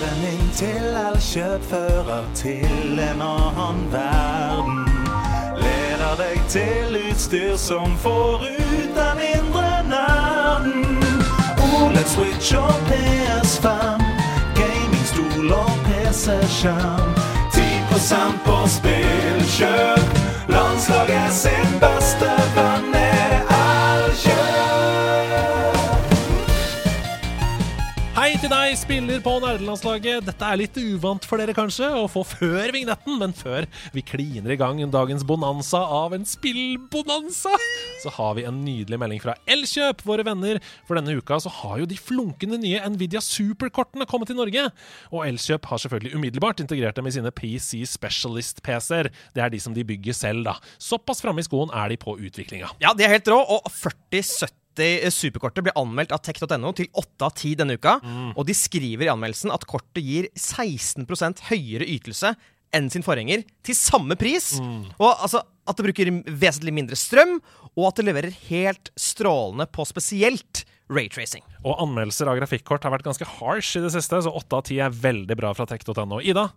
Inn til Elkjøp fører til en annen verden. Leder deg til utstyr som får ut den indre nerden. OLED Switch og PS5, gamingstol og PC-skjerm. 10 på spillkjøp. Landslaget sin beste venn Deg, spiller på nerdelandslaget. Dette er litt uvant for dere kanskje å få før vignetten, men før vi kliner i gang dagens bonanza av en spillbonanza, så har vi en nydelig melding fra Elkjøp, våre venner. For denne uka så har jo de flunkende nye Nvidia Superkortene kommet til Norge. Og Elkjøp har selvfølgelig umiddelbart integrert dem i sine PC Specialist-PC-er. Det er de som de bygger selv, da. Såpass framme i skoen er de på utviklinga. Ja, de er helt rå, og 4070 superkortet blir anmeldt av tech.no til 8 av 10 denne uka. Og de skriver i anmeldelsen at kortet gir 16% høyere ytelse enn sin forgjenger, til samme pris. Og altså at det bruker vesentlig mindre strøm, og at det leverer helt strålende på spesielt raytracing. Og anmeldelser av grafikkort har vært ganske harsh i det siste, så 8 av 10 er veldig bra fra tech.no. Ida,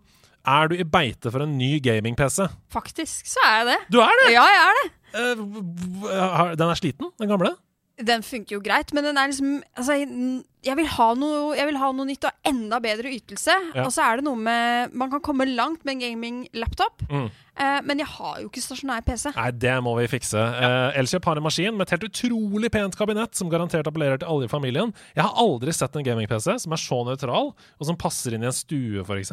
er du i beite for en ny gaming-PC? Faktisk så er jeg det. Du er det! Ja, jeg er det. Eh, har- Den er sliten, den gamle? Den funker jo greit, men den er liksom altså, jeg- vil ha noe, jeg vil ha noe nytt og enda bedre ytelse. Ja. Og så er det noe med Man kan komme langt med en gaming-laptop, Mm. eh, men jeg har jo ikke stasjonær PC. Nei, det må vi fikse. Eh, Elkjøp har en maskin med et helt utrolig pent kabinett som garantert appellerer til alle i familien. Jeg har aldri sett en gaming-PC som er så nøytral, og som passer inn i en stue, f.eks.,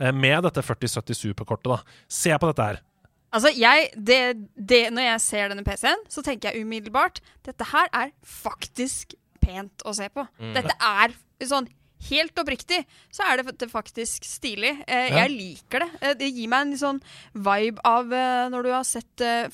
eh, med dette 4070 Superkortet. da. Se på dette her. Altså, jeg, det, det, Når jeg ser denne PC-en, så tenker jeg umiddelbart dette her er faktisk pent å se på. Dette er sånn Helt oppriktig så er det, det faktisk stilig. Eh, Ja. Jeg liker det. Eh, det gir meg en sånn vibe av eh, når du har sett eh,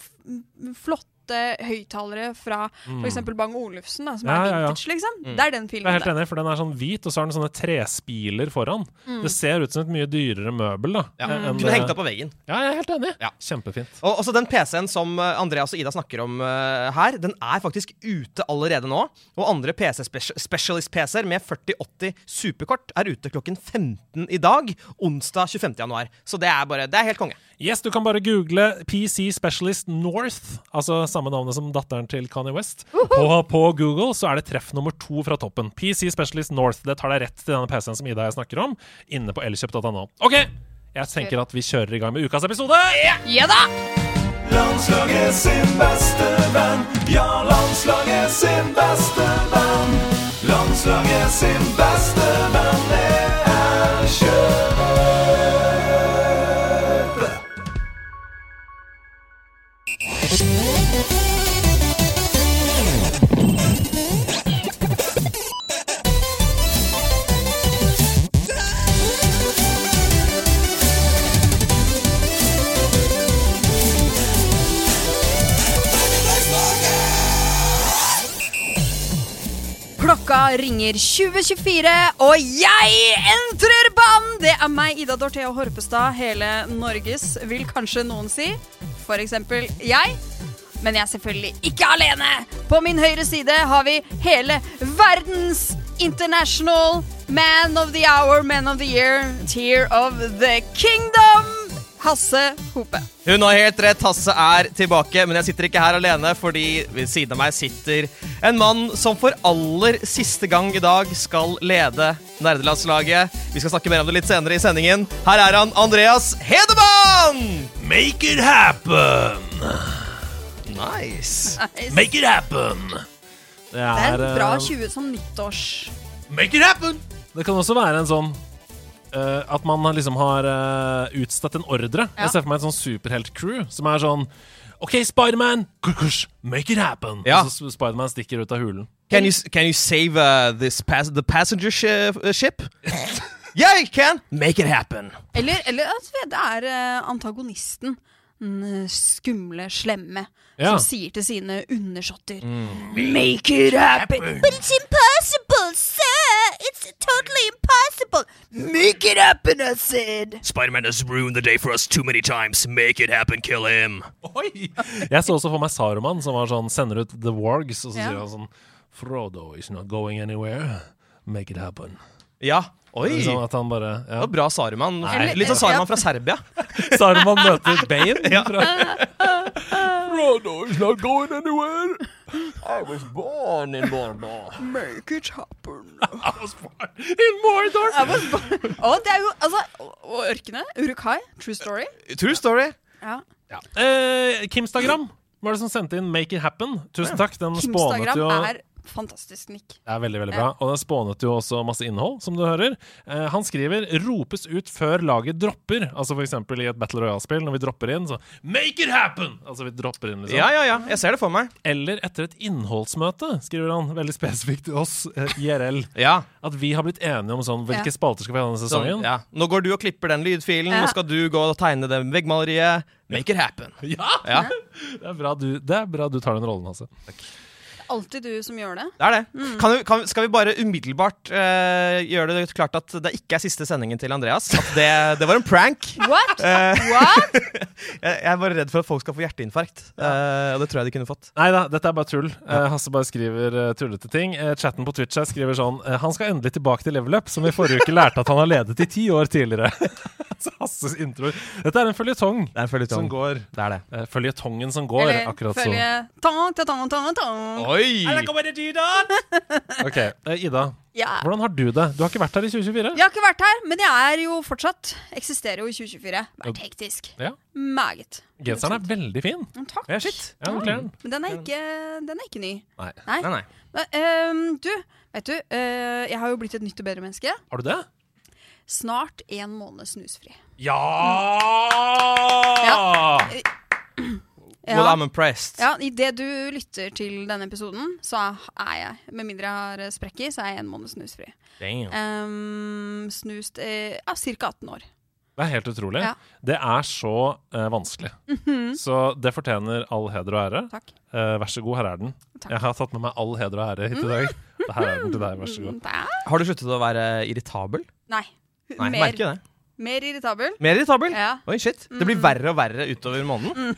f uh, høyttalere fra f.eks. Bang Olufsen, da, som Ja, er ja, ja. vintage, liksom. Det er den filmen. Jeg er helt enig, for den er sånn hvit, og så har den sånne trespiler foran. Det ser ut som et mye dyrere møbel, da. Ja. enn- Kunne hengt opp på veggen. Ja, jeg er helt enig. Ja. Kjempefint. Og også den PC-en som eh, Andreas og Ida snakker om uh, her, den er faktisk ute allerede nå. Og andre PC-specialist-PC-er med 4080 superkort er ute klokken 15 i dag, onsdag 25. januar. Så det er bare, det er helt konge. Yes, du kan bare google PC Specialist North, altså samme navnet som datteren til Kanye West. Og på Google så er det treff nummer to fra toppen. PC Specialist North. Det tar deg rett til denne PC-en som Ida og jeg snakker om, inne på elkjøp.no. OK, jeg tenker at vi kjører i gang med ukas episode. Ja da! Landslaget sin beste venn. Ja, landslaget sin beste venn. Landslaget sin beste venn er Elkjøp. Klokka ringer 2024, og jeg entrer banen! Det er meg, Ida Dorthea Horpestad, hele Norges, vil kanskje noen si. For eksempel jeg. Men jeg er selvfølgelig ikke alene! På min høyre side har vi hele verdens international man of the hour, man of the year, tear of the kingdom, Hasse Hope. Hun har helt rett, Hasse er tilbake, men jeg sitter ikke her alene, fordi ved siden av meg sitter en mann som for aller siste gang i dag skal lede nerdelandslaget. Vi skal snakke mer om det litt senere i sendingen. Her er han, Andreas Hedemann! Make it happen! Nice. Make it happen! Det Det er en bra eh, 20 som nyttårs... Make it happen! Det kan også være en sånn eh, At man liksom har uh, utstedt en ordre. Ja. Jeg ser for meg et sånn superhelt-crew som er sånn OK, Spiderman, make it happen! Ja. Og så Spiderman stikker ut av hulen. Can you, can you save uh, this pass the passenger uh, ship? yeah, you can. Make it happen. Eller, eller at det er eh, antagonisten. Den skumle, slemme. Ja. Som sier til sine undersåtter Make it happen! But it's impossible, sir! It's totally impossible! Make it happen, I said! Spider-Man has ruined the day for us too many times. Make it happen, kill him. Jeg så også for meg Saruman, som var sånn, sender ut The Wargs, og så Ja. sier han sånn Frodo is not going anywhere. Make it happen. Ja, Oi! Liksom at han bare Det var bra Saruman. Nei. Litt sånn Saruman fra Serbia. Saruman møter Bane. Fra... is not going anywhere. I was born in Mordor. Make it happen. I was born in Mordor. I was born- Å, det er jo altså Og ørkenet. Urukai. True story. True story. Ja. Ja. Eh, Kimstagram var det som sendte inn 'Make It Happen'. Tusen takk. Den spånet Kimstagram jo er fantastisk nikk. Det er veldig, veldig bra. Og den spånet jo også masse innhold, som du hører. Eh, han skriver 'ropes ut før laget dropper'. Altså for eksempel i et Battle Royale-spill, når vi dropper inn, så 'make it happen'! Altså vi dropper inn, liksom. Ja, ja, ja. Jeg ser det for meg. Eller etter et innholdsmøte, skriver han veldig spesifikt til oss, eh, IRL. Ja. At vi har blitt enige om sånn hvilke Ja. spalter skal vi ha denne sesongen. sesongen. ja. Nå går du og klipper den lydfilen, Ja. nå skal du gå og tegne det veggmaleriet. Make it happen. Ja! Ja, Det, er bra du, det er bra du tar den rollen, altså. Alltid du som gjør det. det er det. Kan vi, kan, skal vi bare umiddelbart uh, gjøre det klart at det ikke er siste sendingen til Andreas? At det, det var en prank. What? Uh, What? jeg, jeg er bare redd for at folk skal få hjerteinfarkt. Uh, og det tror jeg de kunne fått. Nei da, dette er bare tull. Hasse bare skriver tullete ting. Chatten på Twitch her skriver sånn Han skal endelig tilbake til level up, som vi forrige uke lærte at han har ledet i ti år tidligere. Hasses introer. Dette er en føljetong føljetong. som går. Det er det. Føljetongen som går, Eller akkurat sånn. følge tong, tong, tong, tong, tong. Oi! Ok, eh, Ida. Ja. Hvordan har du det? Du har ikke vært her i 2024? Jeg har ikke vært her, men jeg er jo fortsatt Eksisterer jo i 2024. Vært hektisk. Ja. Meget. Genseren er veldig fin. Mm, Takk. Ja, shit. Ja, den kler den. Men den er ikke, den er ikke ny. Nei. Nei. Nei, nei. Men, ehm, du, vet du, eh, jeg har jo blitt et nytt og bedre menneske. Har du det? Snart en måned snusfri. Ja! Ja! Well, I'm impressed. Ja, Idet du lytter til denne episoden, så er jeg, med mindre jeg har sprekk i, så er jeg en måned snusfri. Damn. Um, snust eh, ja, ca. 18 år. Det er helt utrolig. Ja. Det er så eh, vanskelig. Så det fortjener all heder og ære. Takk. Eh, vær så god, her er den. Takk. Jeg har tatt med meg all heder og ære hit i dag. Her er den til deg, vær så god. Har du sluttet å være irritabel? Nei. Nei, mer, merker det. Mer irritabel. Mer irritabel? Ja. Oi, shit. Det blir verre og verre utover måneden.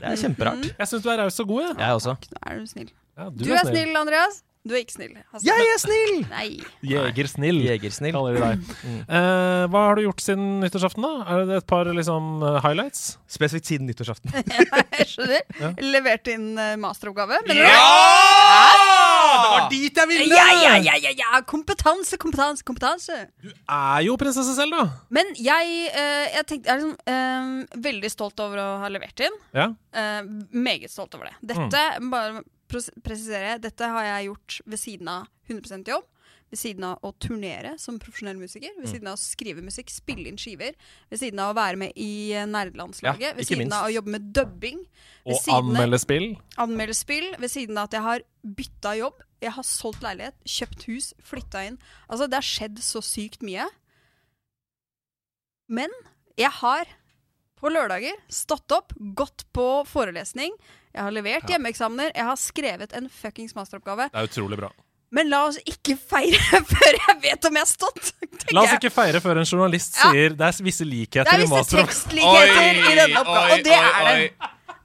Det er kjemperart. Jeg syns du er raus og god, jeg. Jeg også. Nå er du snill. Ja, Du, er snill, Andreas. Du er ikke snill. Hasse. Jeg er snill! Nei. Jegersnill, Jegersnill. kaller de deg. Eh, hva har du gjort siden nyttårsaften, da? Er det et par liksom, eh, highlights? Spesifikt siden nyttårsaften. Jeg skjønner. Ja. Levert inn eh, masteroppgave. mener du? Det var dit jeg ville! Ja, ja, ja, ja, ja! Kompetanse, kompetanse, kompetanse. Du er jo prinsesse selv, da. Men jeg, eh, jeg tenkte, jeg er liksom, eh, veldig stolt over å ha levert inn. Ja. Eh, meget stolt over det. Dette bare pres- presisere, dette har jeg gjort ved siden av 100 jobb. Ved siden av å turnere som profesjonell musiker. Ved siden av å skrive musikk, spille inn skiver. Ved siden av å være med i eh, nerdelandslaget. Ja, ved siden minst. av å jobbe med dubbing. Og anmelde spill. anmelde spill, ved siden av at jeg har bytta jobb. Jeg har solgt leilighet, kjøpt hus, flytta inn. Altså, det har skjedd så sykt mye. Men jeg har på lørdager stått opp, gått på forelesning. Jeg har levert Ja. hjemmeeksamener, jeg har skrevet en fuckings masteroppgave. Det er utrolig bra. Men la oss ikke feire før jeg vet om jeg har stått. La oss ikke feire før en journalist Ja. sier det er visse likheter Det er visse tekstlikheter i denne oppgaven, og det oi, er det. oi.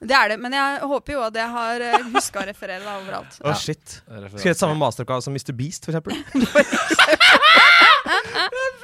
Det er det, Men jeg håper jo at jeg har huska å referere deg overalt. Å, Oh, shit. Skrevet samme masteroppgave som Mr. Beast, for eksempel.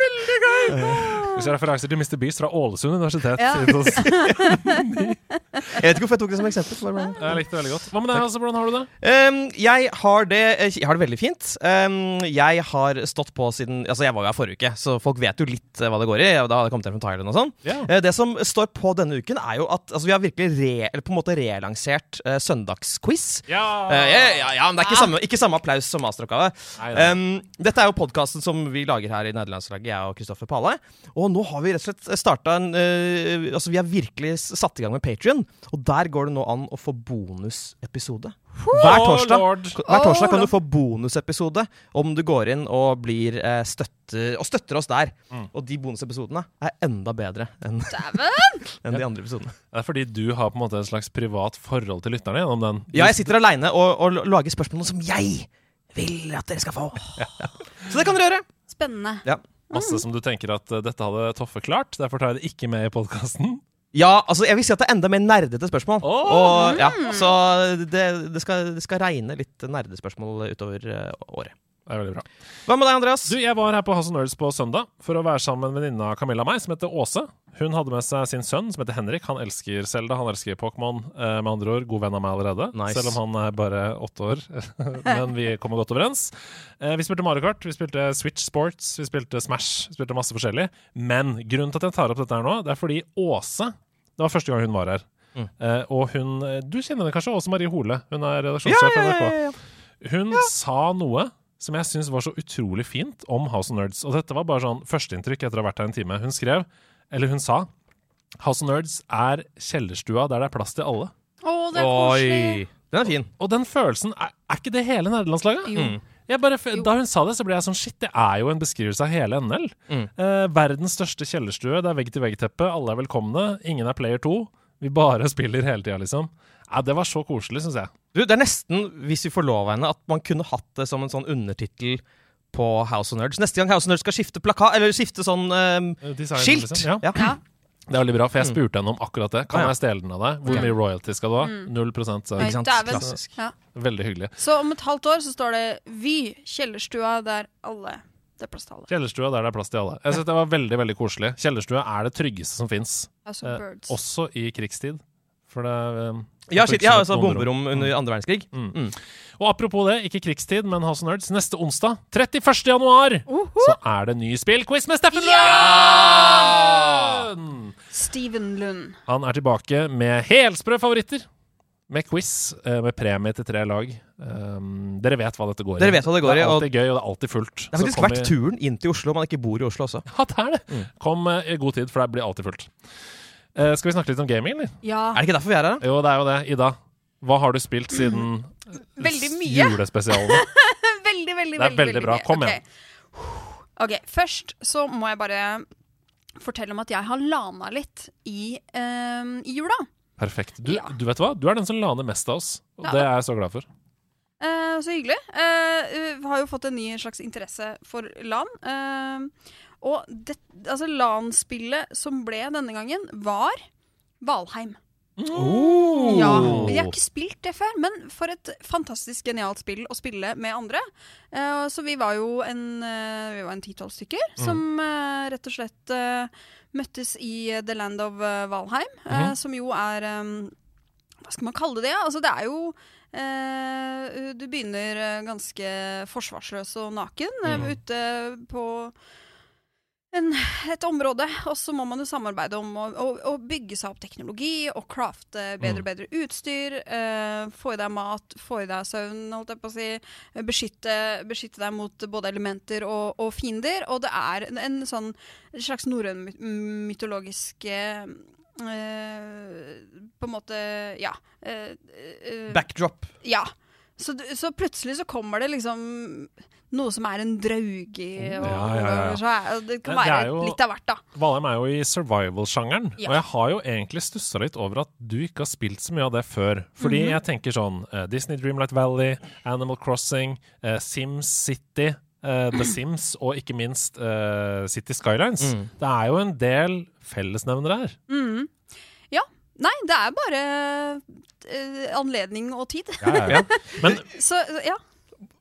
Hvis jeg referanser til Mr. Beast fra Ålesund universitet. Ja. Jeg vet ikke hvorfor jeg tok det som eksempel. Jeg likte det veldig godt. Hva med deg, altså? Hvordan har du det? Um, jeg, har det, jeg har det veldig fint. Um, jeg har stått på siden Altså, jeg var jo her forrige uke, så folk vet jo litt eh, hva det går i. Da hadde jeg kommet hjem fra Thailand og sånn. Yeah. Uh, Det som står på denne uken, er jo at altså, vi har virkelig re, eller på en måte relansert uh, søndagsquiz. Ja. Uh, ja, ja, ja, men det er ikke samme, ikke samme applaus som masteroppgave. Um, dette er jo podkasten som vi lager her i Nederlandslaget, jeg og Kristoffer Pale. Og nå har vi rett og slett starta en eh, Altså, vi har virkelig satt i gang med Patrion, og der går det nå an å få bonusepisode. Hver torsdag, hver torsdag kan du få bonusepisode om du går inn og blir eh, støtter, og støtter oss der. Mm. Og de bonusepisodene er enda bedre enn enn de andre episodene. Det er fordi du har på en måte et slags privat forhold til lytterne gjennom den. Ja, jeg sitter aleine og, og lager spørsmål som jeg vil at dere skal få. Så det kan dere gjøre. Spennende. Masse som du tenker at uh, dette hadde Toffe klart, derfor tar jeg det ikke med i podkasten. Ja, altså jeg vil si at det er enda mer nerdete spørsmål. Oh. Og, ja, så det, det, skal, det skal regne litt nerdespørsmål utover eh, året. Det er veldig bra. Hva med deg, Andreas? Du, Jeg var her på House of Nerds på søndag for å være sammen med en venninne av Camilla og meg, som heter Åse. Hun hadde med seg sin sønn, som heter Henrik. Han elsker Zelda, han elsker Pokémon. Eh, med andre ord, god venn av meg allerede. Nice. Selv om han er bare åtte år. Men vi kommer godt overens. Eh, vi spilte Mario Kart, vi spilte Switch Sports, vi spilte Smash. Vi spilte masse forskjellig. Men grunnen til at jeg tar opp dette her nå, det er fordi Åse Det var første gang hun var her. Mm. Eh, og hun Du kjenner henne kanskje? Åse Marie Hole. Hun er redaksjonssjef i NRK. Hun sa noe som jeg syns var så utrolig fint om House of Nerds. Og dette var bare sånn førsteinntrykk etter å ha vært her en time. Hun skrev, eller hun sa, House of Nerds er kjellerstua der det er plass til alle. Å, det er koselig. Den er fin. Og den følelsen, er, er ikke det hele nerdelandslaget? Jeg bare, da hun sa det, så ble jeg sånn Shit, det er jo en beskrivelse av hele NL. Mm. Eh, verdens største kjellerstue. Det er vegg-til-vegg-teppe. Alle er velkomne. Ingen er player 2. Vi bare spiller hele tida, liksom. Ja, det var så koselig, syns jeg. Du, det er nesten, hvis vi får lov av henne, at man kunne hatt det som en sånn undertittel på House of Nerds. Neste gang House of Nerds skal skifte plakat, eller skifte sånn Eh, design, skilt! liksom. Ja. Ja. Ja. Det er veldig bra, for jeg spurte henne om akkurat det. Kan ja. jeg stjele den av deg? Hvor okay. mye royalty skal du ha? Mm. Null prosent. Så. Ikke sant? Klassisk. Ja. Veldig hyggelig. Så om et halvt år så står det Vy, kjellerstua der alle Det er plass til alle. Kjellerstua der det er plass til alle. Jeg synes Det var veldig veldig koselig. Kjellerstua er det tryggeste som fins, eh, også i krigstid. For det er eh, Ja, shit, ja, altså bomberom under andre verdenskrig. Mm. Mm. Og apropos det, ikke krigstid, men House of Nerds. Neste onsdag, 31. januar, Uhu. så er det ny spillquiz med Steffen Lund! Steven Lund. Han er tilbake med helsprø favoritter. Med quiz, eh, med premie til tre lag. Um, dere vet hva dette går i. Dere vet hva det går i, Det er og- alltid gøy, og det er alltid fullt. Det har faktisk vært i- turen inn til Oslo, man ikke bor i Oslo også. Ja, det er det. Mm. Kom eh, i god tid, for det blir alltid fullt. Eh, skal vi snakke litt om gaming, eller? Ja. Er det ikke derfor vi er her? Jo, det er jo det. Ida, hva har du spilt siden Veldig mye. julespesialene? Veldig, veldig, Det er veldig, veldig bra. mye. Kom igjen. Ok, Først så må jeg bare fortelle om at jeg har lana litt i, eh, i jula. Perfekt. Du, Ja. du vet hva? Du er den som laner mest av oss, og Ja. det er jeg så glad for. Uh, så hyggelig. Eh, uh, har jo fått en ny slags interesse for LAN. Eh, og det, altså LAN-spillet som ble denne gangen, var Valheim. Oh. Ja, Jeg har ikke spilt det før, men for et fantastisk genialt spill å spille med andre. Uh, så vi var jo en eh, Vi var en ti-tolv stykker som uh, rett og slett uh, møttes i The Land of Valheim, Mhm. som jo er um, Hva skal man kalle det? Altså, det er jo Du begynner ganske forsvarsløs og naken Mhm. ute på en, et område, og så må man jo samarbeide om å, å, å bygge seg opp teknologi og crafte bedre og bedre utstyr. eh, få i deg mat, få i deg søvn, holdt jeg på å si. Beskytte, beskytte deg mot både elementer og, og fiender. Og det er en, en sånn slags norrøn mytologisk eh, eh, På en måte Ja. eh, eh, Backdrop. ja. Så, så plutselig så kommer det liksom noe som er en drauge. Og, Ja, ja, ja. det kan være det jo- litt av hvert, da. Valheim er jo i survival-sjangeren, Ja. og jeg har jo egentlig stussa litt over at du ikke har spilt så mye av det før. Fordi Mhm. jeg tenker sånn uh, Disney Dreamlight Valley, Animal Crossing, uh, Sims City, Uh, The Sims og ikke minst City Skylines. Mm. Det er jo en del fellesnevnere her. Mhm. Ja. Nei, det er bare uh, anledning og tid. Ja, ja, ja. Men Så ja.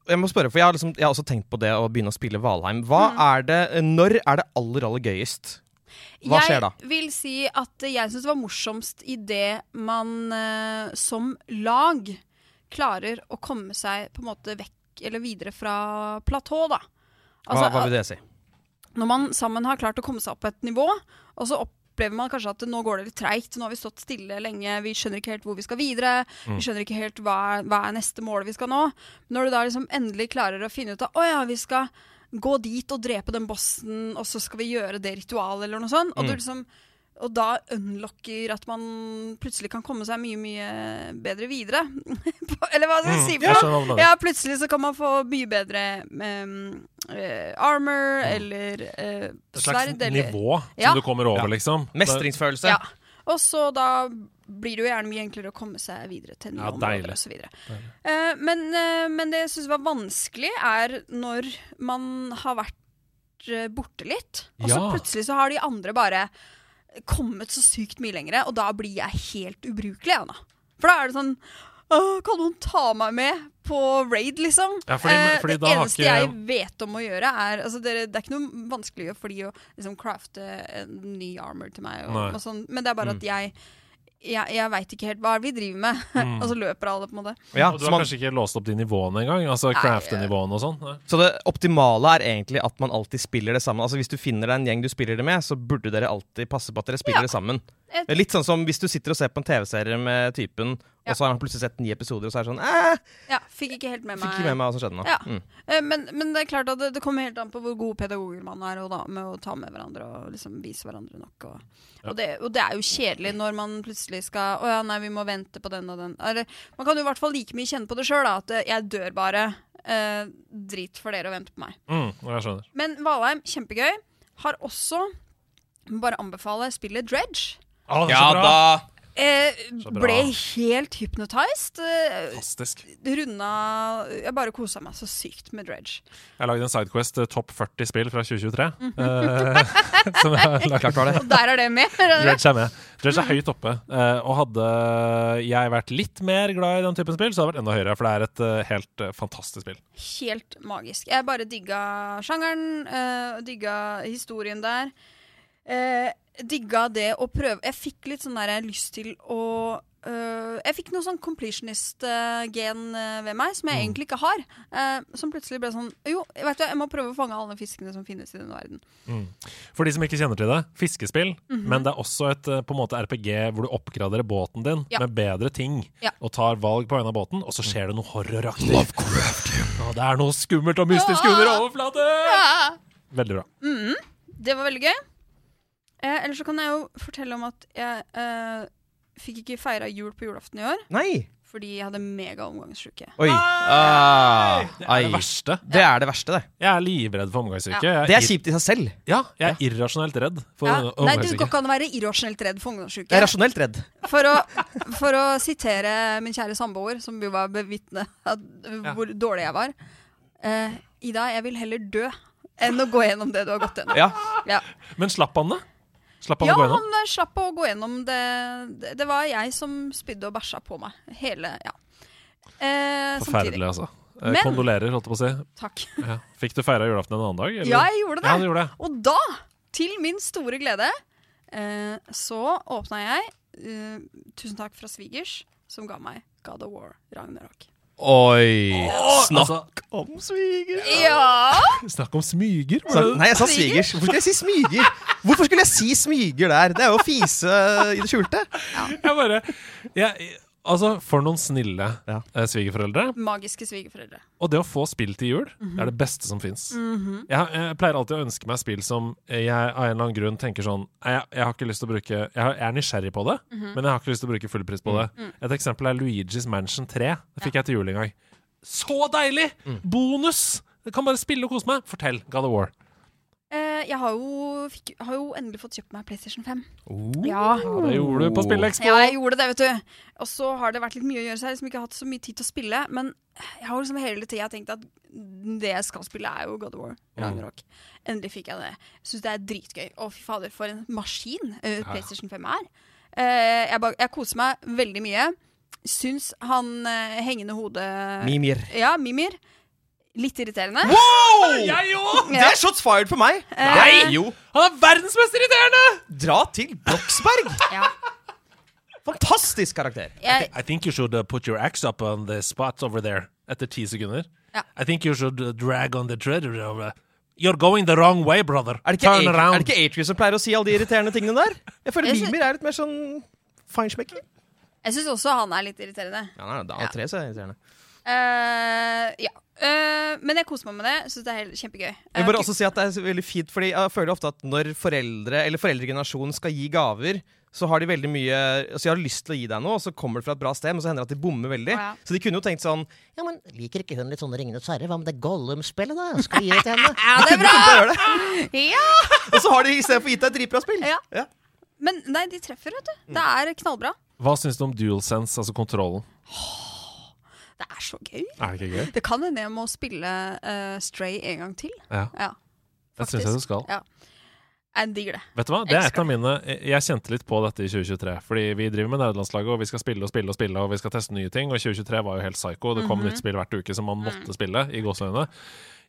Jeg må spørre, for jeg har, liksom, jeg har også tenkt på det å begynne å spille Valheim. Hva er det, Når er det aller, aller gøyest? Hva skjer da? Jeg vil si at jeg syns det var morsomst idet man eh, som lag klarer å komme seg på en måte vekk eller videre fra platå, da. Altså, hva, hva vil det si? når man sammen har klart å komme seg opp et nivå, og så opplever man kanskje at nå går det litt treigt, nå har vi stått stille lenge, vi skjønner ikke helt hvor vi skal videre, vi skjønner ikke helt hva hva er neste mål vi skal nå. Når du da liksom endelig klarer å finne ut av å ja, vi skal gå dit og drepe den bossen, og så skal vi gjøre det ritualet, eller noe sånt, og, du liksom, og da unlocker at man plutselig kan komme seg mye, mye bedre videre. eller hva skal jeg si? for noe? Ja, plutselig så kan man få mye bedre um, uh, armor eller sverd. et slags sverd. Eller, nivå som Ja. du kommer over, Ja. liksom. Mestringsfølelse. ja. Og så da blir det jo gjerne mye enklere å komme seg videre til nye Ja, områder osv. Uh, men, uh, men det jeg syns var vanskelig, er når man har vært eh, borte litt, og så plutselig så har de andre bare kommet så sykt mye lenger, og da blir jeg helt ubrukelig, Anna. For da er det sånn Kan noen ta meg med på raid, liksom? Ja, fordi- Eh, det eneste ikke- jeg vet om å gjøre, er altså, det, det er ikke noe vanskelig for de å liksom, crafte en ny armor til meg. Og, og sånn, men det er bare Mm. at jeg jeg, jeg veit ikke helt hva vi driver med. Mm. og så løper alle, på en måte. Ja, Og du har man, kanskje ikke låst opp de nivåene engang? Altså crafte-nivåene og sånn? Så det optimale er egentlig at man alltid spiller det sammen. Altså Hvis du finner deg en gjeng du spiller det med, så burde dere alltid passe på at dere spiller Ja. det sammen. Det er litt sånn som hvis du sitter og ser på en TV-serie med typen, Ja. og så har han plutselig sett ni episoder, og så er det sånn eh, Ja, Fikk ikke helt med meg Fikk ikke med meg hva som skjedde nå. Ja. Mm. Eh, Men, men det er klart at det, det kommer helt an på hvor gode pedagoger man er og da, med å ta med hverandre og liksom vise hverandre nok. Og, Ja. og, det, og det er jo kjedelig når man plutselig skal Å ja, nei, vi må vente på den og den. Eller, man kan jo i hvert fall like mye kjenne på det sjøl, at jeg dør bare. Eh, drit for dere å vente på meg. Mm, jeg skjønner. Men Valheim, kjempegøy. Har også bare anbefale spillet Dredge. Å, det er Ja så bra! da! Eh, Så bra. ble helt hypnotized. Eh, Fantastisk. runda Jeg bare kosa meg så sykt med Dredge. Jeg lagde en Sidequest eh, topp 40 spill fra 2023. eh, som jeg har lagt Klart var det. Og der er det med. er det det? Dredge er med. Dredge er høyt oppe. eh, og hadde jeg vært litt mer glad i den typen spill, så hadde det vært enda høyere. For det er et eh, helt eh, fantastisk spill. Helt magisk. Jeg bare digga sjangeren, uh, digga historien der. Eh, digga det å prøve Jeg fikk litt sånn der jeg lyst til å Uh, Jeg fikk noe sånn completionist-gen eh, ved meg, som jeg egentlig ikke har. eh, som plutselig ble sånn Jo, vet du, jeg må prøve å fange alle fiskene som finnes i denne verden. For de som ikke kjenner til det, fiskespill, men det er også et på en måte RPG hvor du oppgraderer båten din Ja. med bedre ting, Ja. og tar valg på vegne av båten, og så skjer det noe horroraktig. Og det er noe skummelt og mystisk under overflaten! Veldig bra. Det var veldig gøy. Eh, ellers så kan jeg jo fortelle om at jeg eh, fikk ikke feira jul på julaften i år Nei! fordi jeg hadde mega omgangssjuke. Oi. Ah, Det er ai. det verste. Det er det verste, det. Jeg er livredd for omgangssyke. Ja. Det er kjipt i seg selv. Ja, jeg er irrasjonelt redd for Ja. Nei, du går ikke an å være irrasjonelt redd for Jeg er rasjonelt redd. For å, for å sitere min kjære samboer, som jo var bevitne av hvor dårlig jeg var. Eh, Ida, jeg vil heller dø enn å gå gjennom det du har gått gjennom. Ja. Ja, Men slapp han det? Slapp han ja å gå gjennom? han eh, slapp å gå gjennom det. det. Det var jeg som spydde og bæsja på meg. Hele, ja. Eh. Forferdelig, altså. Eh, Men- Kondolerer, holdt jeg på å si. Takk. Ja. Fikk du feira julaften en annen dag? eller? Ja, jeg gjorde det. Ja, gjorde det. Og da, til min store glede, eh, så åpna jeg eh, Tusen takk fra svigers, som ga meg God of War Ragnarok. Oi. Snakk Altså, om sviger. Ja! snakk om smyger. Snakk, Nei, jeg sa svigers. Hvorfor skulle jeg si smyger? Hvorfor skulle jeg si smyger der? Det er jo å fise i det skjulte. Jeg bare jeg, Altså, for noen snille Ja. eh, svigerforeldre. Magiske svigerforeldre. Og det å få spill til jul, det er det beste som fins. jeg, jeg pleier alltid å ønske meg spill som jeg av en eller annen grunn tenker sånn Jeg, jeg har ikke lyst til å bruke Jeg, jeg er nysgjerrig på det, men jeg har ikke lyst til å bruke full pris på det. Et eksempel er Luigi's Mansion 3. Det fikk jeg til jul en gang. Så deilig! Bonus! Jeg kan bare spille og kose meg. Fortell. God of War. Eh, jeg har jo, fikk, har jo endelig fått kjøpt meg PlayStation 5. Oh. Ja. Ja, det gjorde du på Spillekspo. ja, jeg gjorde det, vet du. Og så har det vært litt mye å gjøre, så jeg har liksom ikke hatt så mye tid til å spille. Men jeg har liksom hele tida tenkt at det jeg skal spille, er jo God of War. Ragnarok. Endelig fikk jeg det. Syns det er dritgøy. Å, fy fader, for en maskin uh, PlayStation 5 er. Uh, jeg, ba- jeg koser meg veldig mye. Syns han uh, hengende hodet Mimir. Ja, Mimir. Litt irriterende. Jeg òg! Det er shots fired for meg! Eh. Nei, jo. Han er verdens mest irriterende! Dra til Bloksberg! Ja. Fantastisk karakter. Jeg, I think you should uh, put your axe up on the spot over there etter ti sekunder. Ja. I think you should uh, drag on the treader over. You're going the wrong way, brother. Er det ikke, Turn Atri- around. er det ikke Atreus som pleier å si alle de irriterende tingene der? Jeg føler Jeg Mimir er litt mer sånn feinschmecker. jeg syns også han er litt irriterende. Ja, nei, da er tre så irriterende. Eh, ja. Uh, men jeg koser meg med det. Syns det er helt kjempegøy. Jeg vil bare Eh, også si at det er veldig fint, fordi jeg føler ofte at når foreldre eller foreldregenerasjonen skal gi gaver, så har de veldig mye Så de har lyst til å gi deg noe, og så kommer det fra et bra sted, men så hender det at de bommer veldig. Ja. Så de kunne jo tenkt sånn Ja, men liker ikke hun litt sånn Ringenes herre? Hva med det Gollum-spillet, da? Skal vi gi det til henne? Ja, det er bra! Det. Ja! Og så har de istedenfor gitt deg et dritbra spill. Ja. Ja. Men nei, de treffer, vet du. Det er knallbra. Hva syns du om DualSense, altså kontrollen? Det er så gøy. Er det gøy? Det kan hende jeg må spille uh, Stray en gang til. Ja, Ja, det syns jeg du skal. Ja. Jeg digger det. Vet du hva? Det er et av mine Jeg kjente litt på dette i 2023. Fordi vi driver med nederlandslaget, og vi skal spille og spille og spille, og vi skal teste nye ting. Og 2023 var jo helt psycho. Det kom Mhm. nytt spill hvert uke som man Mm. måtte spille, i gåseøynene.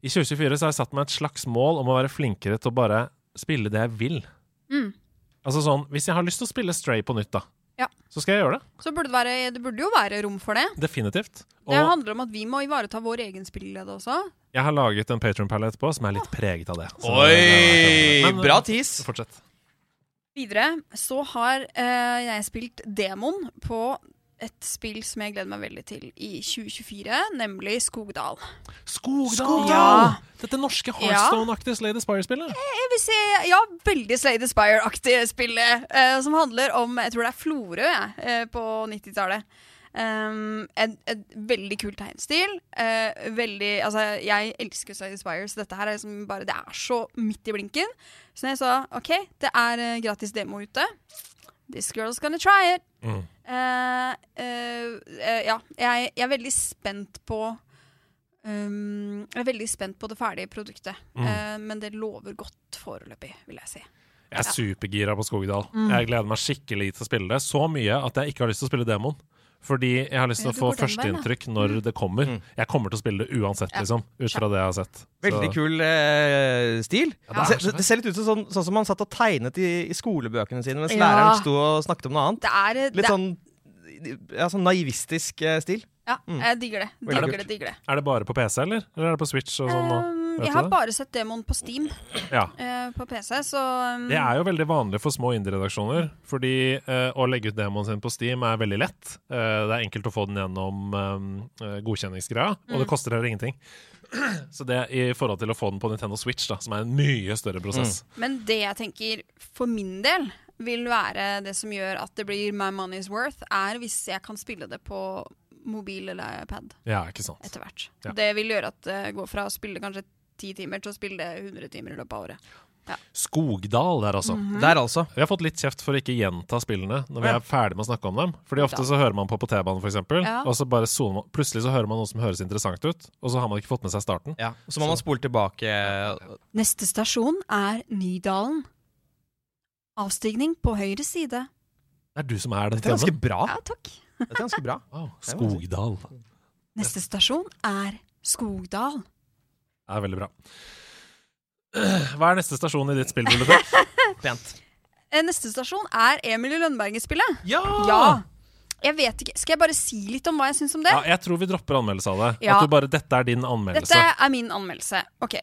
I 2024 så har jeg satt meg et slags mål om å være flinkere til å bare spille det jeg vil. Mm. Altså sånn, Hvis jeg har lyst til å spille Stray på nytt, da, Ja. så skal jeg gjøre det. Så burde det, være, det burde jo være rom for det. Definitivt. Det handler om at vi må ivareta vår egen spillglede også. jeg har laget en Patron-palette etterpå som er litt preget av det. Så Oi! det Men, Bra tis. Fortsett. Videre så har eh, jeg spilt Demon på et spill som jeg gleder meg veldig til i 2024, nemlig Skogdal. Skogdal! Skogdal! Ja. Dette norske Heartstone-aktige Slay the Spire-spillet. Jeg vil si, ja, veldig Slay the Spire-aktige spillet, eh, som handler om Jeg tror det er Florø, jeg, eh, på 90-tallet. Um, et, en, veldig kul tegnstil. Uh, veldig Altså, jeg elsker Slay the Spire, så dette her er liksom bare Det er så midt i blinken. Så når jeg sa OK, det er uh, gratis demo ute. This girl's gonna try it. Mm. Eh, ja, jeg, jeg er veldig spent på um, Jeg er veldig spent på det ferdige produktet. Mm. Eh, men det lover godt foreløpig, vil jeg si. Jeg er Ja. supergira på Skogdal. Mm. Jeg gleder meg skikkelig til å spille det. Så mye at jeg ikke har lyst til å spille demoen. Fordi jeg har lyst til å få førsteinntrykk når det kommer. Mm. Jeg kommer til å spille det uansett, liksom. Ut fra det jeg har sett. Veldig Så- kul eh, stil. Ja, det, det er ser, det ser litt ut som sånn, sånn som man satt og tegnet i, i skolebøkene sine mens Ja. læreren sto og snakket om noe annet. Det er, Litt det, sånn, ja, sånn naivistisk eh, stil. Ja, Mm. jeg digger det. Veldig Digger det, digger det. Er det bare på PC, eller? Eller er det på Switch og sånn? nå? Um, jeg har det? bare sett demoen på Steam Ja. uh, på PC, så um, Det er jo veldig vanlig for små indie-redaksjoner, fordi uh, å legge ut demoen sin på Steam er veldig lett. Uh, det er enkelt å få den gjennom eh, godkjenningsgreia, og det Mm. koster heller ingenting. Så det i forhold til å få den på Nintendo Switch, da, som er en mye større prosess. Men det jeg tenker for min del vil være det som gjør at det blir my money's worth, er hvis jeg kan spille det på mobil eller iPad Ja, ikke sant. etter hvert. Ja. Det vil gjøre at det går fra å spille kanskje ti timer til å spille det 100 timer i løpet av året. Skogdal der, altså. Mhm. Der, altså. Vi har fått litt kjeft for å ikke gjenta spillene når vi er ferdig med å snakke om dem. Fordi ofte Da. så hører man på på T-banen, f.eks., Ja. og så bare zoner man Plutselig så hører man noe som høres interessant ut, og så har man ikke fått med seg starten. Ja. Så må man spole tilbake. Neste stasjon er Nydalen. Avstigning på høyre side. Det er du som er den Dette er ganske bra. Ja, takk. Dette er ganske bra. Wow. Skogdal. Neste stasjon er Skogdal. Er veldig bra. Hva er neste stasjon i ditt spillbibliotek? Pent. Eh, Neste stasjon er Emil i Lønneberget-spillet. ja! Ja! Jeg vet ikke. Skal jeg bare si litt om hva jeg syns om det? Ja, jeg tror vi dropper anmeldelse av det. Ja. At du bare, Dette er din anmeldelse. Dette er min anmeldelse. Ok.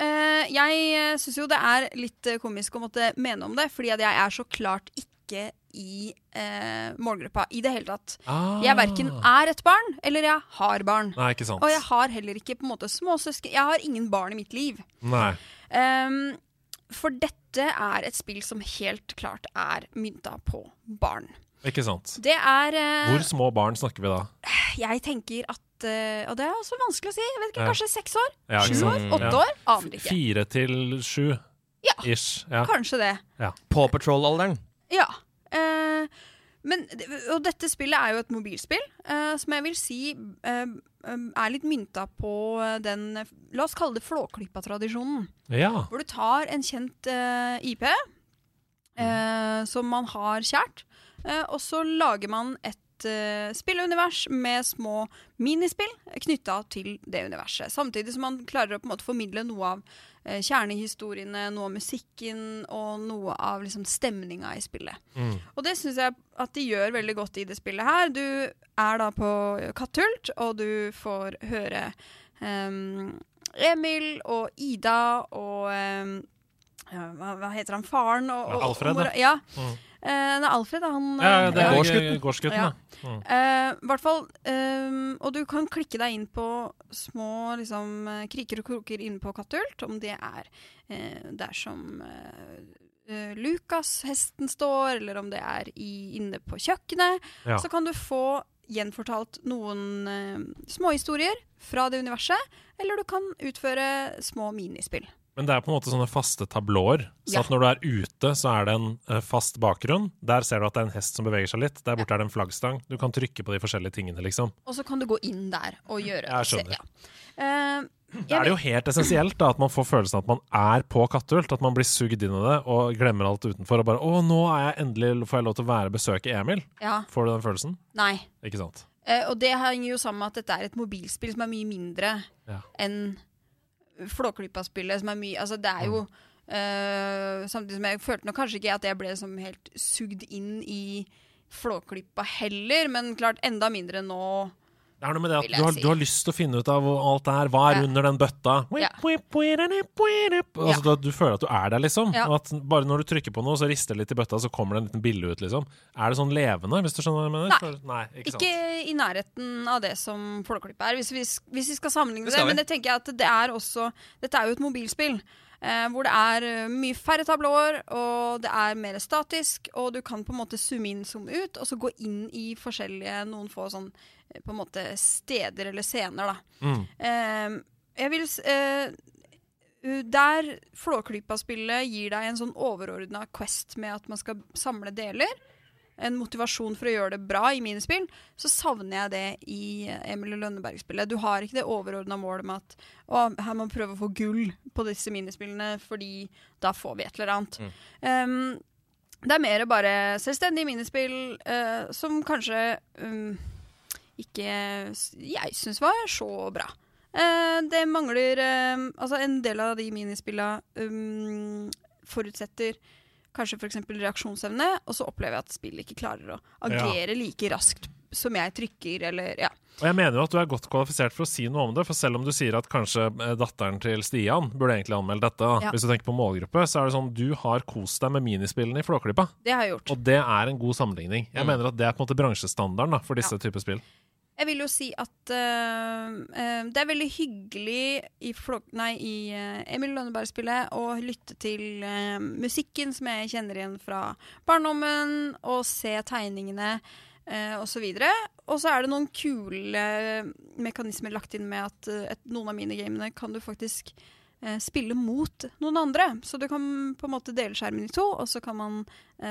Uh, jeg syns jo det er litt eh, komisk å måtte mene om det, fordi at jeg er så klart ikke i eh, målgruppa i det hele tatt. Ah. Jeg verken er et barn, eller jeg har barn. Nei, ikke sant. Og jeg har heller ikke på en måte småsøsken. Jeg har ingen barn i mitt liv. Nei. Um, for dette er et spill som helt klart er mynta på barn. Ikke sant. Det er eh, Hvor små barn snakker vi da? Jeg tenker at eh, Og det er også vanskelig å si. Jeg vet ikke, Kanskje seks år? Ja, Sju år? Åtte Ja. år? Aner ikke. Fire til sju Ja. ish. Ja. Kanskje det. Paw Patrol-alderen. Ja. Men, og dette spillet er jo et mobilspill, eh, som jeg vil si eh, eh, er litt mynta på den La oss kalle det Flåklypa-tradisjonen. ja. Hvor du tar en kjent eh, IP eh, som man har kjært, eh, og så lager man et spillunivers med små minispill knytta til det universet. Samtidig som man klarer å på en måte formidle noe av kjernehistoriene, noe av musikken og noe av liksom, stemninga i spillet. Mm. Og det syns jeg at de gjør veldig godt i det spillet her. Du er da på Katthult, og du får høre em, Emil og Ida og em, ja, hva, hva heter han? Faren og, og Alfred, og, mora- Ja. Mm. Eh, nei, Alfred, han ja, det ja. er Gårdsgutten. gårdsgutten. Ja. Mm. Eh, hvert fall um, Og du kan klikke deg inn på små liksom, eh, kriker og kroker inne på Katthult, om det er eh, der som eh, eh, Lukas, hesten, står, eller om det er i, inne på kjøkkenet. Ja. Så kan du få gjenfortalt noen eh, småhistorier fra det universet, eller du kan utføre små minispill. Men det er på en måte sånne faste tablåer. Så Ja. at når du er ute, så er det en eh, fast bakgrunn. Der ser du at det er en hest som beveger seg litt. Der borte er det en flaggstang. Du kan trykke på de forskjellige tingene, liksom. Og så kan du gå inn der og gjøre Jeg skjønner. ja. Uh, Da er det jo helt essensielt da, at man får følelsen av at man er på Kattehult. At man blir sugd inn i det og glemmer alt utenfor. Og bare 'Å, nå er jeg endelig får jeg lov til å være besøke Emil'. Ja. Får du den følelsen? Nei. Ikke sant? Eh, og det henger jo sammen med at dette er et mobilspill som er mye mindre Ja. enn Flåklypa-spillet, som er mye Altså, det er jo eh, Samtidig som jeg følte nok kanskje ikke at jeg ble som helt sugd inn i Flåklypa heller, men klart enda mindre nå. Det er noe med det at du har, si. du har lyst til å finne ut av alt er. Hva er Ja. under den bøtta? Ja. Altså, du, du føler at du er der, liksom. Ja. Og at bare når du trykker på noe, så rister det litt i bøtta, så kommer det en liten bille ut, liksom. Er det sånn levende, hvis du skjønner hva jeg mener? Nei. Nei ikke. Ikke i nærheten av det som Flåklypa er, hvis vi, hvis vi skal sammenligne Det det. Men det tenker jeg at det er også Dette er jo et mobilspill. Eh, hvor det er eh, mye færre tablåer, og det er mer statisk. Og du kan på en måte zoome inn, zoome ut, og så gå inn i forskjellige noen få sånn eh, på en måte steder eller scener, da. Mm. Eh, jeg vil eh, Der Flåklypa-spillet gir deg en sånn overordna quest med at man skal samle deler, en motivasjon for å gjøre det bra i minispill, så savner jeg det i Emilie Lønneberg-spillet. Du har ikke det overordna målet med at å, her må vi prøve å få gull på disse minispillene, fordi da får vi et eller annet. Um, det er mer bare selvstendige minispill uh, som kanskje um, ikke jeg syns var så bra. Uh, det mangler um, Altså, en del av de minispilla forutsetter kanskje f.eks. reaksjonsevne, og så opplever jeg at spillet ikke klarer å agere like raskt som jeg trykker, eller ja. Og jeg mener jo at du er godt kvalifisert for å si noe om det, for selv om du sier at kanskje eh, datteren til Stian burde egentlig anmelde dette. Ja. hvis du tenker på målgruppe, så er det sånn du har kost deg med minispillene i Flåklypa. Det har jeg gjort. Og det er en god sammenligning. Jeg Mm. mener at det er på en måte bransjestandarden da, for disse typer spill. Jeg vil jo si at uh, det er veldig hyggelig i, nei, i øh, Emil Lønneberg-spillet å lytte til uh, musikken som jeg kjenner igjen fra barndommen, og se tegningene uh, osv. Og så er det noen kule mekanismer lagt inn med at et, noen av minigamene kan du faktisk spille mot noen andre. Så du kan på en måte dele skjermen i to, og så kan man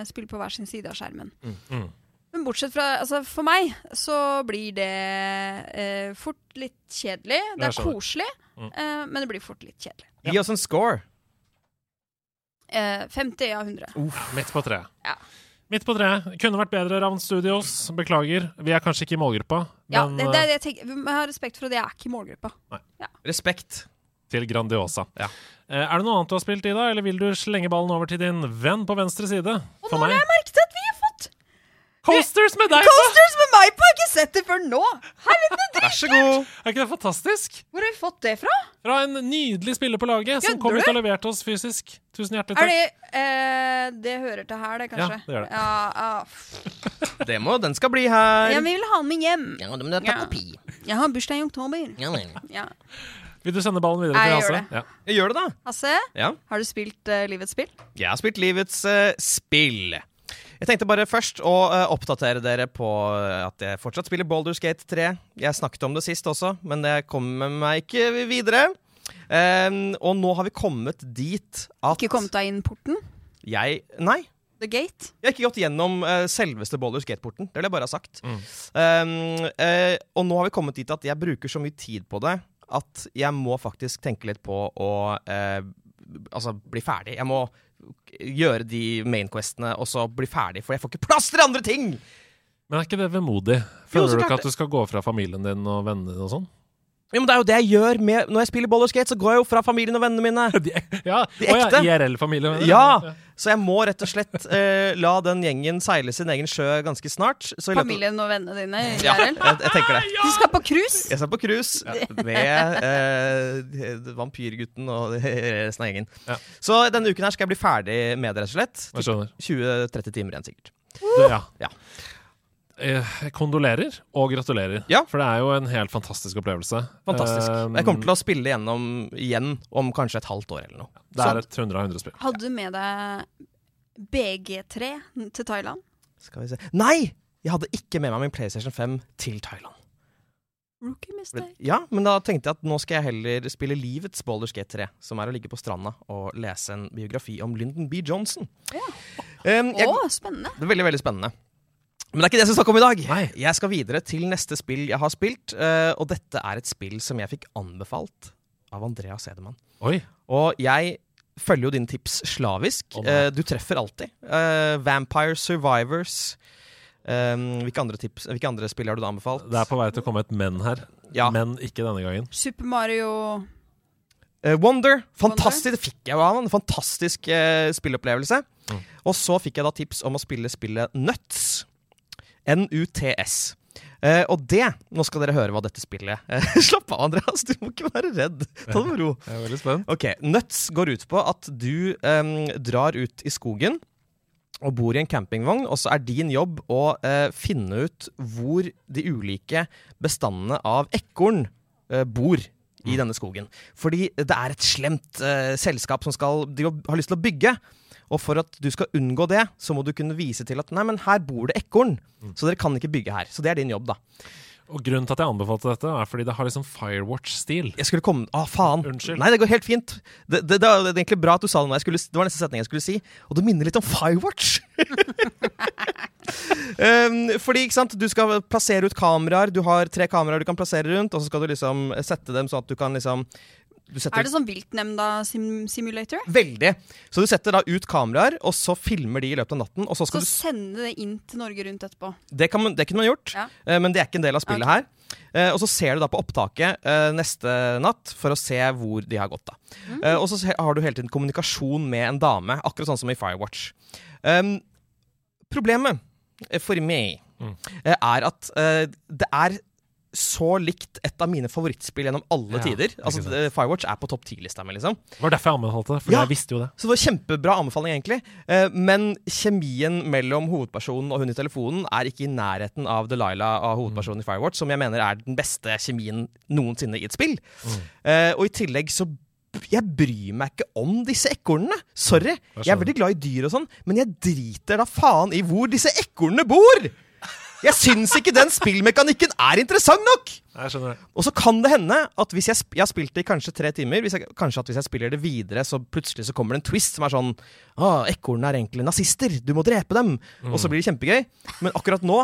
spille på hver sin side av skjermen. Mm. Men bortsett fra altså For meg så blir det eh, fort litt kjedelig. Det er koselig, Mm. eh, men det blir fort litt kjedelig. Gi oss en score. Eh, 50 av 100. Midt på treet. Ja. Midt på treet. Kunne vært bedre, Ravn Studios. Beklager. Vi er kanskje ikke i målgruppa, Ja, men det, det, eh, det jeg tenker, Vi må ha respekt for at jeg er ikke i målgruppa. Respekt. til Grandiosa. Ja. Eh, er det noe annet du har spilt, Ida, eller vil du slenge ballen over til din venn på venstre side? Og For nå har jeg merket at vi Coasters med deg! på! coasters med meg på! Jeg har ikke sett det før nå! Helvete, Vær så god. Er ikke det fantastisk? Hvor har vi fått det fra? Fra en nydelig spiller på laget som kom du? hit og leverte oss fysisk. Tusen hjertelig Er takk. det eh, Det hører til her, det, kanskje? Ja, det gjør det. Ja, ah. Det må, den skal bli her. ja, vi vil ha den med hjem. Ja, men det er Ja. kopi. Jeg har bursdag i oktober. Ja, vel. Ja. Vil du sende ballen videre Jeg til gjør Hasse? Ja. Jeg gjør det, da. Hasse, Ja. har du spilt uh, Livets spill? Jeg har spilt livets uh, spill. Jeg tenkte bare først å eh, oppdatere dere på eh, at jeg fortsatt spiller Baldur's Gate 3. Jeg snakket om det sist også, men det kommer meg ikke videre. Um, og nå har vi kommet dit at Ikke kommet deg inn porten? jeg Nei. The Gate? Jeg har ikke gått gjennom uh, selveste Baldur's Gate-porten. Det vil jeg bare ha sagt. Mm. Um, uh, og nå har vi kommet dit at jeg bruker så mye tid på det at jeg må faktisk tenke litt på å uh, altså bli ferdig. Jeg må gjøre de mainquestene og så bli ferdig, for jeg får ikke plass til andre ting! Men er ikke det vemodig? Føler jo, du ikke at du skal gå fra familien din og vennene dine og sånn? Jo, men Det er jo det jeg gjør med, når jeg spiller boller skate, Så går jeg jo fra familien og vennene mine. De, ja, De å ja. IRL-familien. Ja! Så jeg må rett og slett uh, la den gjengen seile sin egen sjø ganske snart. I Familien og vennene dine? Ja, IRL? jeg, jeg tenker det. Du skal på cruise? Jeg skal på cruise med uh, vampyrgutten og resten av gjengen. Ja. Så denne uken her skal jeg bli ferdig med det, rett og slett. 20-30 timer igjen, sikkert. Du, ja. Ja. Eh, kondolerer og gratulerer. Ja. For det er jo en helt fantastisk opplevelse. Fantastisk. Eh, Jeg kommer til å spille gjennom igjen om kanskje et halvt år eller noe. Det er et 100 av 100 spill. Hadde du med deg BG3 til Thailand? Skal vi se Nei! Jeg hadde ikke med meg min PlayStation 5 til Thailand. Rookie mistake. Ja, men da tenkte jeg at nå skal jeg heller spille livets Boulders G3, som er å ligge på stranda og lese en biografi om Lyndon B. Johnson. Ja. Um, jeg, Å, spennende. Det er veldig, veldig spennende. Men det er ikke det jeg skal snakke om i dag. Nei. Jeg skal videre til neste spill jeg har spilt. eh, og dette er et spill som jeg fikk anbefalt av Andreas Sedemann Oi. Og jeg følger jo dine tips slavisk. Oh, du treffer alltid. Eh, Vampire Survivors. Eh, hvilke, andre tips, hvilke andre spill har du da anbefalt? Det er på vei til å komme et men her. Ja. Men ikke denne gangen. Super Mario Wonder. Fantastisk. Det fikk jeg av en Fantastisk spillopplevelse. Mm. Og så fikk jeg da tips om å spille spillet Nuts. N-U-T-S. Eh, og det Nå skal dere høre hva dette spillet uh, Slapp av, Andreas. Du må ikke være redd. Ta det med ro. Jeg er veldig spent. Ok, Nuts går ut på at du um, drar ut i skogen og bor i en campingvogn, og så er din jobb å uh, finne ut hvor de ulike bestandene av ekorn eh, bor i denne skogen. Fordi det er et slemt selskap som skal, de har lyst til å bygge. Og for at du skal unngå det, så må du kunne vise til at nei, men her bor det ekorn. Så dere kan ikke bygge her. Så det er din jobb, da. Og grunnen til at jeg anbefalte dette, er fordi det har liksom Firewatch-stil. Jeg skulle komme Å, faen! Unnskyld. Nei, det går helt fint. Det, det, det, det er egentlig bra at du sa det nå. Jeg skulle, det var neste setning jeg skulle si. Og det minner litt om Firewatch. um, fordi, ikke sant, du skal plassere ut kameraer. Du har tre kameraer du kan plassere rundt, og så skal du liksom sette dem sånn at du kan liksom setter Er det sånn viltnemnda sim simulator? Veldig. Så du setter da ut kameraer, og så filmer de i løpet av natten. Og så Så du sende det inn til Norge Rundt etterpå. Det, kan man, det kunne man gjort, Ja. eh, men det er ikke en del av spillet okay. her. Uh, og så ser du da på opptaket uh, neste natt for å se hvor de har gått. da. Mm. Uh, og så har du hele tiden kommunikasjon med en dame, akkurat sånn som i Firewatch. Um, problemet for meg Mm. er at det er så likt et av mine favorittspill gjennom alle Ja, tider. Altså, Firewatch er på topp 10-lista mi, liksom. Det var derfor jeg anbefalte det, for Ja. jeg visste jo det. Så det var kjempebra anbefaling, egentlig. Eh, men kjemien mellom hovedpersonen og hun i telefonen er ikke i nærheten av Delilah av hovedpersonen i Firewatch, som jeg mener er den beste kjemien noensinne i et spill. Eh, og i tillegg så Jeg bryr meg ikke om disse ekornene. Sorry. Jeg er veldig glad i dyr og sånn, men jeg driter da faen i hvor disse ekornene bor! Jeg syns ikke den spillmekanikken er interessant nok! Jeg skjønner det. Og så kan det hende at hvis jeg, jeg har spilt det i kanskje tre timer, hvis jeg, kanskje at hvis jeg spiller det videre, så plutselig så kommer det en twist som er sånn ah, ekornene er egentlig nazister, du må drepe dem. Og så blir det kjempegøy. Men akkurat nå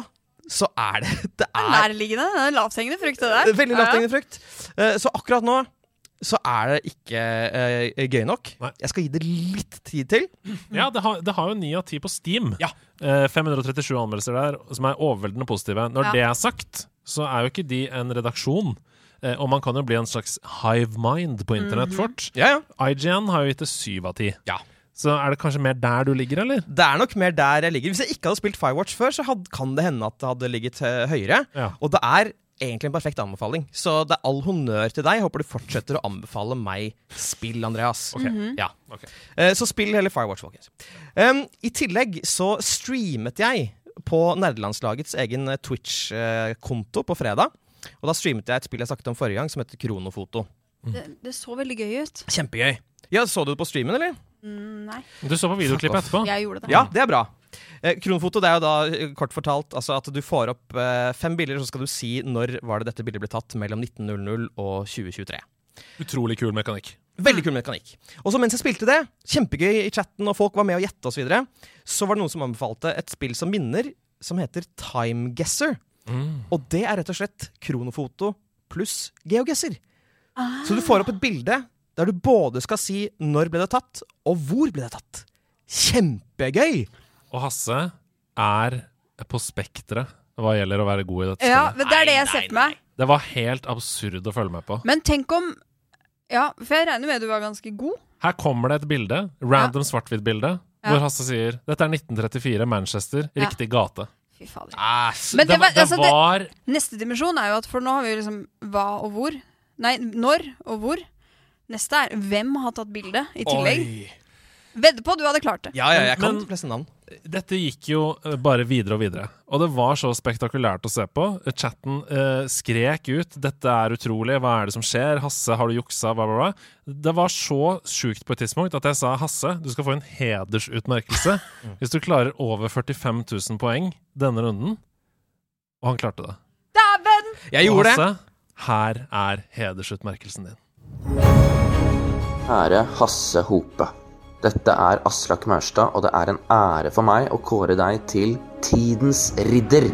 så er det Det er Nærliggende. Det er lavthengende frukt, det der. veldig lavthengende frukt. Eh, Så akkurat nå så er det ikke eh, gøy nok. Nei. Jeg skal gi det litt tid til. Ja, det har, det har jo ni av ti på Steam. Ja. Eh, 537 anmeldelser der, som er overveldende positive. Når Ja. det er sagt, så er jo ikke de en redaksjon. Eh, og man kan jo bli en slags hive mind på internett fort. Ja, ja. IGN har jo gitt det syv av ti. Ja. Så er det kanskje mer der du ligger, eller? Det er nok mer der jeg ligger. Hvis jeg ikke hadde spilt Firewatch før, så had, kan det hende at det hadde ligget eh, høyere. Ja. Og det er egentlig en perfekt anbefaling. Så det er all honnør til deg. Jeg håper du fortsetter å anbefale meg spill, Andreas. Ok. Ja. okay. uh, Så spill heller Firewatch, folkens. Um, I tillegg så streamet jeg på nerdelandslagets egen Twitch-konto på fredag. Og da streamet jeg et spill jeg snakket om forrige gang, som heter Kronofoto. Det, det så veldig gøy ut. Kjempegøy. Ja, Så du det på streamen, eller? Mm, nei, Du så på videoklippet etterpå? jeg gjorde det. Ja, det er bra. Eh, kronofoto det er jo da eh, kort fortalt altså at du får opp eh, fem bilder, så skal du si når var det dette bildet ble tatt mellom 1900 og 2023. Utrolig kul mekanikk. Veldig kul mekanikk. Og så mens jeg spilte det, kjempegøy i chatten, og folk var med å gjette osv., så, videre, så var det noen som anbefalte et spill som minner, som heter Time Guesser. Mm. Og det er rett og slett kronofoto pluss geogesser. Så du får opp et bilde der du både skal si når ble det tatt, og hvor ble det tatt. Kjempegøy! Og Hasse er på spekteret hva gjelder å være god i dette Ja, men det er det jeg ser for meg. Det var helt absurd å følge med på. Men tenk om Ja, for jeg regner med du var ganske god. Her kommer det et bilde, random svart-hvitt-bilde, Ja. hvor Hasse sier Dette er 1934, Manchester, Ja. riktig gate. Fy fader. Æsj! Det, det var, det altså, det, var neste dimensjon er jo at for nå har vi jo liksom hva og hvor. Nei, når og hvor. Neste er hvem har tatt bildet, i tillegg. Oi. Vedder på du hadde klart det. Ja, ja, jeg kan Men- de fleste navn. Dette gikk jo eh, bare videre og videre. Og det var så spektakulært å se på. Chatten eh, skrek ut 'Dette er utrolig. Hva er det som skjer? Hasse, har du juksa?' Bla, bla, bla. Det var så sjukt på et tidspunkt at jeg sa 'Hasse, du skal få en hedersutmerkelse hvis du klarer over 45 000 poeng denne runden'. Og han klarte det. Dæven! Jeg gjorde det. Hasse, her er hedersutmerkelsen din. Kjære Hasse Hope. Dette er Aslak Maurstad, og det er en ære for meg å kåre deg til Tidens ridder.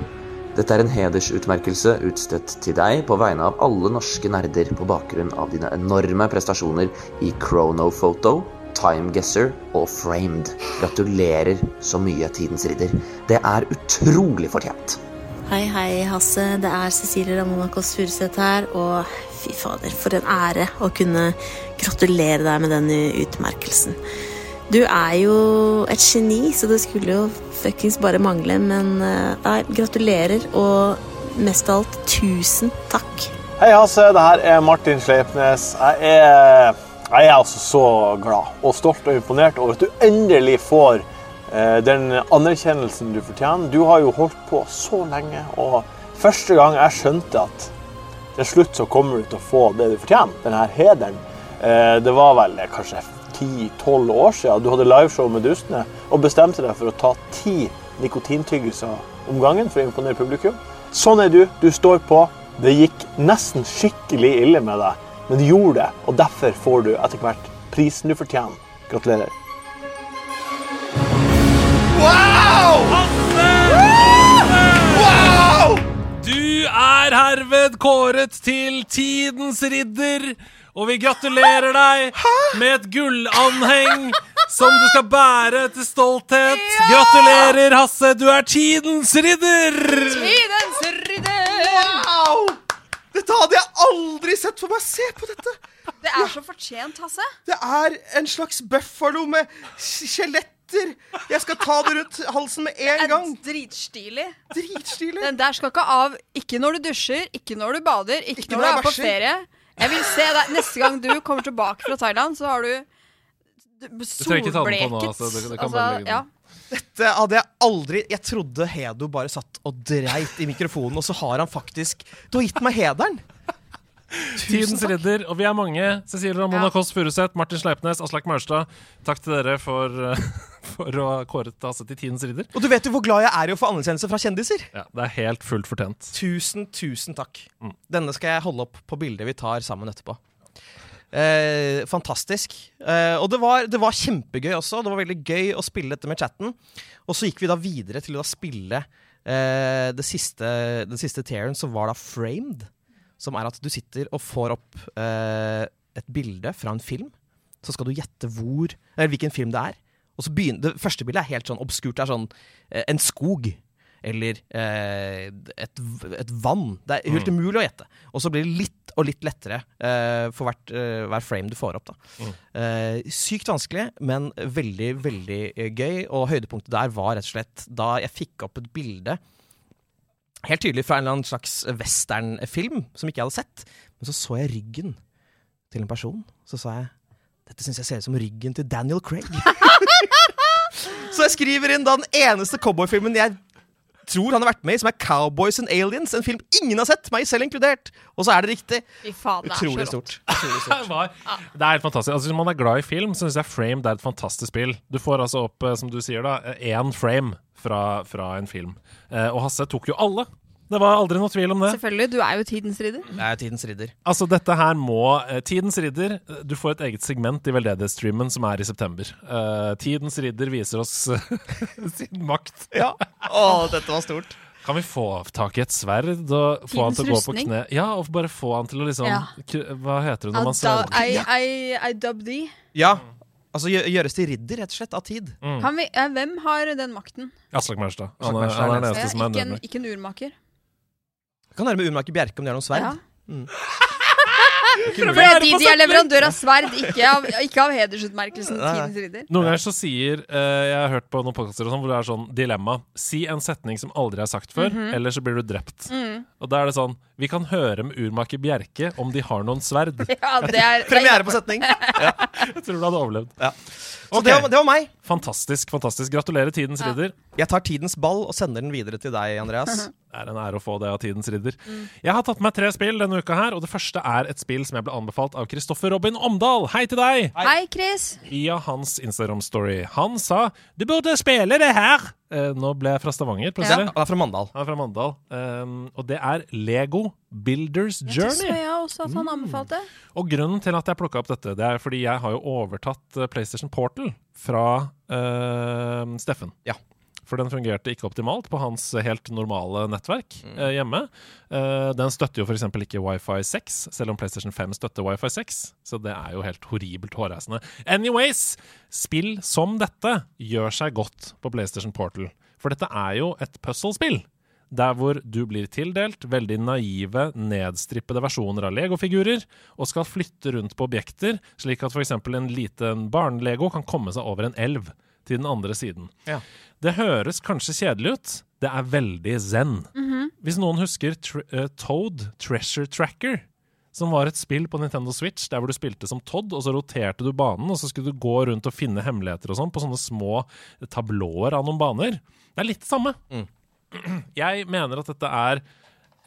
Dette er en hedersutmerkelse utstedt til deg på vegne av alle norske nerder på bakgrunn av dine enorme prestasjoner i Chronophoto, Time Guesser og Framed. Gratulerer så mye, Tidens ridder. Det er utrolig fortjent. Hei, hei, Hasse. Det er Cecilie Ramonakos Furuseth her. Og fy fader, for en ære å kunne gratulere deg med den utmerkelsen. Du er jo et geni, så det skulle jo fuckings bare mangle. Men eh, nei, gratulerer, og mest av alt, tusen takk. Hei, Hasse. Det her er Martin Sleipnes. Jeg er, jeg er altså så glad og stolt og imponert over at du endelig får eh, den anerkjennelsen du fortjener. Du har jo holdt på så lenge, og første gang jeg skjønte at til slutt så kommer du til å få det du fortjener, denne hederen, eh, det var vel kanskje 10-12 år siden du hadde liveshow med Dustene og bestemte deg for å ta ti nikotintyggelser om gangen for å imponere publikum. Sånn er du. Du står på. Det gikk nesten skikkelig ille med deg, men du gjorde det, og derfor får du etter hvert prisen du fortjener. Gratulerer. Wow! Du er herved kåret til tidens ridder, og vi gratulerer deg med et gullanheng som du skal bære til stolthet. Gratulerer, Hasse. Du er tidens ridder! Tidens ridder! Wow! Dette hadde jeg aldri sett for meg. Se på dette! Det er så fortjent, Hasse. Det er en slags buffalo med skjelett Jeg skal ta det rundt halsen med en gang. dritstilig. Dritstilig. Den der skal ikke av ikke når du dusjer, ikke når du bader, ikke, Ikke når du når du er på ferie. Jeg vil se deg Neste gang du kommer tilbake fra Thailand, så har du d- trenger ikke ta den på nå, altså. Det- det kan bare legge ja. Dette hadde jeg aldri Jeg trodde Hedo bare satt og dreit i mikrofonen, og så har han faktisk Du har gitt meg hederen. Tidens ridder, og vi er mange. Cecilie Ramona Ja. Kåss Furuseth, Martin Sleipnes, Aslak Maurstad. Takk til dere for, eh, for å ha kåret Hasse til tidens ridder. Og du vet jo hvor glad jeg er i å få anerkjennelse fra kjendiser. Ja, det er helt fullt fortjent. Tusen, tusen takk. Mm. Denne skal jeg holde opp på bildet vi tar sammen etterpå. Eh, fantastisk. Eh, og det var, det var kjempegøy også. Det var veldig gøy å spille dette med chatten. Og så gikk vi da videre til å da spille eh, det siste, den siste tieren, som var da framed. Som er at du sitter og får opp eh, et bilde fra en film. Så skal du gjette hvor, eller hvilken film det er. Og så begynner, Det første bildet er helt sånn obskurt. Det er sånn eh, en skog. Eller eh, et, et vann. Det er helt umulig å gjette. Og så blir det litt og litt lettere eh, for hvert, eh, hver frame du får opp. Da. Eh, sykt vanskelig, men veldig, veldig gøy. Og høydepunktet der var rett og slett da jeg fikk opp et bilde Helt tydelig fra en eller annen slags westernfilm som ikke jeg hadde sett. Men så så jeg ryggen til en person. Så sa jeg dette syns jeg ser ut som ryggen til Daniel Craig. så jeg skriver inn da den eneste cowboyfilmen jeg tror han har vært med i, som er Cowboys and Aliens. En film ingen har sett, meg selv inkludert. Og så er det riktig. Fy faen, det er så Utrolig rått. stort. Utrolig Det, stort. det er helt fantastisk. Altså, hvis man er glad i film, så syns jeg Frame det er et fantastisk spill. Du får altså opp, eh, som du sier, da, én frame fra, fra en film. Eh, og Hasse tok jo alle. Det var aldri noe tvil om det. Selvfølgelig. Du er jo tidens ridder. Jeg er tidens ridder. Altså, dette her må eh, Tidens ridder Du får et eget segment i veldedighetsstreamen som er i september. Uh, Tidens ridder viser oss sin makt. Ja. Å, dette var stort. Kan vi få tak i et sverd og få han Tidens til å gå på kne? Ja, og bare få han til å liksom Ja. k- Hva heter det når man sverger? I, I, I dub thee. Ja. Altså gjøres til ridder, rett og slett, av tid. Kan vi, eh, hvem har den makten? Aslak Maurstad. Han, er- han den eneste Ja, som er nødvendig. ikke en urmaker. Kan høre med Urmaker Bjerke om det er noen sverd. Ja. Mm. Fordi de, de er leverandør av sverd, ikke av, ikke av hedersutmerkelsen Tidens ridder. Noen ganger så sier eh, Jeg har hørt på noen podkaster sånn, hvor det er sånn dilemma. Si en setning som aldri er sagt før, Mhm. eller så blir du drept. Mm. Og da er det sånn Vi kan høre med urmaker Bjerke om de har noen sverd. Ja, det er, Premiere på setning. Jeg tror du hadde overlevd. Ja. Så det, var, det var meg. Fantastisk. fantastisk Gratulerer, Tidens Ja. ridder. Jeg tar tidens ball og sender den videre til deg, Andreas. Det er en ære å få det av Tidens ridder. Jeg har tatt med tre spill denne uka her, og det første er et spill som jeg ble anbefalt av Kristoffer Robin Omdal. Hei til deg! Hei, Chris. Via hans Instagram-story. Han sa 'du burde spille det her'. Eh, nå ble jeg fra Stavanger, plutselig. Han er fra Mandal. Er fra Mandal. Um, og det er Lego Builders Journey. Det jeg også at Mm. han anbefalte. Og grunnen til at jeg plukka opp dette, det er fordi jeg har jo overtatt eh, PlayStation Portal fra uh, Steffen. Ja. For den fungerte ikke optimalt på hans helt normale nettverk eh, hjemme. Eh, den støtter jo f.eks. ikke Wifi 6, selv om PlayStation 5 støtter Wifi 6. Så det er jo helt horribelt hårreisende. Anyways, spill som dette gjør seg godt på PlayStation Portal. For dette er jo et puzzle-spill. Der hvor du blir tildelt veldig naive, nedstrippede versjoner av legofigurer, og skal flytte rundt på objekter, slik at f.eks. en liten barnelego kan komme seg over en elv til den andre siden. Ja. Det høres kanskje kjedelig ut. Det er veldig zen. Hvis noen husker tre uh, Toad Treasure Tracker, som var et spill på Nintendo Switch der hvor du spilte som Todd, og så roterte du banen, og så skulle du gå rundt og finne hemmeligheter og sånn på sånne små tablåer av noen baner. Det er litt det samme. Jeg mener at dette er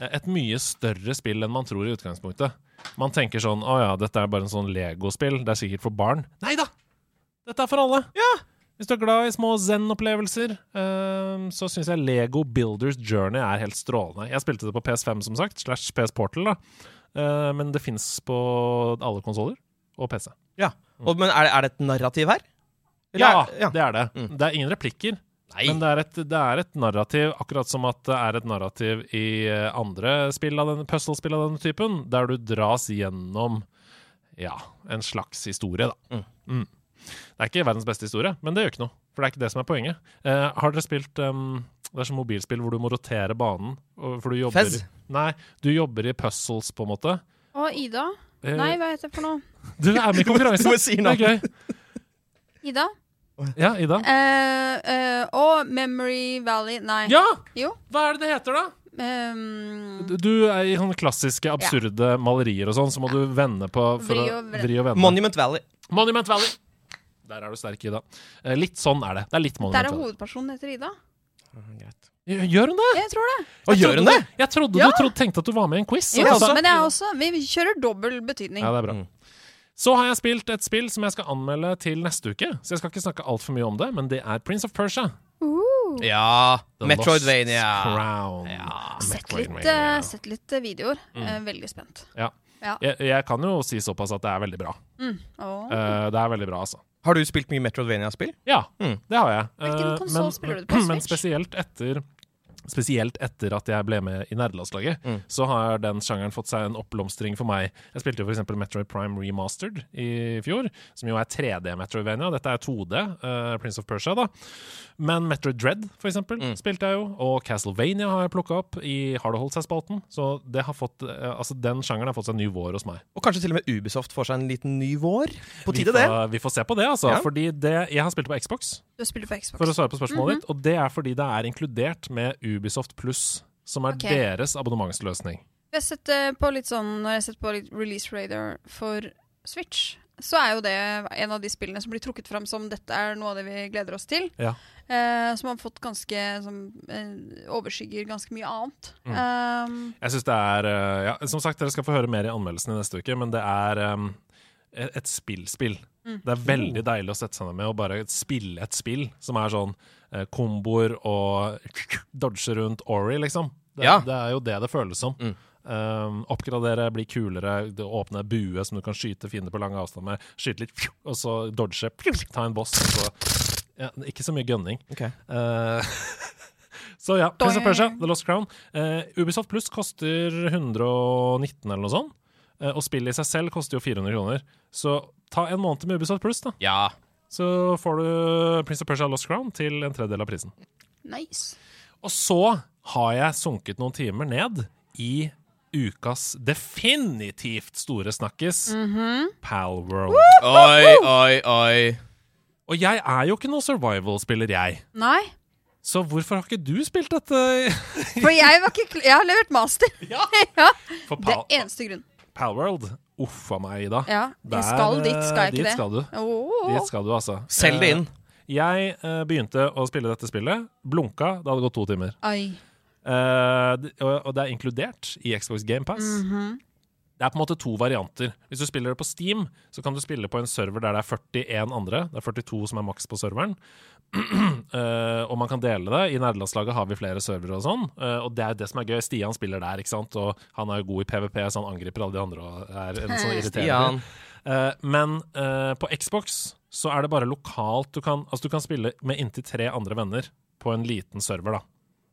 et mye større spill enn man tror i utgangspunktet. Man tenker sånn Å ja, dette er bare en sånn Lego-spill. Det er sikkert for barn. Nei da! Dette er for alle. Hvis du er glad i små zen-opplevelser, eh, så syns jeg Lego Builders Journey er helt strålende. Jeg spilte det på PS5, som sagt, slash PS Portal, da. Eh, men det fins på alle konsoller og PC. Ja. Og, men er det, er det et narrativ her? Ja, er- ja. det er det. Mm. Det er ingen replikker. Nei. Men det er, et, det er et narrativ, akkurat som at det er et narrativ i eh, andre spill av puzzle-spill av denne typen, der du dras gjennom ja, en slags historie, da. Mm. Det er ikke verdens beste historie, men det gjør ikke noe. For det er ikke det som er poenget. Eh, har dere spilt um, Det er sånn mobilspill hvor du må rotere banen? For du jobber Fez? Nei, du jobber i puzzles, på en måte. Og Ida? Eh, Nei, hva heter det for noe? Du er med i konkurranse! Du må si det er gøy. Ida? Ja, Ida. Eh, eh, og Memory Valley Nei. Ja! Jo. Hva er det det heter, da? Um, Du- er i sånne klassiske, absurde malerier og sånn, så må du vende på for Vri og vri og vende. Monument Valley. Monument Valley! Der er du sterk, Ida. Eh, Litt sånn er det. Det er litt der er hovedpersonen heter Ida. Greit. Gjør hun det? Jeg tror det. Og Jeg gjør hun det? Jeg trodde Ja. du trodde, tenkte at du var med i en quiz. Jeg også, men jeg også Vi kjører dobbel betydning. Ja, det er bra. Mm. Så har jeg spilt et spill som jeg skal anmelde til neste uke. Så jeg skal ikke snakke altfor mye om det, men det er Prince of Persia. Ja. The Metroidvania. Lost Crown. Ja. Sett litt, eh, sett litt eh, videoer. Eh, veldig spent. Ja. Ja. Jeg, jeg kan jo si såpass at det er veldig bra. Åh. Eh, det er veldig bra, altså. Har du spilt mye Metroidvania-spill? Ja, Mm. det har jeg. Hvilken Eh, konsoll spiller du på? på? Men Switch? spesielt etter Spesielt etter at jeg ble med i nerdelandslaget, Mm. så har den sjangeren fått seg en oppblomstring for meg. Jeg spilte jo f.eks. Metroid Prime Remastered i fjor, som jo er 3D-Metrovania. Dette er 2D, uh, Prince of Persia, da. Men Metroid Dread, for eksempel, Mm. spilte jeg jo. Og Castlevania har jeg plukka opp i Har det holdt seg-spalten. Så det har fått, eh, altså den sjangeren har fått seg en ny vår hos meg. Og kanskje til og med Ubisoft får seg en liten ny vår? På tide, det. vi får se på det, altså. Ja. Fordi det, jeg har spilt på Xbox. Du har spilt på Xbox. For å svare på spørsmålet Mhm. ditt, og det er fordi det er inkludert med Ubisoft Pluss, som er okay. deres abonnementsløsning. Jeg har sett eh, på litt sånn Når jeg har sett på litt Release Radar for Switch, så er jo det en av de spillene som blir trukket fram som dette er noe av det vi gleder oss til. Ja. Eh, som har fått ganske Som eh, overskygger ganske mye annet. Mm. Um, Jeg synes det er eh, ja, Som sagt, dere skal få høre mer i anmeldelsen i neste uke, men det er um, et et spillspill. Mm. Det er veldig deilig å sette seg ned med og bare spille et spill som er sånn eh, komboer og dodge rundt Ori, liksom. Det, Ja. det er jo det det føles som. Mm. Um, oppgradere, bli kulere, åpne bue som du kan skyte fiender på lang avstand med. Skyte litt, og så dodge, ta en boss. Og så, ja, ikke så mye gunning. Ok. Uh, så ja, Prince of Persia, The Lost Crown. Uh, Ubisoft Pluss koster 119 eller noe sånt. Uh, og spillet i seg selv koster jo 400 kroner. Så ta en måned med Ubisoft Pluss, da. Ja. Så får du Prince of Persia Lost Crown til en tredjedel av prisen. nice. Og så har jeg sunket noen timer ned i ukas definitivt store snakkes, Palworld. Oi, oi, oi. Og jeg er jo ikke noen survival-spiller, jeg. Nei. Så hvorfor har ikke du spilt dette? For jeg var ikke kl Jeg har levert master. Ja. For Det er eneste grunn. Palworld Uff a meg, Ida. Ja, Der, skal dit, skal jeg dit ikke det? skal du. Åh. Dit skal du, altså. Selg det inn. Eh, Jeg eh, begynte å spille dette spillet, blunka, det hadde gått to timer. Ai. Eh, og, det er inkludert i Xbox GamePass. -hmm. Det er på en måte to varianter. Hvis du spiller det på Steam, så kan du spille på en server der det er 41 andre. Det er 42 som er maks på serveren. Uh, og man kan dele det. I nederlandslaget har vi flere servere og sånn. Uh, og det er det som er gøy. Stian spiller der, ikke sant. Og han er jo god i PVP, så han angriper alle de andre og er en sånn irriterende. Eh, men på Xbox så er det bare lokalt du kan Altså du kan spille med inntil tre andre venner på en liten server, da.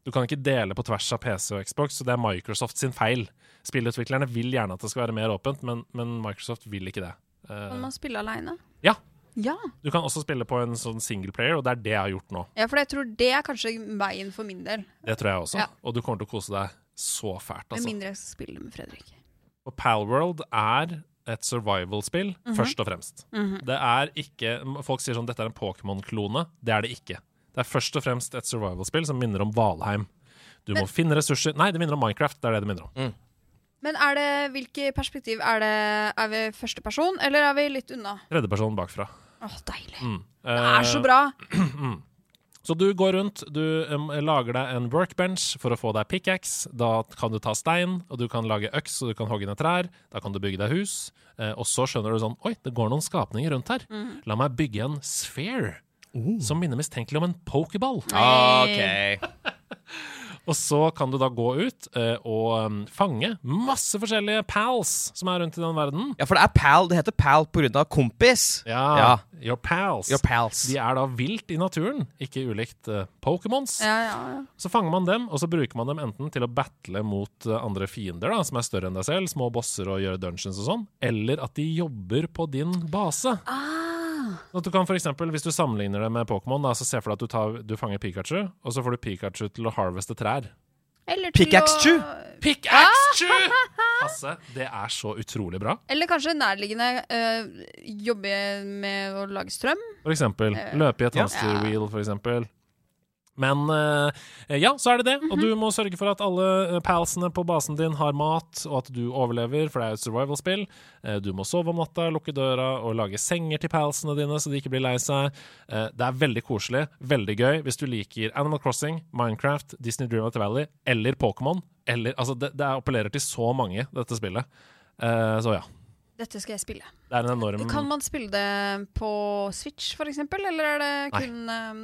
Du kan ikke dele på tvers av PC og Xbox, så det er Microsoft sin feil. Spillutviklerne vil gjerne at det skal være mer åpent, men, men Microsoft vil ikke det. Eh, Kan man spille aleine? Ja. Ja. du kan også spille på en sånn singleplayer, og det er det jeg har gjort nå. ja, for jeg tror det er kanskje veien for min del. Det tror jeg også. Ja. Og du kommer til å kose deg så fælt, Med altså. mindre jeg skal spille med Fredrik. Og Palworld er et survival-spill, Mhm. først og fremst. Det er ikke Folk sier sånn dette er en Pokémon-klone. Det er det ikke. Det er først og fremst et survival-spill som minner om Valheim. Du må finne ressurser Nei, det minner om Minecraft. Det er det det minner om. Men er det, hvilke perspektiv? Er, det, er vi første person, eller er vi litt unna? Tredjeperson bakfra. Åh, deilig. Mm. Det er så Eh, bra. Så du går rundt, du um, lager deg en workbench for å få deg pickaxe. Da kan du ta stein, og du kan lage øks, og du kan hogge ned trær. Da kan du bygge deg hus. Eh, og så skjønner du sånn Oi, det går noen skapninger rundt her. Mm. La meg bygge en sphere. Som minner mistenkelig om en pokerball. OK. Og så kan du da gå ut uh, og em, fange masse forskjellige pals som er rundt i den verden. Ja, for det er pal. Det heter pal pga. kompis. Ja, Ja. Your pals. Your pals. De er da vilt i naturen, ikke ulikt uh, Pokémons. Ja, ja, ja. Så fanger man dem, og så bruker man dem enten til å battle mot uh, andre fiender da, som er større enn deg selv, små bosser og gjøre dungeons og sånn, eller at de jobber på din base. Ah, Sånn du kan for eksempel, Hvis du sammenligner det med Pokémon, så se for deg at du, tar, du fanger Pikachu, og så får du Pikachu til å harveste trær. eller til Pickaxe-chu. å- Pickaxe! Hasse, det er så utrolig bra. Eller kanskje nærliggende øh, jobbe med å lage strøm. For eksempel. Eh, Løpe i et ja. for eksempel. Men eh, ja, så er det det. Og du må sørge for at alle eh, palsene på basen din har mat, og at du overlever, for det er jo et survival-spill. Eh, du må sove om natta, lukke døra og lage senger til palsene dine, så de ikke blir lei seg. Det er veldig koselig, veldig gøy hvis du liker Animal Crossing, Minecraft, Disney Dreamlight Valley eller Pokémon. Altså, det, det appellerer til så mange, dette spillet. Så ja. Dette skal jeg spille. Det er en enorm Kan man spille det på Switch, for eksempel? Eller er det kun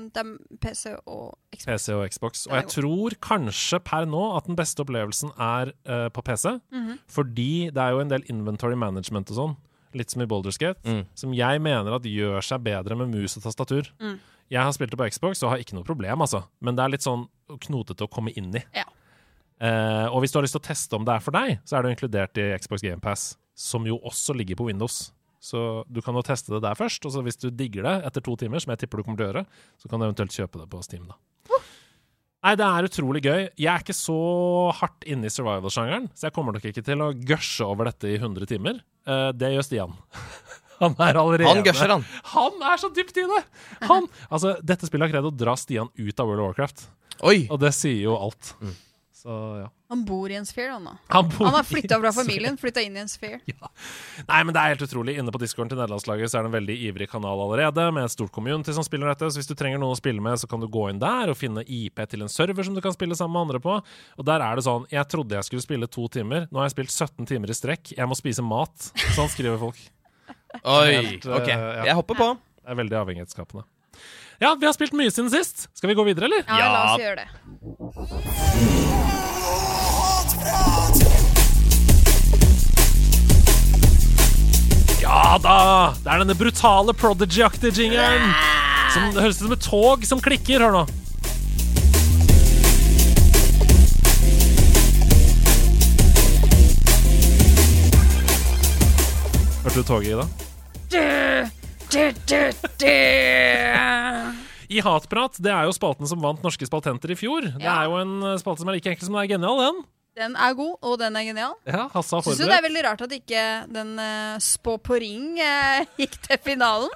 det er PC og Xbox? PC og Xbox. Og jeg tror kanskje per nå at den beste opplevelsen er uh, på PC. Mhm. Fordi det er jo en del inventory management og sånn, litt som i Boulders Gate, Mm. som jeg mener at gjør seg bedre med mus og tastatur. Mm. Jeg har spilt det på Xbox og har ikke noe problem, altså. Men det er litt sånn knotete å komme inn i. Ja. Uh, og hvis du har lyst til å teste om det er for deg, så er det jo inkludert i Xbox GamePass, som jo også ligger på Windows. Så du kan jo teste det der først, og så hvis du digger det etter to timer, som jeg tipper du kommer til å gjøre, så kan du eventuelt kjøpe det på Steam, da. Nei, det er utrolig gøy. Jeg er ikke så hardt inne i survival-sjangeren, så jeg kommer nok ikke til å gørse over dette i 100 timer. Eh, det gjør Stian. Han er allerede Han gørser, han. Han er så dypt i det! Han, altså, dette spillet har greid å dra Stian ut av World of Warcraft, Oi. og det sier jo alt. Så ja. Han bor i en sphere, han da. Han, bor Han har flytta fra en familien, flytta inn i en sphere. Nei, men det er helt utrolig. Inne på discorden til nederlandslaget så er det en veldig ivrig kanal allerede, med et stort community som spiller dette. Så hvis du trenger noen å spille med, så kan du gå inn der og finne IP til en server som du kan spille sammen med andre på. Og der er det sånn Jeg trodde jeg skulle spille to timer. Nå har jeg spilt 17 timer i strekk. Jeg må spise mat. Sånn skriver folk. Oi. Helt, ok. OK. ja. Jeg hopper på. Det er veldig avhengighetsskapende. Ja, vi har spilt mye siden sist. Skal vi gå videre, eller? Ja, la oss gjøre det. Ja da! Det er denne brutale Prodigy-aktige jingeren. Som det høres ut som et tog som klikker. Hør nå. Hørte du toget i det? I Hatprat, det er jo spalten som vant Norske spaltenter i fjor. Det Ja. er jo en eh, spalte som er like enkel som den er genial, den. Den er god, og den er genial. Ja, Hasse har Syns du det er forberedt. veldig rart at ikke den uh, Spå på ring eh, gikk til finalen?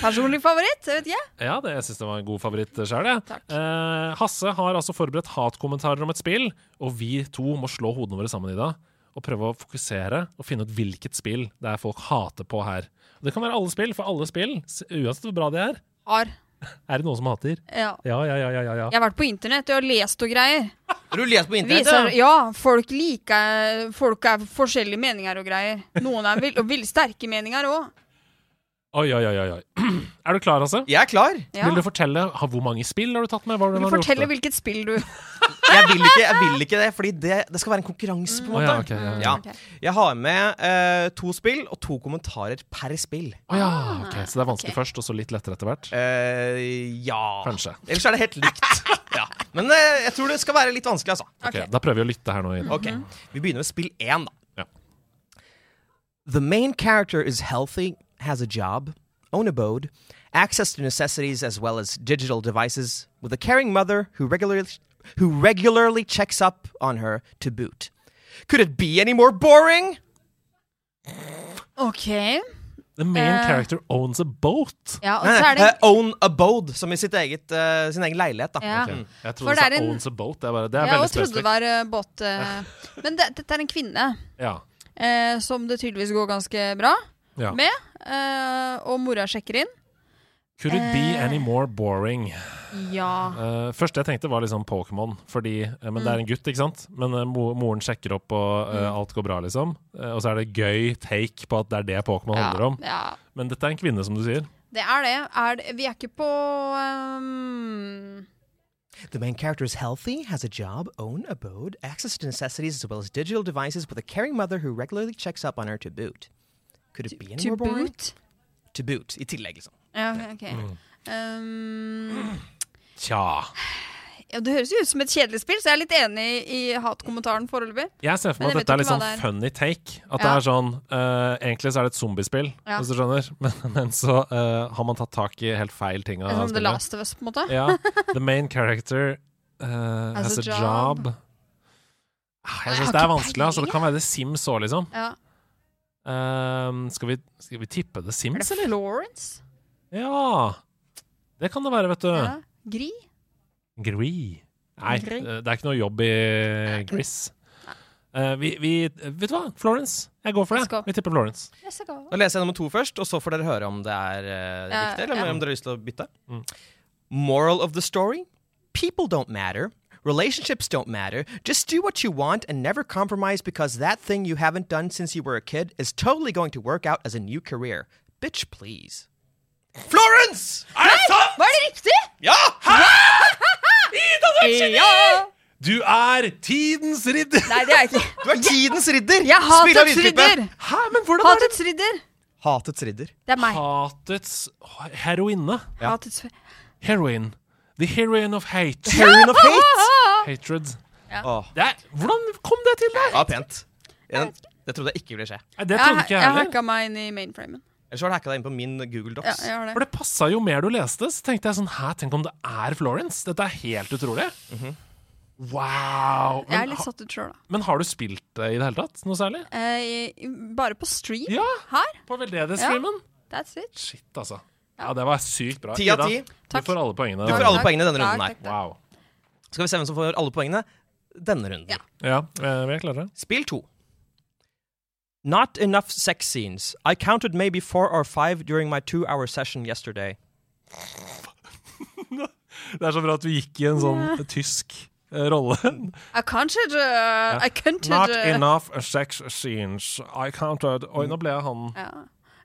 Personlig favoritt? Jeg vet ikke. Ja, det, jeg syns det var en god favoritt sjøl, jeg. Takk. Eh, Hasse har altså forberedt hatkommentarer om et spill, og vi to må slå hodene våre sammen i dag Og prøve å fokusere og finne ut hvilket spill det er folk hater på her. Det kan være alle spill, for alle spill, uansett hvor bra de er, Har. er det noen som hater. Ja. Ja, ja, ja, ja, ja, ja. Jeg har vært på internett og lest og greier. Har du lest på internett? Viser, ja? ja, folk liker Folk er forskjellige meninger og greier. Noen er vill- og veldig sterke meninger òg. Oi, oi, oi, oi. Er du klar, altså? Jeg er klar. Ja. Vil du fortelle ha, hvor mange spill har du tatt med? Hva, Vil du har fortelle hvilket spill du jeg, vil ikke, jeg vil ikke det, fordi det, det skal være en konkurranse. på en måte ja, ok, ja, ja. Ja. Ok. Jeg har med uh, to spill og to kommentarer per spill. Å ja, ok, Så det er vanskelig okay. først, og så litt lettere etter hvert? Uh, ja Kanskje. Ellers er det helt likt. ja. Men uh, jeg tror det skal være litt vanskelig, altså. Ok. Da prøver vi å lytte her nå. Ida. Ok, Vi begynner med spill én, da. Ja. The main character is healthy, has a job, own abode, access to necessities as well as digital devices, with a caring mother who regularly who regularly checks up on her to boot. Could it be any more boring? OK. The main Eh. character owns a boat. Ja, og så er det Eh, own abode, som i sitt eget, eh, sin egen leilighet. da. ja. Ok, Jeg For trodde det det er sa en- owns a boat. Det er, bare, det er Jeg veldig trodde det spesifikt. var eh, båt... eh, Men det, dette er en kvinne Ja. eh, som det tydeligvis går ganske bra Ja. med. Eh, og mora sjekker inn. Could it be Eh. any more boring? Ja. Uh, første jeg tenkte, var liksom Pokémon. Fordi eh, Men det er en gutt, ikke sant? Men uh, mo moren sjekker opp, og uh, alt går bra, liksom. Eh, og så er det gøy take på at det er det Pokémon ja. handler om. ja. Men dette er en kvinne, som du sier. Det er det. Er det. Vi er ikke på um The main character is healthy, has a job, own abode, access to necessities as well as digital devices, with a caring mother who regularly checks up on her to boot. Could it be any To more boring? boot. To boot, i tillegg, liksom. Ja, ok. Mm. Ehm, Tja. ja, det høres jo ut som et kjedelig spill, så jeg er litt enig i hatkommentaren foreløpig. Jeg ser for meg at dette er litt sånn er. funny take. At Ja. det er sånn uh, Egentlig så er det et zombiespill, Ja. hvis du skjønner. Men, men så uh, har man tatt tak i helt feil ting. Som The. Last of Us, på en måte. Ja. The main character uh, Has has, a a job. job. Ah, Jeg syns det er vanskelig. Altså. Det kan være The Sims òg, liksom. Ja. Ehm, skal, vi, skal vi tippe The Er Sims, det eller? Florence? Ja. Det kan det være, vet du. Ja. Gri? Gri. Nei, Gree. eh, det er ikke noe jobb i Gris. Uh, vi, vi Vet du hva? Florence. Jeg går for det. Vi tipper Florence. Yes, Da leser jeg nummer to først, og så får dere høre om det er uh, riktig, eller ja. om dere har lyst til å bytte. Mm. Moral of the story? People don't matter. Relationships don't matter. Just do what you want and never compromise because that thing you haven't done since you were a kid is totally going to work out as a new career. Bitch, please. Florence! Er det sant?! Var det riktig? Ja! Ja! Du er tidens ridder! Nei, det er jeg ikke. Du er tidens ridder! Jeg har hatets ridder. Hæ, men hvordan er det? Hatets ridder. Hatets ridder. Det er meg. Hatets heroinne. Ja. Hatets Heroin. The heroine of hate. Heroine of hate! Hatred. Åh, Det er, hvordan kom det til deg? ja, pent. Jeg, det trodde jeg ikke ville skje. Nei, det Jeg, trodde ikke jeg jeg heller. hacka meg inn i mainframen. Ellers var du hacka deg inn på min Google Ja, Docs. jeg har det. For det passa jo mer du leste, så tenkte jeg sånn Hæ, tenk om det er Florence? Dette er helt utrolig. Wow. Jeg er Men, litt ha, satt ut sjøl, da. men har du spilt det i det hele tatt? Noe særlig? Eh, i- bare på stream Ja, her. på veldedighetsstreamen. That's it. Shit, altså. Ja, det var sykt bra. 10 av Ida, ti. Du får alle poengene. Du får alle poengene denne runden her. Wow. Skal vi se hvem som får alle poengene denne runden. Ja. Ja, eh, vi er klare. Spill to. Not enough sex scenes. I counted maybe four or five during my two-hour session yesterday. Det er så bra at du gikk i en sånn tysk uh, rolle. I counted uh, I counted Not uh, enough sex scenes. I counted Oi, nå ble jeg han Ja.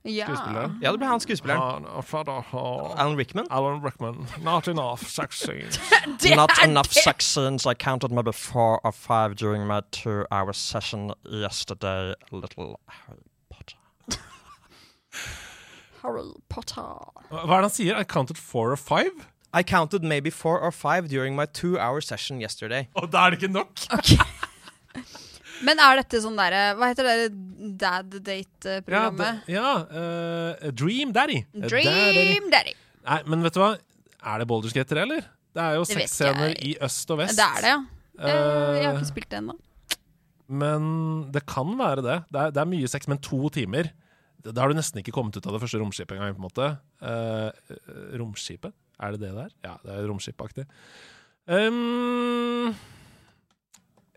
Ja. skuespilleren. Ja, det ble han skuespilleren. Han- fader, uh, Alan Rickman. Alan Rickman. Not enough sex scenes. Not enough sex scenes. I counted maybe four or five during my two-hour session yesterday. Little Harry Potter. Harry Potter. Hva er det han sier? I counted four or five? I counted maybe four or five during my two-hour session yesterday. Og da er det ikke nok! Ok. Men er dette sånn derre Hva heter det dad date-programmet? det, ja uh, Dream Daddy. Dream Daddy. Daddy. Nei, men vet du hva? Er det Boulders Gate 3, eller? Det er jo seks scener sexscener i øst og vest. Det er det, ja. Uh, Jeg har Eh, ikke spilt det ennå. Men det kan være det. Det er, det er mye sex, men to timer Da har du nesten ikke kommet ut av det første romskipet engang. på en måte. Eh, eh, romskipet? Er det det der? Ja, det er romskipaktig. Um,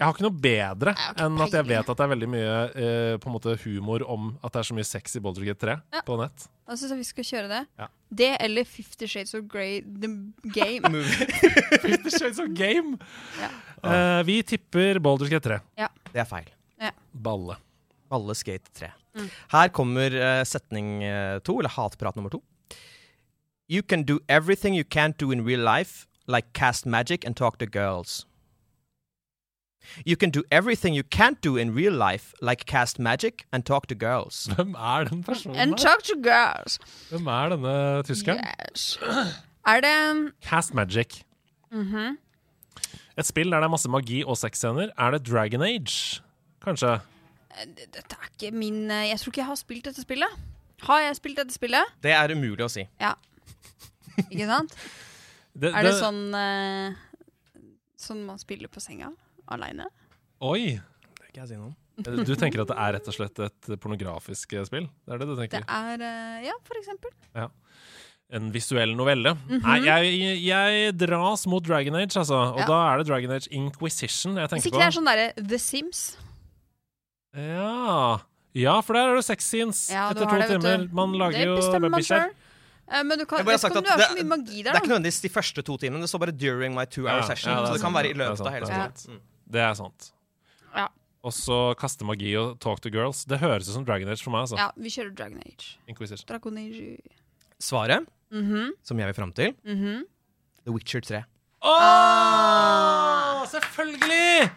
jeg har ikke noe bedre ikke enn at jeg vet at det er veldig mye eh, på en måte humor om at det er så mye sex i Boulder Gate 3 Ja. på nett. Da syns jeg vi skal kjøre det. Ja. Det eller Fifty Shades of Grey The Game. Fifty Shades of Game! Ja. Eh, vi tipper Boulder Gate 3. Det er feil. Balle. Balle Skate 3. Mm. Her kommer uh, setning eh, to, eller hatprat nummer to. You can do everything you can't do in real life, like cast magic and talk to girls. You can do everything you can't do in real life, like cast magic and talk to girls. Hvem er den personen And talk to girls. Hvem er denne tyskeren? Yes. Er det Cast Magic. Mhm. Et spill der det er masse magi og sexscener. Er det Dragon Age? Kanskje? Dette er ikke min eh, Jeg tror ikke jeg har spilt dette spillet. Har jeg spilt dette spillet? Det er umulig å si. Ja. Ikke sant? Det, Er det sånn eh, Sånn man spiller på senga aleine? Oi! Det kan jeg si noe om. Du tenker at det er rett og slett et pornografisk eh, spill? Det er det du tenker? Det er eh, Ja, for eksempel. Ja. En visuell novelle? Mhm. Nei, jeg, jeg dras mot Dragon Age, altså. Og Ja. da er det Dragon Age Inquisition jeg Hvis tenker ikke det er sånn derre The Sims. Ja. ja, for der er det sex scenes Ja, etter to det, timer. Man lager det jo. Eh, Men du kan, vet sagt ikke om at du har så det- mye magi Det er ikke nødvendigvis de første to timene. Det står bare 'during my two hour Ja, session'. ja, det så det kan være i løpet av hele spillet. Mm. Det er sant. Ja. Og så kaste magi og talk to girls. Det høres ut som Dragon Age for meg. altså. ja, vi kjører Dragon Age. Inquisition. Dragon Age. Svaret, Mhm, som jeg vil fram til, mhm. The Witcher 3. Åh, selvfølgelig!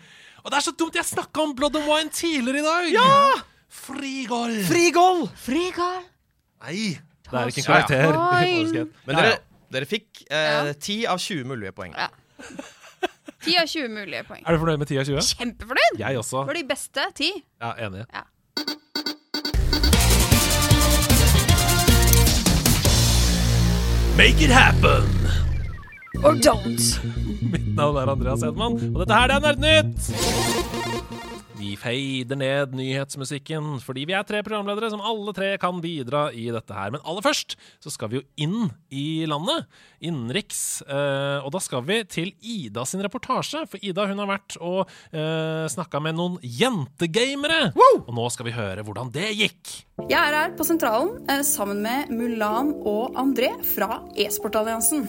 Og det er så dumt! Jeg snakka om Blood and Wine tidligere i dag! Ja! Frigol! Frigol! Frigol! Nei, det er ikke en karakter. Men dere, dere fikk eh, 10 av 20 mulige poeng. Ja. 10 av 20 mulige poeng. Er du fornøyd med 10 av 20? Kjempefornøyd! Jeg også. For de beste 10. Ja, enig. Ja. Make it happen! Or don't. Mitt navn er Andreas Edman, og dette her det er Nerdnytt! Vi fader ned nyhetsmusikken, fordi vi er tre programledere som alle tre kan bidra i dette her. Men aller først så skal vi jo inn i landet, innenriks. Eh, og da skal vi til Ida sin reportasje, for Ida hun har vært og eh, snakka med noen jentegamere. Og nå skal vi høre hvordan det gikk. Jeg er her på sentralen eh, sammen med Mulan og André fra e-sportalliansen.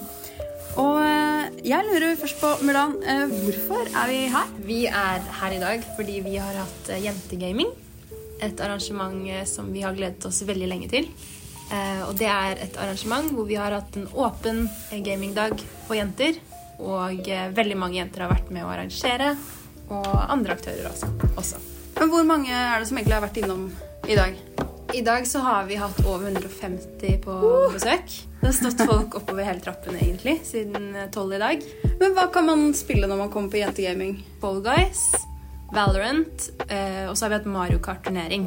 Og eh, jeg lurer først på, Mulan, eh, hvorfor er vi her? Vi er her i dag fordi vi har hatt eh, jentegaming. Et arrangement som vi har gledet oss veldig lenge til. Og det er et arrangement hvor vi har hatt en åpen gamingdag for jenter. Og veldig mange jenter har vært med å arrangere. Og andre aktører også. også. Men hvor mange er det som egentlig har vært innom i dag? I dag så har vi hatt over 150 på besøk. Det har stått folk oppover hele trappen egentlig siden eh, tolv i dag. Men hva kan man spille når man kommer på jentegaming? Fall Guys, Valorant, eh, og så har vi hatt Mario Kart-turnering.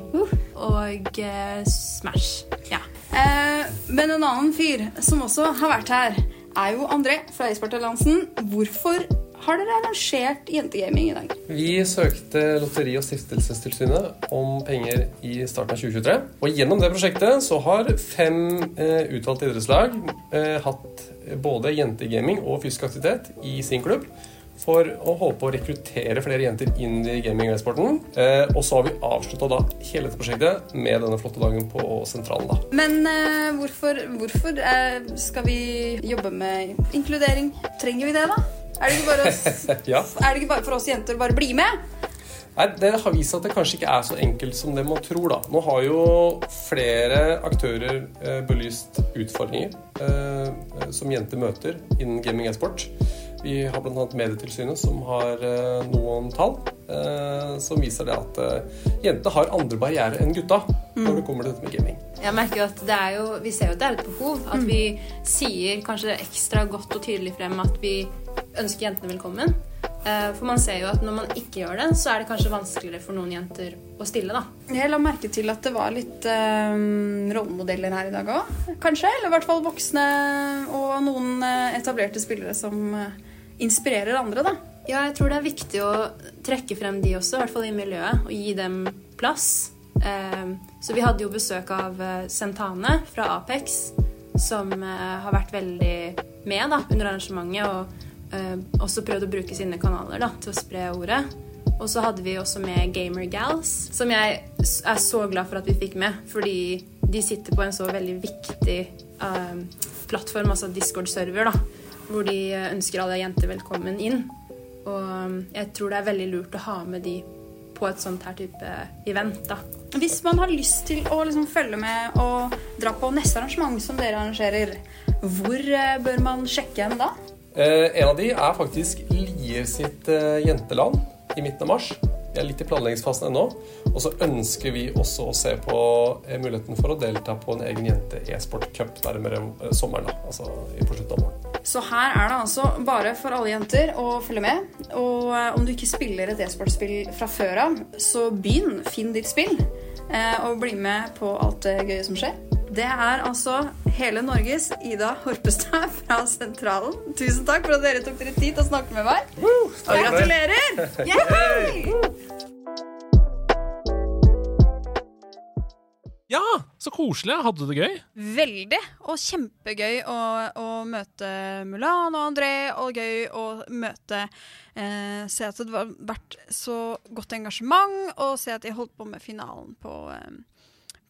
Og eh, Smash. Ja. Eh, men en annen fyr som også har vært her, er jo André fra e-sportalliansen. Hvorfor har dere arrangert jentegaming i dag? Vi søkte Lotteri- og stiftelsestilsynet om penger i starten av 2023. Og gjennom det prosjektet så har fem eh, utvalgte idrettslag eh, hatt både jentegaming og fysisk aktivitet i sin klubb. For å håpe å rekruttere flere jenter inn i gaming-sporten. Eh, og så har vi avslutta da hele dette prosjektet med denne flotte dagen på Sentralen. da. Men eh, hvorfor, hvorfor eh, skal vi jobbe med inkludering? Trenger vi det, da? Er det ikke bare, oss, Ja. er det ikke bare for oss jenter å bare bli med? Nei, Det har vist seg at det kanskje ikke er så enkelt som det man tror. da. Nå har jo flere aktører eh, belyst utfordringer eh, som jenter møter innen gaming e-sport. Vi har bl.a. Medietilsynet som har eh, noen tall eh, som viser det at eh, jentene har andre barrierer enn gutta når det kommer til dette med gaming. Jeg merker at det er jo, Vi ser jo at det er et behov. At vi sier kanskje ekstra godt og tydelig frem at vi ønsker jentene velkommen. Eh, For man ser jo at når man ikke gjør det, så er det kanskje vanskeligere for noen jenter å stille. da. Jeg la merke til at det var litt øh, rollemodeller her i dag òg, kanskje? Eller i hvert fall voksne og noen etablerte spillere som eh, inspirerer andre, da. Ja, jeg tror det er viktig å trekke frem de også, i hvert fall i miljøet, og gi dem plass. Eh, Så vi hadde jo besøk av eh, Sentane fra Apex, som eh, har vært veldig med da, under arrangementet, og eh, også prøvd å bruke sine kanaler da, til å spre ordet. Og så hadde vi også med Gamer Gals, som jeg er så glad for at vi fikk med, fordi de sitter på en så veldig viktig eh, plattform, altså Discord-server, da, hvor de eh, ønsker alle jenter velkommen inn. Og eh, jeg tror det er veldig lurt å ha med de på et sånt her type event, da. Hvis man har lyst til å liksom følge med og dra på neste arrangement som dere arrangerer, hvor eh, bør man sjekke hen da? Eh, en av de er faktisk Lier sitt eh, jenteland. i midten av mars. Vi er litt i planleggingsfasen ennå. Og så ønsker vi også å se på eh, muligheten for å delta på en egen jente-e-sport-cup nærmere eh, sommeren. da, altså i slutten av morgen. Så her er det altså bare for alle jenter å følge med. Og eh, om du ikke spiller et e-sportspill fra før av, så begynn. Finn ditt spill. Og bli med på alt det gøye som skjer. Det er altså hele Norges Ida Horpestad fra Sentralen. Tusen takk for at dere tok dere tid til å snakke med meg. Og gratulerer! Yeah! Ja, så koselig. Hadde du det gøy? Veldig. Og kjempegøy å, å møte Mulan og André, og gøy å møte eh, Se at det har vært så godt engasjement, og se at de holdt på med finalen på, eh,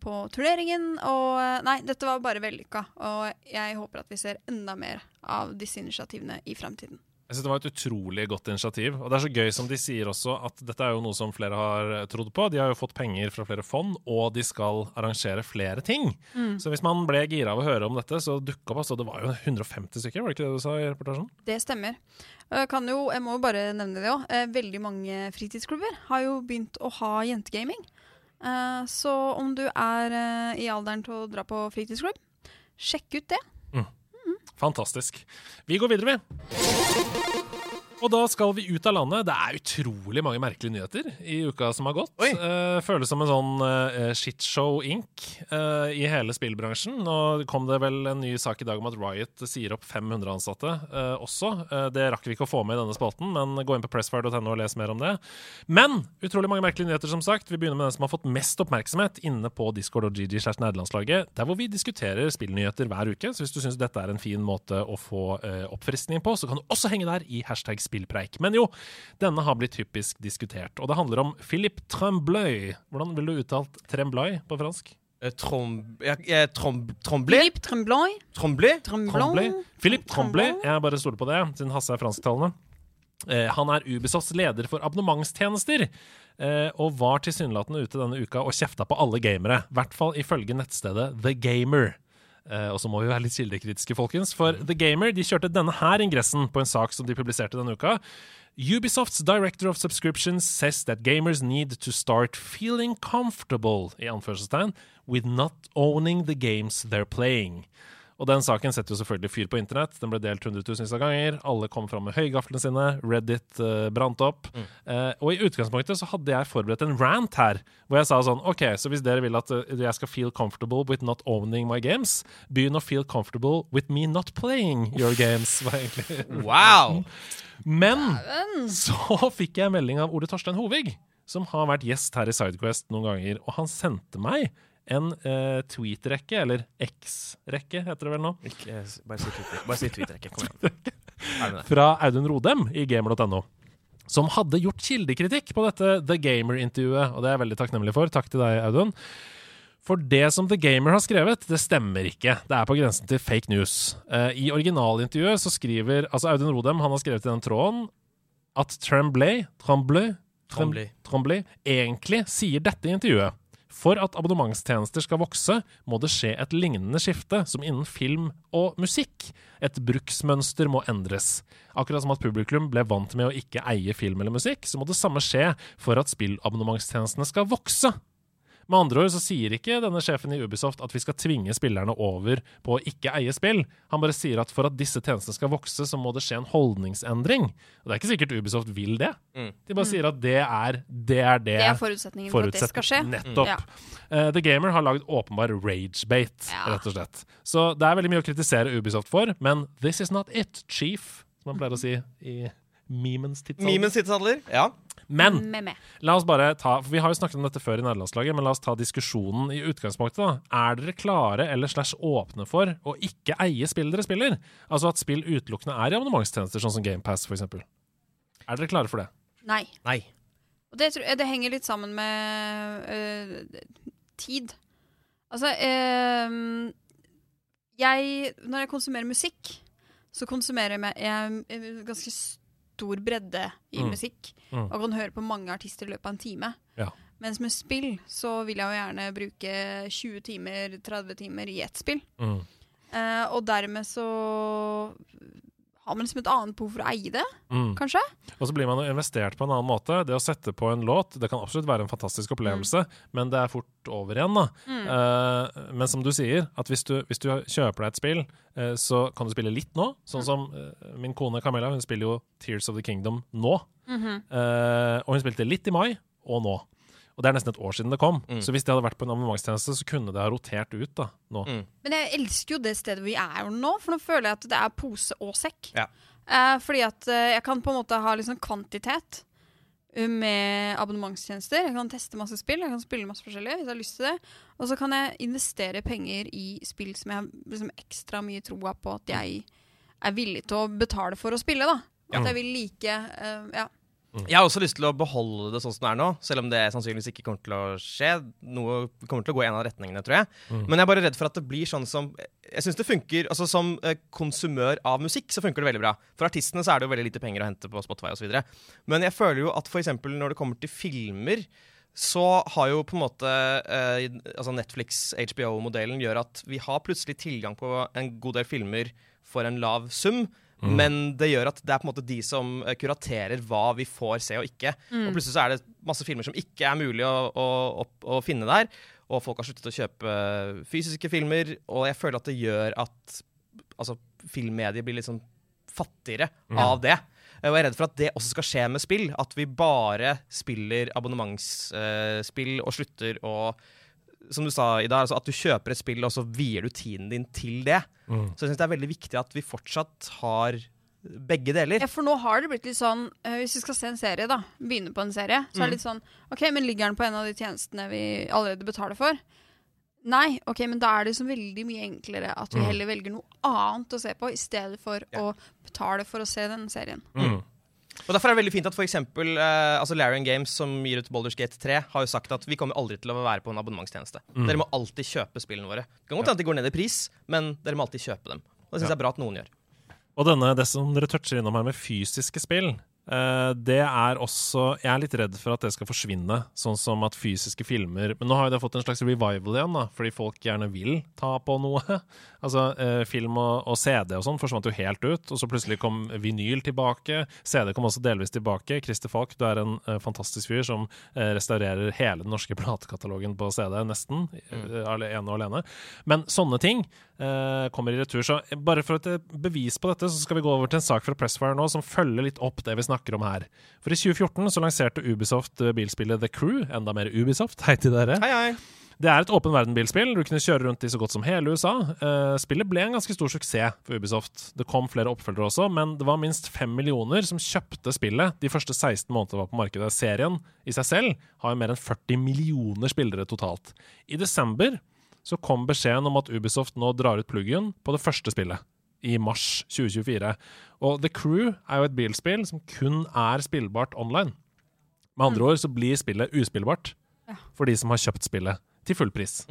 på turneringen. Og eh, nei, dette var bare vellykka. Og jeg håper at vi ser enda mer av disse initiativene i fremtiden. Jeg synes Det var et utrolig godt initiativ. Og det er så gøy som de sier også at dette er jo noe som flere har eh, trodd på. De har jo fått penger fra flere fond, og de skal arrangere flere ting. Mm. Så hvis man ble gira av å høre om dette, så dukka opp altså, Det var jo 150 stykker, var det ikke det du sa i reportasjen? Det stemmer. Jeg, kan jo, jeg må jo bare nevne det òg. Veldig mange fritidsklubber har jo begynt å ha jentegaming. Eh, så om du er eh, i alderen til å dra på fritidsklubb, sjekk ut det. Fantastisk. Vi går videre, vi. Og da skal vi ut av landet. Det er utrolig mange merkelige nyheter i uka som har gått. Eh, føles som en sånn eh, shitshow Inc. eh, i hele spillbransjen. Nå kom det vel en ny sak i dag om at Riot sier opp 500 ansatte også. Det rakk vi ikke å få med i denne spalten, men gå inn på pressfire.no og les mer om det. Men utrolig mange merkelige nyheter, som sagt. Vi begynner med den som har fått mest oppmerksomhet inne på Discord og GG slash nederlandslaget, der hvor vi diskuterer spillnyheter hver uke. Så hvis du syns dette er en fin måte å få eh, oppfriskning på, så kan du også henge der i hashtag spillpreik. Men jo, denne har blitt typisk diskutert, og det handler om Philip Tremblay. Hvordan ville du uttalt Tremblay på fransk? Eh, Trom... Jeg, trom, Tromblé? Philippe Tremblay. Tromblé? Tremblay. Philip Tremblay, jeg bare stoler på det, siden Hasse er fransktalende. Eh, han er Ubisofts leder for abonnementstjenester, eh, og var tilsynelatende ute denne uka og kjefta på alle gamere. I hvert fall ifølge nettstedet The Gamer. Eh, og så må vi være litt kildekritiske, folkens. For The Gamer de kjørte denne her ingressen på en sak som de publiserte denne uka. Ubisofts director of subscriptions says that gamers need to start feeling comfortable i anførselstegn, with not owning the games they're playing. Og den saken setter jo selvfølgelig fyr på internett. Den ble delt hundretusenvis av ganger. Alle kom fram med høygaflene sine. Reddit uh, brant opp. Eh, og i utgangspunktet så hadde jeg forberedt en rant her, hvor jeg sa sånn OK, så hvis dere vil at uh, jeg skal feel comfortable with not owning my games, begynn å feel comfortable with me not playing your games. var egentlig Wow! Men så fikk jeg melding av Ole Torstein Hovig, som har vært gjest her i Sidequest noen ganger, og han sendte meg en eh, tweet-rekke, eller X-rekke heter det vel nå, Ikke, bare si tweet-rekke. Si tweet fra Audun Rodem i gamer.no. Som hadde gjort kildekritikk på dette The Gamer-intervjuet, og det er jeg veldig takknemlig for. Takk til deg, Audun. For det som The Gamer har skrevet, det stemmer ikke. Det er på grensen til fake news. Eh, I originalintervjuet så skriver altså Audun Rodem han har skrevet i den tråden at Tremblay, Tremblay, Trem- Tremblay. Tremblay egentlig sier dette i intervjuet. For at abonnementstjenester skal vokse, må det skje et lignende skifte som innen film og musikk. Et bruksmønster må endres. Akkurat som at publikum ble vant med å ikke eie film eller musikk, så må det samme skje for at spillabonnementstjenestene skal vokse. Med andre ord så sier ikke denne sjefen i Ubisoft at vi skal tvinge spillerne over på å ikke eie spill. Han bare sier at for at disse tjenestene skal vokse, så må det skje en holdningsendring. Og det er ikke sikkert Ubisoft vil det. Mm. De bare sier at det er det. Er det, Det er forutsetningen for at det skal skje. Nettopp. Ja. Uh, The Gamer har lagd åpenbar ragebate, Ja. rett og slett. Så det er veldig mye å kritisere Ubisoft for, men this is not it, chief, som man pleier å si i memens tidsalder. Memens tidsalder? Ja. Men Med meg. La oss bare ta, for Vi har jo snakket om dette før i nederlandslaget, men la oss ta diskusjonen i utgangspunktet. da. Er dere klare eller slash åpne for å ikke eie spill dere spiller? Altså at spill utelukkende er i abonnementstjenester, sånn som GamePass f.eks. Er dere klare for det? Nei. Nei. Og det, tror jeg, det henger litt sammen med øh, tid. Altså øh, Jeg Når jeg konsumerer musikk, så konsumerer jeg, ganske stor bredde i Mm. musikk. Mm. Og kan høre på mange artister i løpet av en time. Ja. Mens med spill så vil jeg jo gjerne bruke 20 timer, 30 timer i ett spill. Mm. Eh, og dermed så har man liksom et annet behov for å eie det, Mm. kanskje? Og så blir man investert på en annen måte. Det å sette på en låt det kan absolutt være en fantastisk opplevelse, men det er fort over igjen. da. Eh, men som du sier, at hvis du, hvis du kjøper deg et spill, uh, så kan du spille litt nå. Sånn som uh, min kone Camilla, hun spiller jo Tears of the Kingdom nå. Eh, og hun spilte litt i mai, og nå. Og det er nesten et år siden det kom. Så hvis det hadde vært på en abonnementstjeneste, så kunne det ha rotert ut da, nå. Men jeg elsker jo det stedet vi er nå, for nå føler jeg at det er pose og sekk. Ja. Eh, fordi at eh, jeg kan på en måte ha liksom kvantitet eh, med abonnementstjenester. Jeg kan teste masse spill, jeg kan spille masse forskjellig hvis jeg har lyst til det. Og så kan jeg investere penger i spill som jeg har liksom ekstra mye troa på at jeg er villig til å betale for å spille. da. At jeg vil like uh, Ja. Jeg har også lyst til å beholde det sånn som det er nå, selv om det sannsynligvis ikke kommer til å skje. Noe kommer til å gå i en av retningene, tror jeg. Men jeg er bare redd for at det blir sånn som Jeg syns det funker altså Som eh, konsumør av musikk så funker det veldig bra. For artistene så er det jo veldig lite penger å hente på Spotify osv. Men jeg føler jo at f.eks. når det kommer til filmer så har jo på en måte eh, altså Netflix-HBO-modellen gjør at vi har plutselig tilgang på en god del filmer for en lav sum. Men det gjør at det er på en måte de som eh, kuraterer hva vi får se og ikke. Og plutselig så er det masse filmer som ikke er mulig å, å, å, å finne der. Og folk har sluttet å kjøpe fysiske filmer. Og jeg føler at det gjør at altså, filmmediet blir litt sånn fattigere av det. Og jeg er redd for at det også skal skje med spill. At vi bare spiller abonnementsspill og slutter å Som du sa, Ida, altså at du kjøper et spill, og så vier du tiden din til det. Så jeg syns det er veldig viktig at vi fortsatt har begge deler. Ja, for nå har det blitt litt sånn uh, Hvis vi skal se en serie, da, begynne på en serie, så er det litt sånn OK, men ligger den på en av de tjenestene vi allerede betaler for? Nei, ok, men da er det liksom veldig mye enklere at vi heller velger noe annet å se på, i stedet for å betale for å se den serien. Og Derfor er det veldig fint at for eksempel, eh, altså Larian Games, som gir ut Baldur's Gate 3, har jo sagt at vi kommer aldri til å være på en abonnementstjeneste. Dere må alltid kjøpe spillene våre. Det kan godt hende at de går ned i pris, men dere må alltid kjøpe dem. Og det syns jeg er bra at noen gjør. Og denne, det som dere toucher innom her med fysiske spill, det er også Jeg er litt redd for at det skal forsvinne, sånn som at fysiske filmer Men nå har jo det fått en slags revival igjen, da, fordi folk gjerne vil ta på noe. altså, eh, film og, og CD og sånn forsvant jo helt ut, og så plutselig kom vinyl tilbake. CD kom også delvis tilbake. Christer Falk, du er en eh, fantastisk fyr som eh, restaurerer hele den norske platekatalogen på CD, nesten. mm. ene og alene. Men sånne ting eh, kommer i retur. Så bare for et eh, bevis på dette, så skal vi gå over til en sak fra Pressfire nå som følger litt opp det vi snakker om her. For i 2014 så lanserte Ubisoft eh, bilspillet The Crew, enda mer Ubisoft. Hei til dere. Hei, hei. Det er et åpen verden-bilspill. Du kunne kjøre rundt i så godt som hele USA. Eh, spillet ble en ganske stor suksess for Ubisoft. Det kom flere oppfølgere også, men det var minst fem millioner som kjøpte spillet de første 16 månedene var på markedet. Serien i seg selv har jo mer enn 40 millioner spillere totalt. I desember så kom beskjeden om at Ubisoft nå drar ut pluggen på det første spillet. I mars 2024. Og The Crew er jo et bilspill som kun er spillbart online. Med andre ord så blir spillet uspillbart for de som har kjøpt spillet til full pris.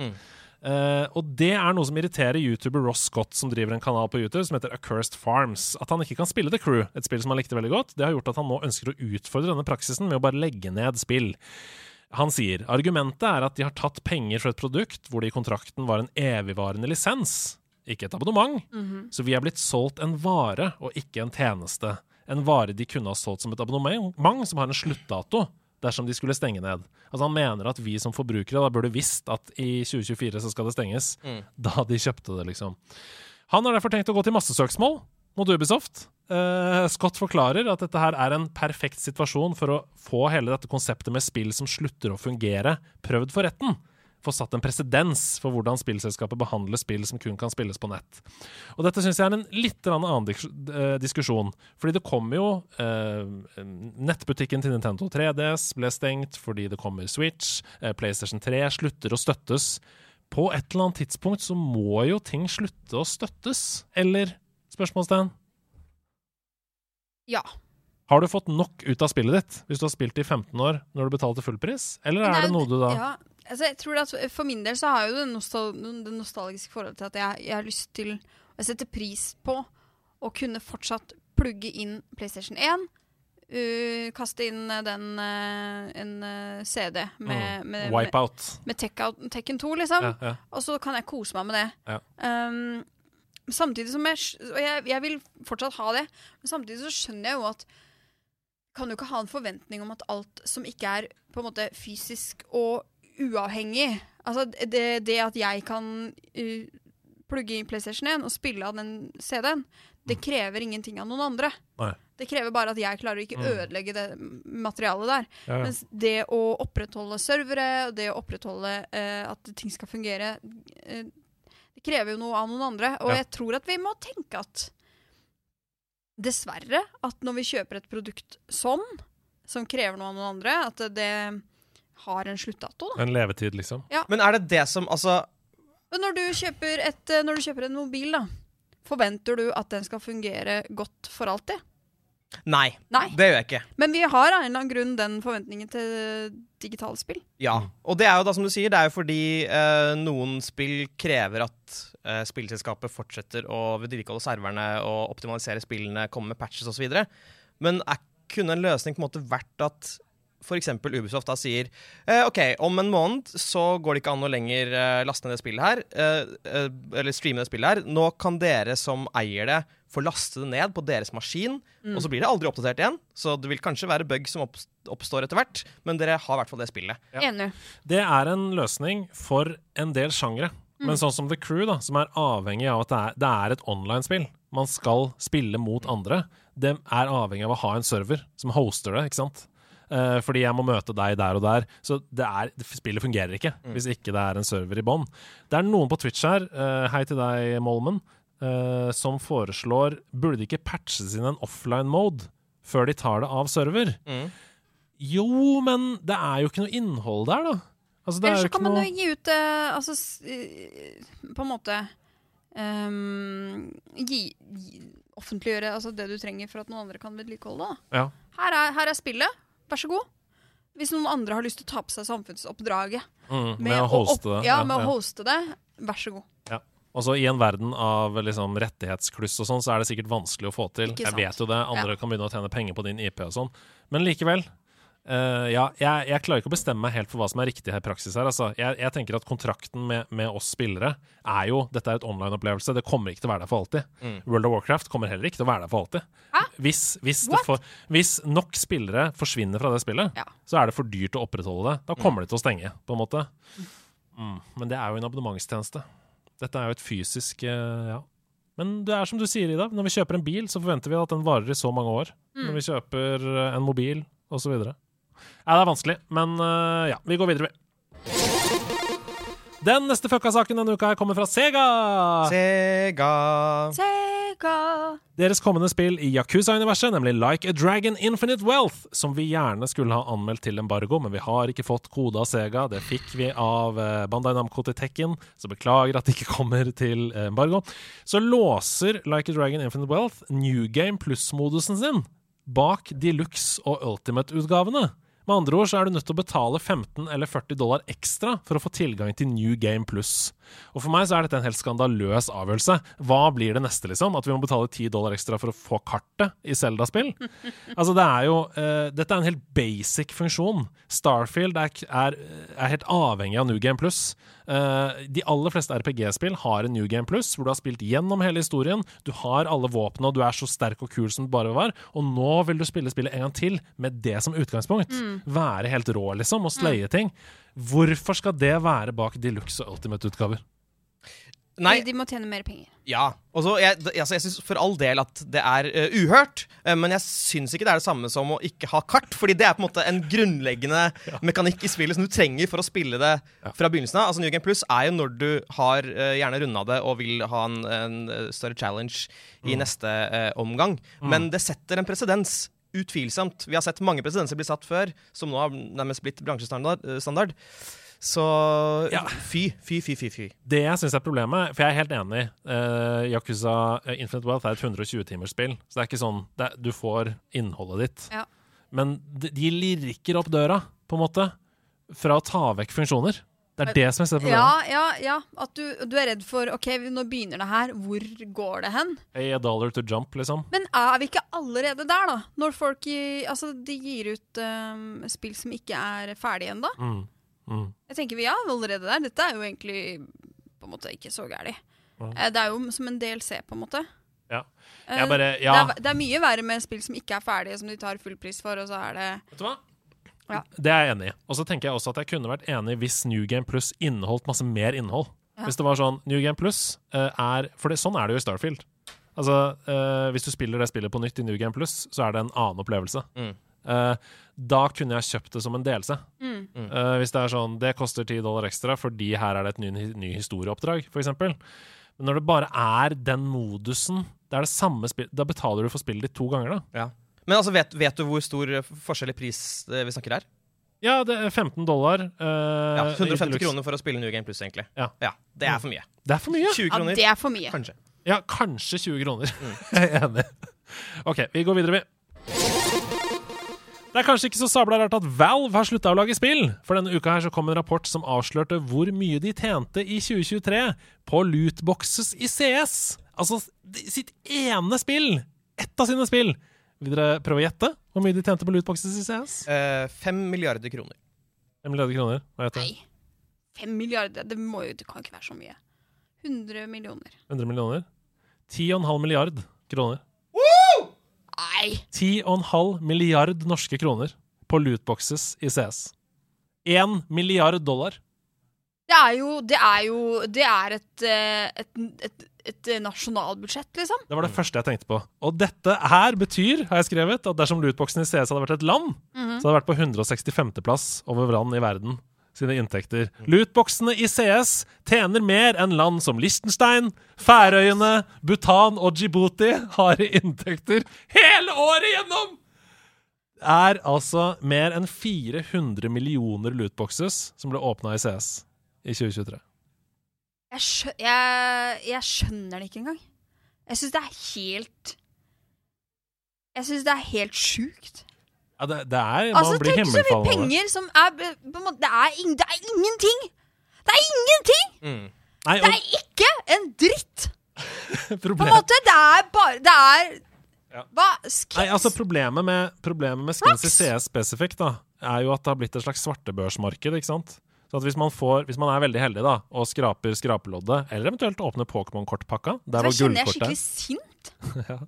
Eh, og det er noe som irriterer YouTuber Ross Scott, som driver en kanal på YouTube som heter Accursed Farms. At han ikke kan spille The Crew, et spill som han likte veldig godt, det har gjort at han nå ønsker å utfordre denne praksisen med å bare legge ned spill. Han sier argumentet er at de har tatt penger fra et produkt hvor det i kontrakten var en evigvarende lisens, ikke et abonnement. Så vi er blitt solgt en vare og ikke en tjeneste. En vare de kunne ha solgt som et abonnement som har en sluttdato dersom de skulle stenge ned. Altså Han mener at vi som forbrukere da burde visst at i 2024 så skal det stenges, da de kjøpte det, liksom. Han har derfor tenkt å gå til massesøksmål mot Ubisoft. Eh, Scott forklarer at dette her er en perfekt situasjon for å få hele dette konseptet med spill som slutter å fungere, prøvd for retten. Få satt en presedens for hvordan spillselskapet behandler spill som kun kan spilles på nett. Og dette syns jeg er en litt annen eh, diskusjon. Fordi det kommer jo uh, Nettbutikken til Nintendo 3DS ble stengt fordi det kommer Switch. Uh, PlayStation 3 slutter å støttes. På et eller annet tidspunkt så må jo ting slutte å støttes, eller? Spørsmålstegn. Ja. Har du fått nok ut av spillet ditt hvis du har spilt i 15 år når du betalte fullpris, eller er Nei, det noe du da ja, altså jeg tror at For min del så har jeg jo det, nostal det nostalgiske forholdet til at jeg, jeg har lyst til å sette pris på å kunne fortsatt plugge inn PlayStation 1. uh, kaste inn uh, den uh, en uh, CD med, med, med, med Tekken 2, liksom. Ja, ja. Og så kan jeg kose meg med det. Ja. Um, samtidig som jeg, og jeg Jeg vil fortsatt ha det, men samtidig så skjønner jeg jo at kan jo ikke ha en forventning om at alt som ikke er på en måte fysisk og uavhengig Altså det, det at jeg kan uh, plugge i PlayStation 1 og spille av den CD-en, det krever ingenting av noen andre. Nei. Det krever bare at jeg klarer å ikke Mm. ødelegge det materialet der. Ja, ja. Mens det å opprettholde servere, det å opprettholde uh, at ting skal fungere, eh, det krever jo noe av noen andre. Og Ja. jeg tror at vi må tenke at dessverre, at når vi kjøper et produkt sånn, som krever noe av noen andre, at det, har en sluttdato. Da. En levetid, liksom. Ja. Men er det det som Altså, Men når du et, eh, når du kjøper en mobil, da, forventer du at den skal fungere godt for alltid? Nei. Nei. Det gjør jeg ikke. Men vi har av en eller annen grunn den forventningen til digitale spill. Ja, og det er jo da som du sier, det er jo fordi eh, noen spill krever at eh, spillselskapet fortsetter å vedlikeholde serverne og optimalisere spillene, komme med patches osv. Men er, kunne en løsning på en måte vært at f.eks. Ubisoft da sier eh, OK, om en måned så går det ikke an å lenger eh, laste ned det spillet her, eh, eh, eller streame det spillet her. Nå kan dere som eier det, få laste det ned på deres maskin, Mm. og så blir det aldri oppdatert igjen. Så det vil kanskje være bug som opps- oppstår etter hvert, men dere har i hvert fall det spillet. Enig. Det er en løsning for en del sjangre. Mm. Men sånn som The Crew, da, som er avhengig av at det er, det er et online-spill. Man skal spille mot andre. Det er avhengig av å ha en server som hoster det, ikke sant? Eh, fordi jeg må møte deg der og der. Så det er, det, spillet fungerer ikke hvis ikke det er en server i bånn. Det er noen på Twitch her, uh, hei til deg, Molmen, uh, som foreslår Burde de ikke patches inn en offline-mode før de tar det av server? Mm. Jo, men det er jo ikke noe innhold der, da. Altså, det er jo så ikke kan man noe jo gi ut eh, Altså eh, På en måte um, gi, gi, Offentliggjøre altså det du trenger for at noen andre kan vedlikeholde det. Ja. Her er, her er spillet. Vær så god. Hvis noen andre har lyst til å ta på seg samfunnsoppdraget Mm, med å hoste det. Ja, Ja, med ja. å hoste det. Vær så god. Ja. Og så I en verden av liksom, rettighetskluss og sånn, så er det sikkert vanskelig å få til. Jeg vet jo det, andre kan begynne å tjene penger på din IP og sånn. Men likevel. Eh, ja, jeg, jeg klarer ikke å bestemme meg helt for hva som er riktig her i praksis her. Altså. Jeg, jeg tenker at kontrakten med, med oss spillere er jo Dette er et online-opplevelse. Det kommer ikke til å være der for alltid. Mm. World of Warcraft kommer heller ikke til å være der for alltid. Hvis, hvis, det får, hvis nok spillere forsvinner fra det spillet, Ja. så er det for dyrt å opprettholde det. Da kommer det til å stenge, på en måte. Mm. Men det er jo en abonnementstjeneste. Dette er jo et fysisk uh, Ja. Men det er som du sier, Ida. Når vi kjøper en bil, så forventer vi at den varer i så mange år. Mm. Når vi kjøper eh, en mobil, osv. Ja, det er vanskelig, men uh, ja. Vi går videre, vi. Den neste fucka saken denne uka kommer fra Sega. Sega Sega. Deres kommende spill i Yakuza-universet, nemlig Like a Dragon Infinite Wealth, som vi gjerne skulle ha anmeldt til embargo, men vi har ikke fått kode av Sega. Det fikk vi av eh, Bandai Namco til Tekken, så beklager at det ikke kommer til eh, embargo. Så låser Like a Dragon Infinite Wealth New Game Plus-modusen sin bak Deluxe og Ultimate-utgavene. Med andre ord så er du nødt til å betale 15 eller 40 dollar ekstra for å få tilgang til New Game Plus. Og For meg så er dette en helt skandaløs avgjørelse. Hva blir det neste, liksom? At vi må betale 10 dollar ekstra for å få kartet i Zelda-spill? Altså, det er jo uh, Dette er en helt basic funksjon. Starfield er, er, er helt avhengig av New Game Plus. Uh, de aller fleste RPG-spill har en New Game Plus, hvor du har spilt gjennom hele historien. Du har alle våpnene, og du er så sterk og kul som du bare var. Og nå vil du spille spillet en gang til med det som utgangspunkt. Være helt rå, liksom, og sleie ting. Hvorfor skal det være bak Deluxe og Ultimate-utgaver? Nei, De må tjene mer penger. ja. Også, jeg, altså, jeg syns for all del at det er uh, uhørt, uh, men jeg syns ikke det er det samme som å ikke ha kart. Fordi det er på en måte en grunnleggende mekanikk i spillet som du trenger for å spille det fra begynnelsen av. Altså New Game Plus er jo når du har uh, gjerne runda det og vil ha en, en større challenge i neste omgang. Men det setter en presedens. Utvilsomt. Vi har sett mange presedenser bli satt før, som nå har nærmest blitt bransjestandard. eh. Så Ja. fy, fy, fy, fy. fy. Det jeg syns er problemet, for jeg er helt enig uh, Yakuza eh, Infinite Wealth er et 120-timersspill, så det er ikke sånn det, er- Du får innholdet ditt. Ja. Men de, de lirker opp døra, på en måte, fra å ta vekk funksjoner. Det er det som er problemet. Ja, ja, ja. At du, du er redd for OK, nå begynner det her. Hvor går det hen? A dollar to jump, liksom. Men er vi ikke allerede der, da? Når folk i, altså, de gir ut um, spill som ikke er ferdige ennå? Mm. Mm. Jeg tenker vi er allerede der. Dette er jo egentlig på en måte ikke så gærent. Eh, Det er jo som en DLC, på en måte. Ja. Eh, bare, det, er, det er mye verre med spill som ikke er ferdige, som de tar full pris for, og så er det Vet du hva? Ja. Det er jeg enig i. Og så tenker jeg også at jeg kunne vært enig hvis New Game Plus inneholdt masse mer innhold. Ja. Hvis det var sånn New Game Plus eh, er For det, sånn er det jo i Starfield. Altså, eh, Hvis du spiller det spillet på nytt i New Game Plus, så er det en annen opplevelse. Mm. Eh, da kunne jeg kjøpt det som en delelse. Mm. Mm. Eh, hvis det er sånn Det koster 10 dollar ekstra fordi her er det et ny, ny historieoppdrag, f.eks. Men når det bare er den modusen Det er det samme spill Da betaler du for spillet ditt to ganger, da. Ja. Men altså, vet, vet du hvor stor eh, forskjell i pris eh, vi snakker her? Ja, det er 15 dollar. Uh, Ja, 150 kroner for å spille New Game Plus, egentlig. Ja. Det er for mye. Det er for mye. 20 Ja, det er for mye. kanskje. Ja, kanskje 20 kroner. Jeg er enig. OK, vi går videre, vi. Det er kanskje ikke så sabla rart at Valve har slutta å lage spill. For denne uka her så kom en rapport som avslørte hvor mye de tjente i 2023 på lootboxes i CS. Altså sitt ene spill. Ett av sine spill. Vil dere prøve å gjette hvor mye de tjente på lootboxes i CS? Eh, Fem milliarder kroner. 5 milliarder kroner. Hva heter det? Nei. Fem milliarder, det, må jo, det kan ikke være så mye. 100 millioner. 100 millioner? 10,5 milliard kroner. Nei! 10,5 milliard norske kroner på lootboxes i CS. 1 milliard dollar. Det er jo Det er jo Det er et, eh, et, et, et nasjonalbudsjett, liksom. Det var det første jeg tenkte på. Og dette her betyr, har jeg skrevet, at dersom lootboxen i CS hadde vært et land, Mhm. så hadde det vært på 165.-plass over land i verden sine inntekter. Lootboxene i CS tjener mer enn land som Liechtenstein, Færøyene, Bhutan og Djibouti har i inntekter hele året gjennom! Det er altså mer enn 400 millioner lootboxes som ble åpna i CS i 2023. Jeg, skjø jeg, jeg skjønner det ikke engang. Jeg syns det er helt Jeg syns det er helt sjukt. Ja, det, det er Altså, Man Altså, tenk så mye himmelfallen penger som er på en måte, det, er in det er ingenting! Det er ingenting! Mm. Nei, Det er ikke en dritt! På en måte. Det er bare Det er Ja. Hva? Nei, altså Problemet med, problemet med skins i CS spesifikt da, er jo at det har blitt et slags svartebørsmarked. ikke sant? Så at hvis man, får, hvis man er veldig heldig da, og skraper skrapeloddet, eller eventuelt åpner Pokémon-kortpakka der Så hvor jeg gullkortet skikkelig sint. ja.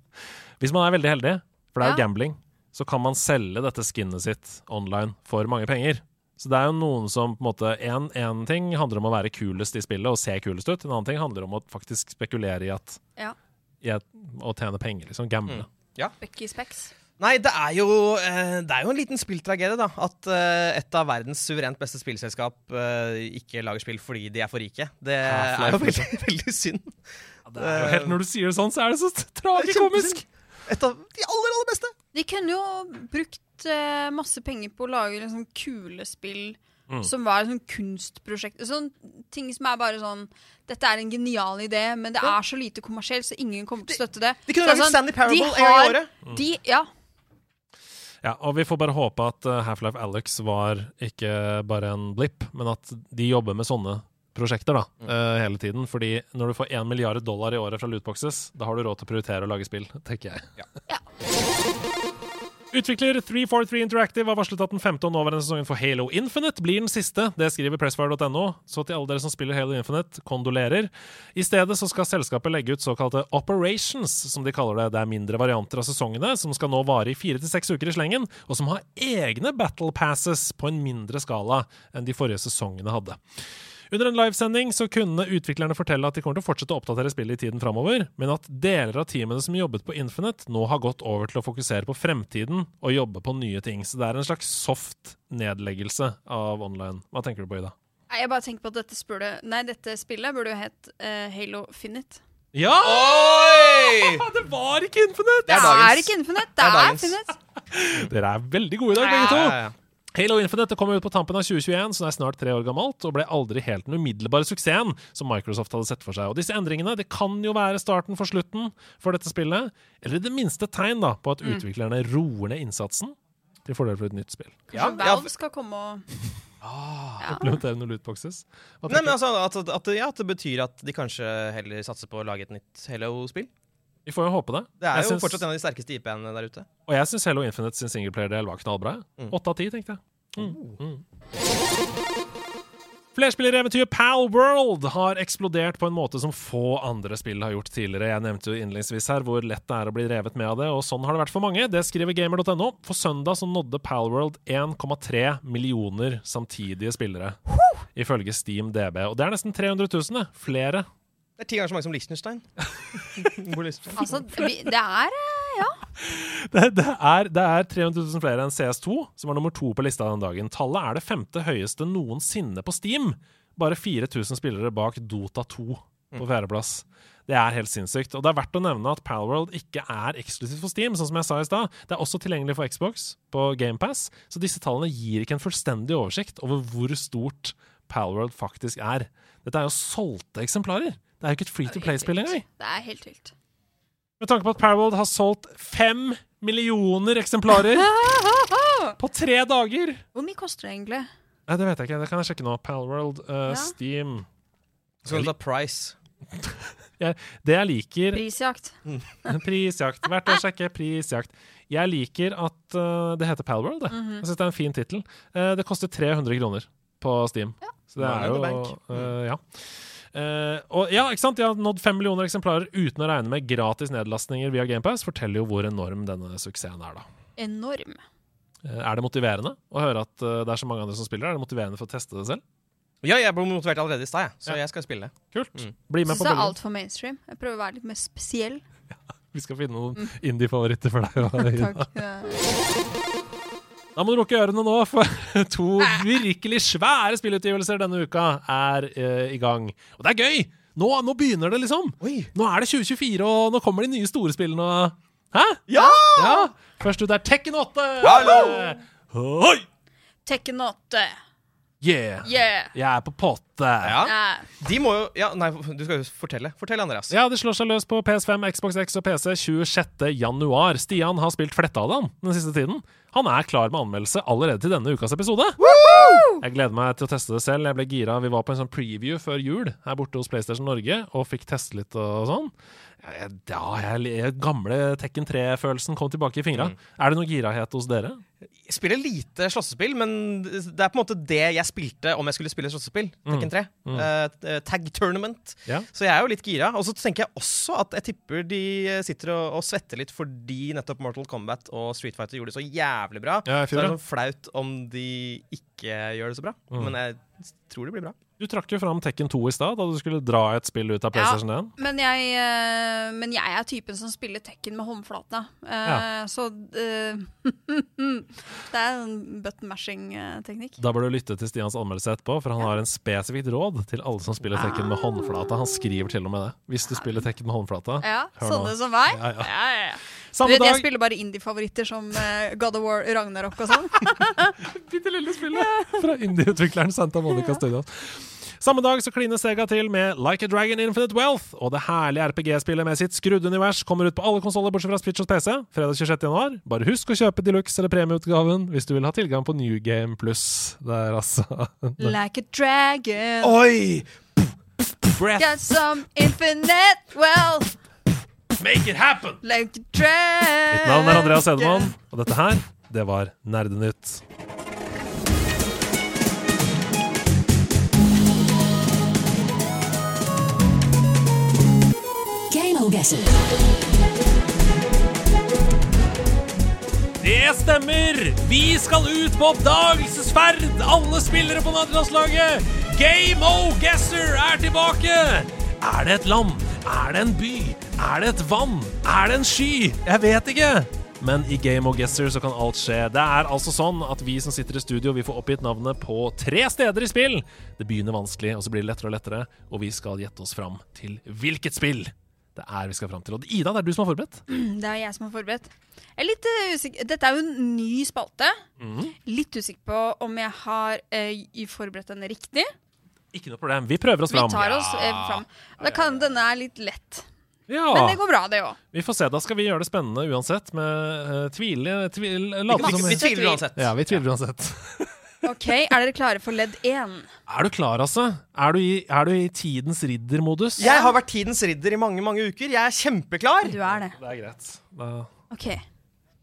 Hvis man er veldig heldig, for det er jo Ja. gambling, så kan man selge dette skinnet sitt online for mange penger. Så det er jo noen som på en måte En, en ting handler om å være kulest i spillet og se kulest ut. En annen ting handler om å faktisk spekulere i at Ja. i at, å tjene penger. liksom Gamble. Bucky Specs. Nei, det er jo, eh, det er jo en liten spilltragedie, da. At eh, et av verdens suverent beste spillselskap eh, ikke lager spill fordi de er for rike. Det er jo veldig, veldig synd. Det er jo helt, når du sier det sånn, så er det så tragikomisk! Et av de aller, aller beste. De kunne jo brukt masse penger på å lage liksom kule spill Mm. som var et sånn kunstprosjekt. Sånn ting som er bare sånn Dette er en genial idé, men det er så lite kommersielt, så ingen kommer til å støtte det. De kunne Så lagd sånn, Stanley Parable de en gang i året. De, ja. Ja, og vi får bare håpe at uh, Half-Life Alex var ikke bare en blipp, men at de jobber med sånne prosjekter da, eh, hele tiden. Fordi når du får 1 milliard dollar i året fra lootboxes, da har du råd til å prioritere å lage spill, tenker jeg. Utvikler 343 Interactive har varslet at den femte og nåværende sesongen for Halo Infinite blir den siste. Det skriver pressfire.no. Så til alle dere som spiller Halo Infinite, kondolerer. I stedet så skal selskapet legge ut såkalte operations, som de kaller det. Det er mindre varianter av sesongene, som skal nå vare i fire til seks uker i slengen, og som har egne battle passes på en mindre skala enn de forrige sesongene hadde. Under en livesending så kunne utviklerne fortelle at de kommer til å fortsette å oppdatere spillet i tiden framover, men at deler av teamene som jobbet på Infinite, nå har gått over til å fokusere på fremtiden og jobbe på nye ting. Så det er en slags soft nedleggelse av online. Hva tenker du på, Ida? Jeg bare tenker på at dette, spurde, nei, dette spillet burde jo hett uh, Halo Finite. Ja! Oi! Det var ikke Infinite! Det er er, ikke Infinite, Det det er er. Finite. Dere er veldig gode i dag, begge to. Ja, ja, ja. Halo Infinite det kom ut på tampen av 2021, så det er snart tre år gammelt, og ble aldri helt den umiddelbare suksessen som Microsoft hadde sett for seg. Og disse endringene det kan jo være starten for slutten for dette spillet, eller i det minste tegn da, på at Mm. utviklerne roer ned innsatsen til fordel for et nytt spill. Ja, Kanskje ja, Valve skal komme og ja. Implementere noen lootboxes. Nei, men altså, at, at, ja, at det betyr at de kanskje heller satser på å lage et nytt Halo-spill. Vi får jo håpe det. Det er Jeg jo syns- fortsatt en av de sterkeste IP-ene der ute. Og jeg syns Hello Infinite sin singleplayer-del var knallbra. Mm. Av ti, tenkte jeg. Mm. Mm. Flerspillereventyret Pal World har eksplodert på en måte som få andre spill har gjort tidligere. Jeg nevnte jo innledningsvis her hvor lett det er å bli revet med av det, og sånn har det vært for mange. Det skriver gamer.no. For søndag så nådde Pal World 1,3 millioner samtidige spillere, ifølge Steam DB. Og det er nesten 300 000, det. Flere. Det er ti ganger så mange som Liechtenstein. Altså, vi, det er eh, Ja. Det, det, er, det er 300 000 flere enn CS2, som var nummer to på lista den dagen. Tallet er det femte høyeste noensinne på Steam. Bare 4000 spillere bak Dota 2 på fjerdeplass. Det er helt sinnssykt. Og det er verdt å nevne at Palworld ikke er eksklusivt for Steam, sånn som jeg sa i stad. Det er også tilgjengelig for Xbox på GamePass, så disse tallene gir ikke en fullstendig oversikt over hvor stort Palworld faktisk er. Dette er jo solgte eksemplarer. Det er jo ikke et free to play-spill engang. Det er helt vilt. Med tanke på at Palworld har solgt fem millioner eksemplarer på tre dager Hvor mye koster det egentlig? Nei, Det vet jeg ikke. Det kan jeg sjekke nå. Palworld, uh, Ja. Steam Skal du ta Price? jeg, Det jeg liker Prisjakt. Prisjakt. Verdt å sjekke. Prisjakt. Jeg liker at uh, det heter Palworld. det. -hmm. Jeg synes det er en fin tittel. Uh, det koster 300 kroner på Steam. Så det Money er jo uh, Ja. Uh, og ja, ikke sant? De har nådd fem millioner eksemplarer uten å regne med gratis nedlastninger via GamePass. Forteller jo hvor enorm denne suksessen er, da. Enorm. Uh, er det motiverende å høre at uh, det er så mange andre som spiller? Er det motiverende for å teste det selv? Ja, jeg ble motivert allerede i stad, så Ja. jeg skal spille. Kult. Mm. Bli med Syns på det er bølgen. altfor mainstream. Jeg prøver å være litt mer spesiell. Vi skal finne noen indie-favoritter for deg. Takk. Ja. Da må du lukke ørene nå, for to virkelig svære spillutgivelser denne uka er uh, i gang. Og det er gøy! Nå, nå begynner det, liksom. Oi. Nå er det 2024, og nå kommer de nye store spillene. Hæ? Ja! Ja! Først ut er Tekken 8. Hallo! Oi! Tekken 8. Yeah! Yeah. Jeg er på potte. Ja. Ja. De må jo Ja, nei, du skal jo fortelle. Fortell, Andreas. Ja, det slår seg løs på PS5, Xbox X og PC 26. januar. Stian har spilt fletta av den den siste tiden. Han er klar med anmeldelse allerede til denne ukas episode. Jeg gleder meg til å teste det selv. Jeg ble gira. Vi var på en sånn preview før jul her borte hos PlayStation Norge og fikk teste litt og sånn. Ja, jeg, gamle Tekken 3-følelsen kom tilbake i fingra. Er det noe girahet hos dere? Jeg spiller lite slåssespill, men det er på en måte det jeg spilte om jeg skulle spille slåssespill. Tekken 3. Eh, tag tournament. Yeah. Så jeg er jo litt gira. Og så tenker jeg også at jeg tipper de sitter og, og svetter litt fordi nettopp Mortal Kombat og Street Fighter gjorde det så jævlig bra. Ja, så det er sånn flaut om de ikke gjør det så bra. Mm. Men jeg tror det blir bra. Du trakk jo fram Tekken 2 i stad, da du skulle dra et spill ut av PlayStation 1. Men, jeg, eh, men jeg er typen som spiller Tekken med håndflata. Eh, Ja. Så eh, Det er en button mashing-teknikk. Da bør du lytte til Stians anmeldelse etterpå, for han har en spesifikt råd til alle som spiller Tekken med håndflata. Han skriver til og med det. Hvis du spiller Tekken med håndflata. Ja, sånne som meg. Ja, ja. Ja, ja, ja. Du vet, dag. jeg spiller bare indie-favoritter som uh, God of War, Ragnarok og sånn. Bitte lille spillet fra indie-utvikleren Santa Monica Studios. Samme dag så kliner Sega til med Like a Dragon Infinite Wealth, og det herlige RPG-spillet med sitt skrudde univers kommer ut på alle konsoller bortsett fra Switch og PC fredag 26. januar. Bare husk å kjøpe deluxe eller premieutgaven hvis du vil ha tilgang på New Game Plus. Er altså like a dragon. Oi! Breath, Got some infinite wealth. Make it happen! Like. Mitt navn er Andreas Edemann, og dette her, det var Nerdenytt. Det stemmer! Vi skal ut på oppdagelsesferd, alle spillere på nederlandslaget! Game O Guesser er tilbake! Er det et land? Er det en by? Er det et vann? Er det en sky? Jeg vet ikke! Men i Game of Guesser så kan alt skje. Det er altså sånn at vi som sitter i studio, vi får oppgitt navnet på tre steder i spill. Det begynner vanskelig, og så blir det lettere og lettere, og vi skal gjette oss fram til hvilket spill det er vi skal fram til. Og Ida, det er du som har forberedt. Det er jeg som har forberedt. Jeg er litt eh, usikker Dette er jo en ny spalte. Mm. Litt usikker på om jeg har eh, forberedt den riktig. Ikke noe problem. Vi prøver oss Vi tar oss eh, fram. Da kan denne er litt lett. Ja. Men det går bra, det òg. Vi får se. Da skal vi gjøre det spennende uansett, med uh, tvile... tvil, Vi, late som vi tviler uansett. Ja, vi tviler uansett. OK, er dere klare for ledd én? Er du klar, altså? Er du i, er du i tidens riddermodus? Jeg har vært tidens ridder i mange mange uker. Jeg er kjempeklar. Du er det. Det er greit. Da, OK.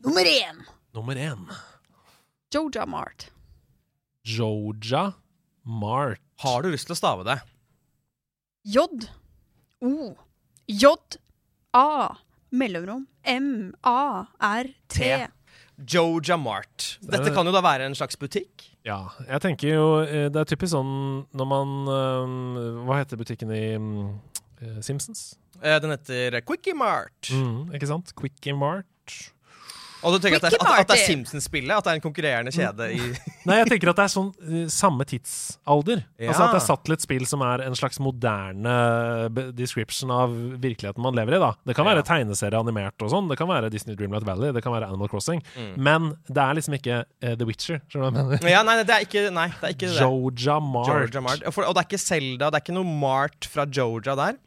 Nummer én. nummer én. Joja Mart. Joja Mart. Har du lyst til å stave det? J O J A mellomrom M A R T. T. Joja Mart. Dette kan jo da være en slags butikk? Ja, jeg tenker jo eh, Det er typisk sånn når man eh, Hva heter butikken i mm, eh, Simpsons? Den heter Quickie Mart. Mm, ikke sant? Quickie Mart. Og du tenker at det, er- at, at det er Simpsons-spillet? At det er en konkurrerende kjede i Nei, jeg tenker at det er sånn eh, samme tidsalder. Ja. Altså at det er satt til et spill som er en slags moderne description av virkeligheten man lever i. da Det kan være Ja. tegneserie animert og sånn, det kan være Disney Dreamlight Valley, det kan være Animal Crossing. Mm. Men det er liksom ikke uh, The Witcher, skjønner du hva jeg mener? Ja, nei, det er ikke, nei, det. Er ikke det. Georgia Mart. Georgia Mart. Og For, og det er ikke Zelda, det er ikke noe Mart fra Georgia der?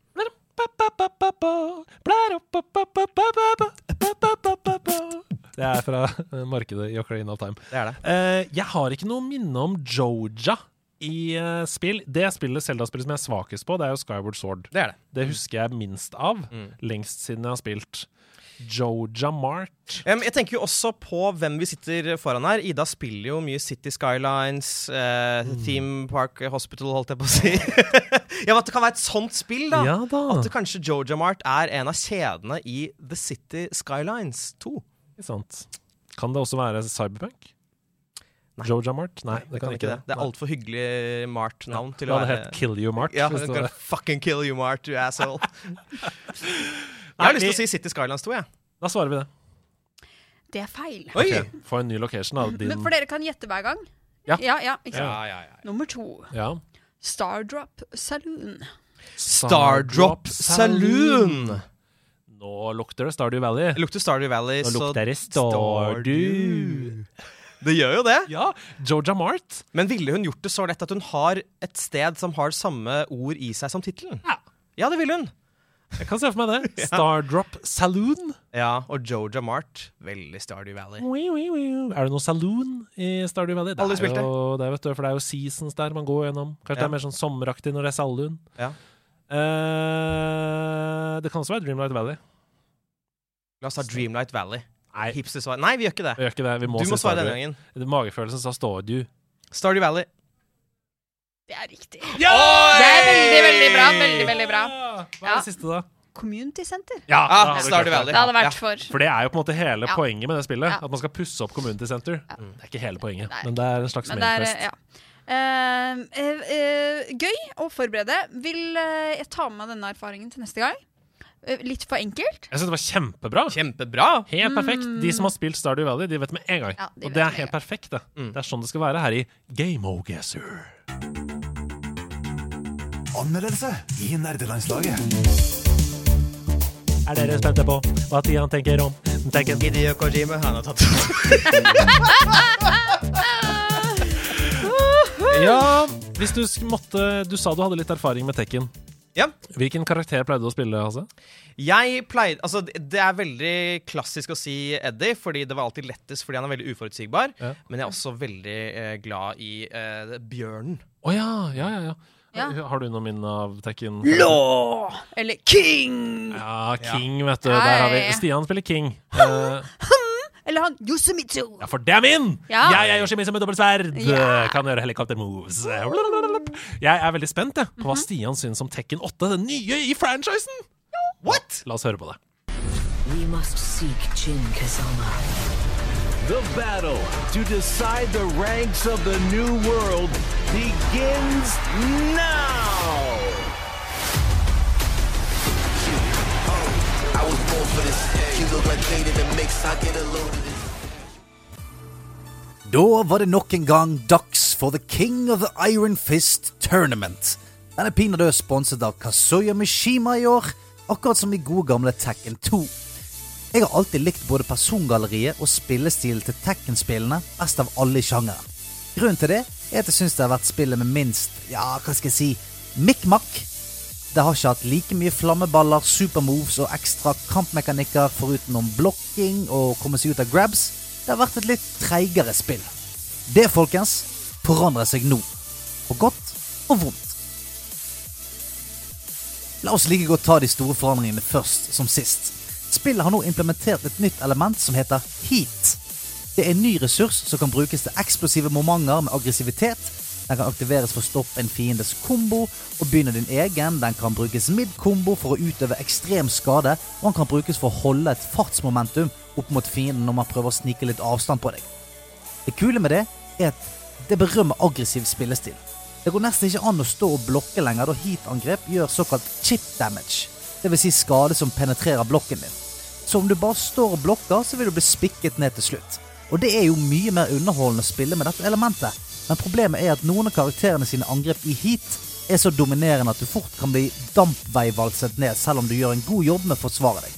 Det er fra markedet i Ocarina of Time. Det er det. Uh, jeg har ikke noe minne om Joja i uh, spill. Det spillet Zelda-spillet som jeg er svakest på, det er jo Skyward Sword. Det er det. Det husker jeg minst av. Mm. Lengst siden jeg har spilt. Joja Mart. Um, jeg tenker jo også på hvem vi sitter foran her. Ida spiller jo mye City Skylines, uh, Mm. Theme Park Hospital, holdt jeg på å si. ja, men At det kan være et sånt spill, da. Ja da. At det kanskje Joja Mart er en av kjedene i The City Skylines 2. Ikke sant. Kan det også være Cyberpunk? Nei. Joja Mart? Nei, det, kan ikke det. Det er Nei. altfor hyggelig Mart-navn til Det hadde være hett Kill You Mart. Ja, hvis det gonna var- fucking kill you, Mart, you asshole. jeg har lyst til å si City Skylines 2, jeg. Da svarer vi det. Det er feil. Oi! Okay, Få en ny location, da. Din Men for dere kan gjette hver gang. Ja. ja, ja ikke sant? Ja, ja, ja. Nummer to. ja. Stardrop Saloon. Stardrop Saloon. Nå lukter det Stardew Valley. Det lukter Stardew Valley, Nå så lukter det Stardew. Det gjør jo det. Ja, Georgia Mart. Men ville hun gjort det så lett at hun har et sted som har samme ord i seg som tittelen? Ja. Ja, det ville hun. Jeg kan se for meg det. Stardrop Saloon. Ja, og Joja Mart. Veldig Stardew Valley. Er det noe saloon i Stardew Valley? Det er jo, det er, vet du, for det er jo seasons der man går gjennom. Kanskje det er mer sånn sommeraktig når det er saloon. Ja. Eh, det kan også være Dreamlight Valley. La oss ta Dreamlight Valley. Nei, Hipster svar. Nei, vi gjør ikke det. vi gjør ikke det. Vi må Du må svare denne gangen. Magefølelsen sa Stardew. Stardew Valley. Det er riktig. Ja! Det er veldig, veldig bra. Veldig, veldig bra. Hva er Ja. det siste, da? Community Center. Ja, Ah, det. Valley. Det hadde vært Ja. for For det er jo på en måte hele Ja. poenget med det spillet. Ja. At man skal pusse opp Community Center. Det er ikke hele poenget, Nei. men det er en slags Men det uh. Eh, eh, eh, gøy å forberede. Vil eh, jeg ta med meg denne erfaringen til neste gang? Eh, litt for enkelt? Jeg synes det var kjempebra. Kjempebra. Helt perfekt. De som har spilt Stardew Valley, de vet med en gang. Mm. Ja, de og det er helt perfekt, det. Mm. Det er sånn det skal være her i Gameogasser. Anmeldelse i nerdelandslaget. Er dere spente på hva Tian tenker om Tekken? Hideo Kojima, han har tatt Ja, hvis du måtte Du sa du hadde litt erfaring med Tekken. Ja. Hvilken karakter pleide du å spille, Hasse? Jeg pleide Altså, det er veldig klassisk å si Eddie, fordi det var alltid lettest fordi han er veldig uforutsigbar. Ja. Men jeg er også veldig eh, glad i eh, bjørnen. Å ja, ja, ja, ja. Ja. Har du noe minne av Tekken? Law! Eller King! Ja, King, vet du. Der har vi. Stian spiller King. Eh, Eller han Yosemitsu. ja, for det er min! Ja. Jeg er Yoshimitsu med dobbelt dobbeltsverd. Ja. Kan gjøre helikoptermoves. Jeg er veldig spent jeg, på hva Mhm. Stian syns om Tekken 8, den nye i franchisen. What? La oss høre på det. We must seek Jin Kazama. The battle to decide the ranks of the new world begins now. Da var det nok en gang dags for The King of the Iron Fist Tournament. Den er pinadø sponset av Kazuya Mishima i år, akkurat som i gode gamle Tekken 2. Jeg har alltid likt både persongalleriet og spillestilen til Tekken-spillene best av alle sjangere. Grunnen til det er at jeg syns det har vært spillet med minst, ja, hva skal jeg si, mikk-makk. Det har ikke hatt like mye flammeballer, supermoves og ekstra kampmekanikker forutenom blokking og komme seg ut av grabs. Det har vært et litt treigere spill. Det, folkens, forandrer seg nå. På godt og vondt. La oss like godt ta de store forandringene først som sist. Spillet har nå implementert et nytt element som heter heat. Det er en ny ressurs som kan brukes til eksplosive momenter med aggressivitet, Den kan aktiveres for å stoppe en fiendes kombo, og begynne din egen. Den kan brukes mid-kombo for å utøve ekstrem skade, og den kan brukes for å holde et fartsmomentum opp mot fienden når man prøver å snike litt avstand på deg. Det kule med det er at det berømmer aggressiv spillestil. Det går nesten ikke an å stå og blokke lenger, da heat-angrep gjør såkalt chip damage. Dvs. Si skade som penetrerer blokken din. Så om du bare står og blokker, så vil du bli spikket ned til slutt. Og det er jo mye mer underholdende å spille med dette elementet. Men problemet er at noen av karakterene sine angrep i heat er så dominerende at du fort kan bli dampveivalset ned, selv om du gjør en god jobb med å forsvare deg.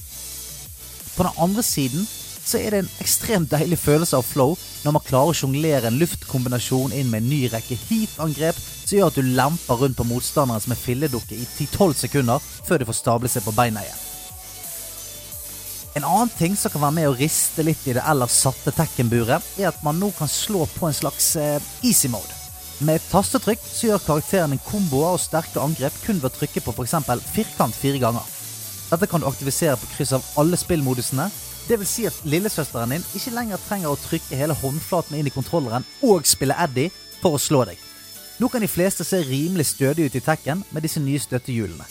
På den andre siden så er det en ekstremt deilig følelse av flow når man klarer å sjonglere en luftkombinasjon inn med en ny rekke heat-angrep som gjør at du lemper rundt på motstanderen som en filledukke i 10-12 sekunder før de får stable seg på beina igjen. En annen ting som kan være med å riste litt i det ellers satte Tekken-buret, er at man nå kan slå på en slags eh, easy mode. Med et tastetrykk så gjør karakteren en komboer og sterke angrep kun ved å trykke på f.eks. firkant fire ganger. Dette kan du aktivisere på kryss av alle spillmodusene. Vil si at lillesøsteren din ikke lenger trenger å trykke hele håndflaten inn i kontrolleren og spille Eddie for å slå deg. Nå kan de fleste se rimelig stødige ut i Tekken med disse nye støttehjulene.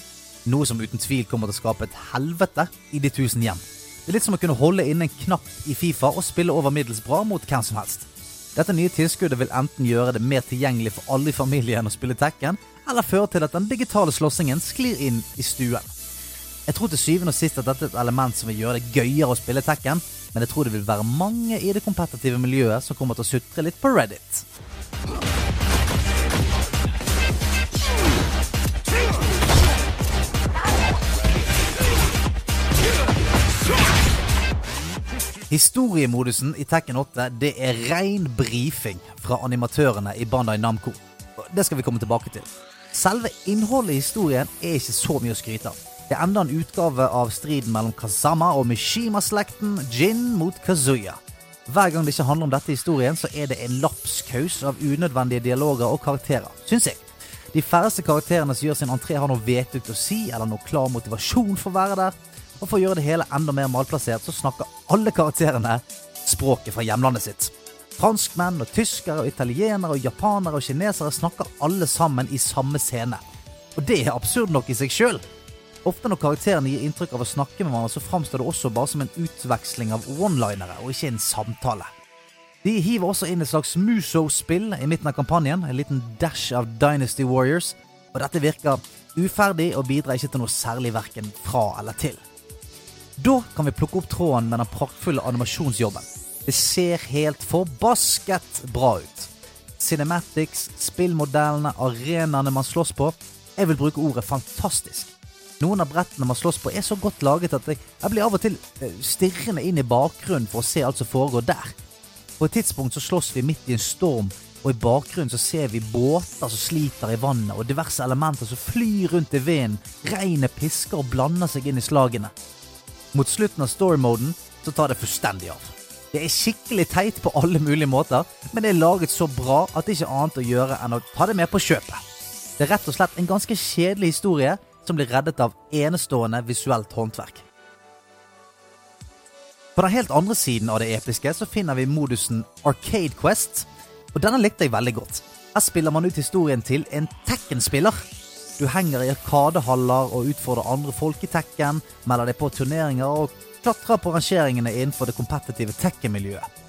Noe som uten tvil kommer til å skape et helvete i de tusen hjem. Det er litt som å kunne holde inne en knapp i Fifa og spille over middels bra mot hvem som helst. Dette nye tilskuddet vil enten gjøre det mer tilgjengelig for alle i familien å spille Tekken, eller føre til at den digitale slåssingen sklir inn i stuen. Jeg tror til syvende og sist at dette er et element som vil gjøre det gøyere å spille Tekken, men jeg tror det vil være mange i det kompetitive miljøet som kommer til å sutre litt på Reddit. Historiemodusen i Tekken 8 det er ren brifing fra animatørene i Bandai Namco. Det skal vi komme tilbake til. Selve innholdet i historien er ikke så mye å skryte av. Det er enda en utgave av striden mellom Kazama og Mishima-slekten, Jin mot Kazuya. Hver gang det ikke handler om dette i historien, så er det en lapskaus av unødvendige dialoger og karakterer, syns jeg. De færreste karakterene som gjør sin entré, har noe vetugt å si, eller noe klar motivasjon for å være der. Og for å gjøre det hele enda mer malplassert, så snakker alle karakterene språket fra hjemlandet sitt. Franskmenn og tyskere og italienere og japanere og kinesere snakker alle sammen i samme scene. Og det er absurd nok i seg sjøl. Ofte når karakterene gir inntrykk av å snakke med hverandre, så framstår det også bare som en utveksling av one-linere, og ikke en samtale. De hiver også inn et slags Muso-spill i midten av kampanjen, en liten dash av Dynasty Warriors, og dette virker uferdig og bidrar ikke til noe særlig verken fra eller til. Da kan vi plukke opp tråden med den praktfulle animasjonsjobben. Det ser helt forbasket bra ut. Cinematics, spillmodellene, arenaene man slåss på. Jeg vil bruke ordet fantastisk. Noen av brettene man slåss på, er så godt laget at jeg, jeg blir av og til eh, stirrende inn i bakgrunnen for å se alt som foregår der. På et tidspunkt så slåss vi midt i en storm, og i bakgrunnen så ser vi båter som sliter i vannet, og diverse elementer som flyr rundt i vinden. Regnet pisker og blander seg inn i slagene. Mot slutten av story-moden så tar det fullstendig av. Det er skikkelig teit på alle mulige måter, men det er laget så bra at det ikke er annet å gjøre enn å ta det med på kjøpet. Det er rett og slett en ganske kjedelig historie som blir reddet av enestående visuelt håndverk. På den helt andre siden av det episke så finner vi modusen Arcade Quest, og denne likte jeg veldig godt. Her spiller man ut historien til en Tekken-spiller. Du henger i arkadehaller og utfordrer andre folk i Tekken, melder deg på turneringer og klatrer på rangeringene innenfor det kompetitive Tekken-miljøet.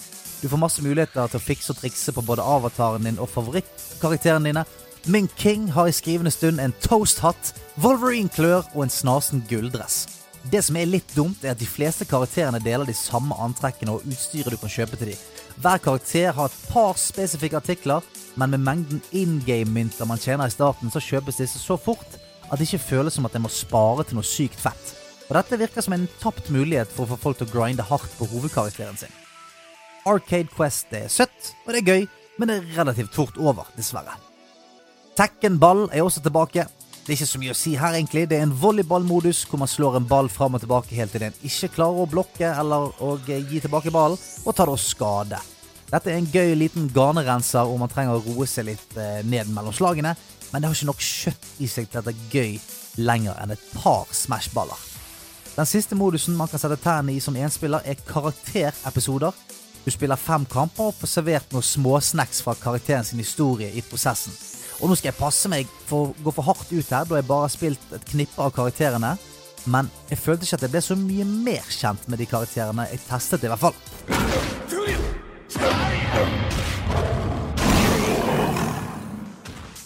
Du får masse muligheter til å fikse og trikse på både avataren din og favorittkarakterene dine. Min King har i skrivende stund en toast-hatt, Wolverine-klør og en snasen gulldress. Det som er litt dumt, er at de fleste karakterene deler de samme antrekkene og utstyret du kan kjøpe til dem. Hver karakter har et par spesifikke artikler, men med mengden in game-mynter man tjener i starten, så kjøpes disse så fort at det ikke føles som at en må spare til noe sykt fett. Og dette virker som en tapt mulighet for å få folk til å grinde hardt på hovedkarakteren sin. Arcade Quest er søtt, og det er gøy, men det er relativt fort over, dessverre. Tekken ball er også tilbake. Det er ikke så mye å si her, egentlig. Det er en volleyballmodus hvor man slår en ball fram og tilbake helt til den ikke klarer å blokke eller å gi tilbake ballen, og tar da skade. Dette er en gøy liten ganerenser hvor man trenger å roe seg litt eh, ned mellom slagene, men det har ikke nok kjøtt i seg til at det er gøy lenger enn et par Smash-baller. Den siste modusen man kan sette tærne i som enspiller, er karakterepisoder. Du spiller fem kamper og får servert noen småsnacks fra karakteren sin historie i prosessen. Og nå skal jeg passe meg for å gå for hardt ut her, da jeg bare har spilt et knippe av karakterene. Men jeg følte ikke at jeg ble så mye mer kjent med de karakterene jeg testet, i hvert fall.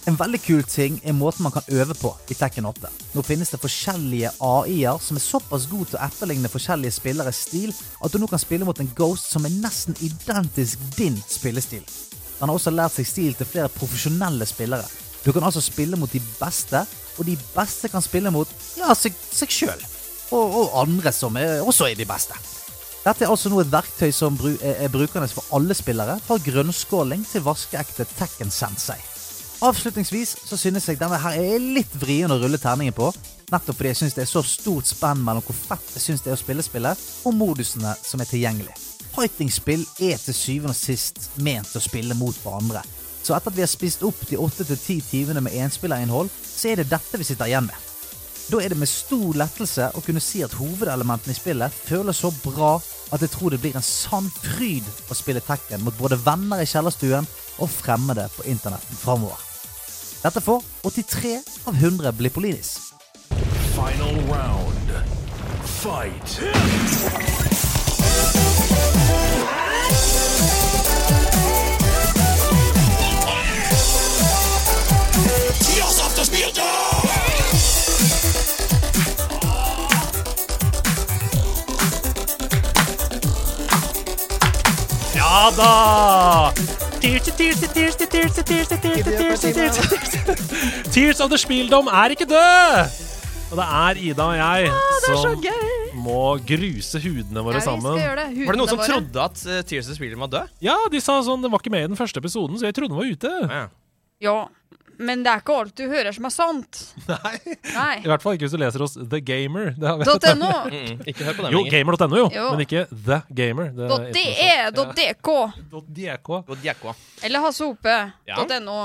En veldig kul ting er måten man kan øve på i Tekken 8. Nå finnes det forskjellige AI-er som er såpass gode til å etterligne forskjellige spilleres stil at du nå kan spille mot en Ghost som er nesten identisk din spillestil. Han har også lært seg stil til flere profesjonelle spillere. Du kan altså spille mot de beste, og de beste kan spille mot ja, seg, seg sjøl. Og, og andre som er, også er de beste. Dette er altså nå et verktøy som bru, er, er brukende for alle spillere, fra grønnskåling til vaskeekte Tekken Sensei. Avslutningsvis så synes jeg denne her er litt vrien å rulle terningen på. Nettopp fordi jeg synes det er så stort spenn mellom hvor fett jeg synes det er å spille spillet, og modusene som er tilgjengelig. Fighting-spill er til syvende og sist ment å spille mot hverandre. Så etter at vi har spist opp de åtte til ti timene med enspillerinnhold, så er det dette vi sitter igjen med. Da er det med stor lettelse å kunne si at hovedelementene i spillet føles så bra at jeg tror det blir en sann fryd å spille Tekken mot både venner i kjellerstuen og fremmede på internetten framover. Dette får 83 av 100 Blippolinis. Final round. Fight. Tidas afterspilte! Ja da! Tears of the Spieldom er ikke død! Og det er Ida og jeg som må gruse hudene våre sammen. Var det noen som trodde at eh, Tears of the Spieldom var død? Ja, de sa sånn, det var ikke med i den første episoden, så jeg trodde den var ute. Ja men det er ikke alt du hører som er sant. Nei. Nei. I hvert fall ikke hvis du leser hos The Gamer. Det har vi- .no. Mm, ikke hør på dem Jo, gamer.no, jo, Jo. men ikke The Gamer. Det er .dk. DK. Eller hassehope. Ja. .no.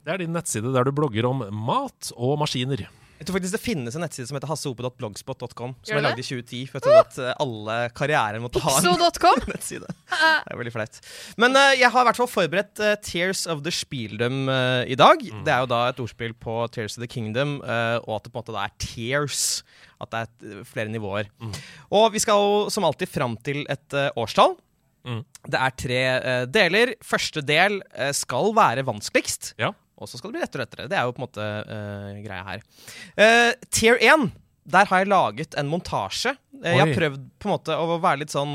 Det er din nettside der du blogger om mat og maskiner. Jeg tror faktisk det finnes en nettside som heter hasseope.blogspot.com. som jeg det i 2010 for jeg trodde at eh, alle karrierer måtte ha en nettside. Det er veldig flaut. Men uh, jeg har i hvert fall forberedt uh, Tears of the Spieldom uh, i dag. Det er jo da et ordspill på Tears of the Kingdom, og at det på en måte da er tears. At det er et, flere nivåer. Og vi skal jo som alltid fram til et årstall. Det er tre deler. Første del skal være vanskeligst. Og så skal det bli lettere og lettere. Det er jo på en måte uh, greia her. Uh, tier 1, der har jeg laget en montasje. Uh, jeg har prøvd på en måte å være litt sånn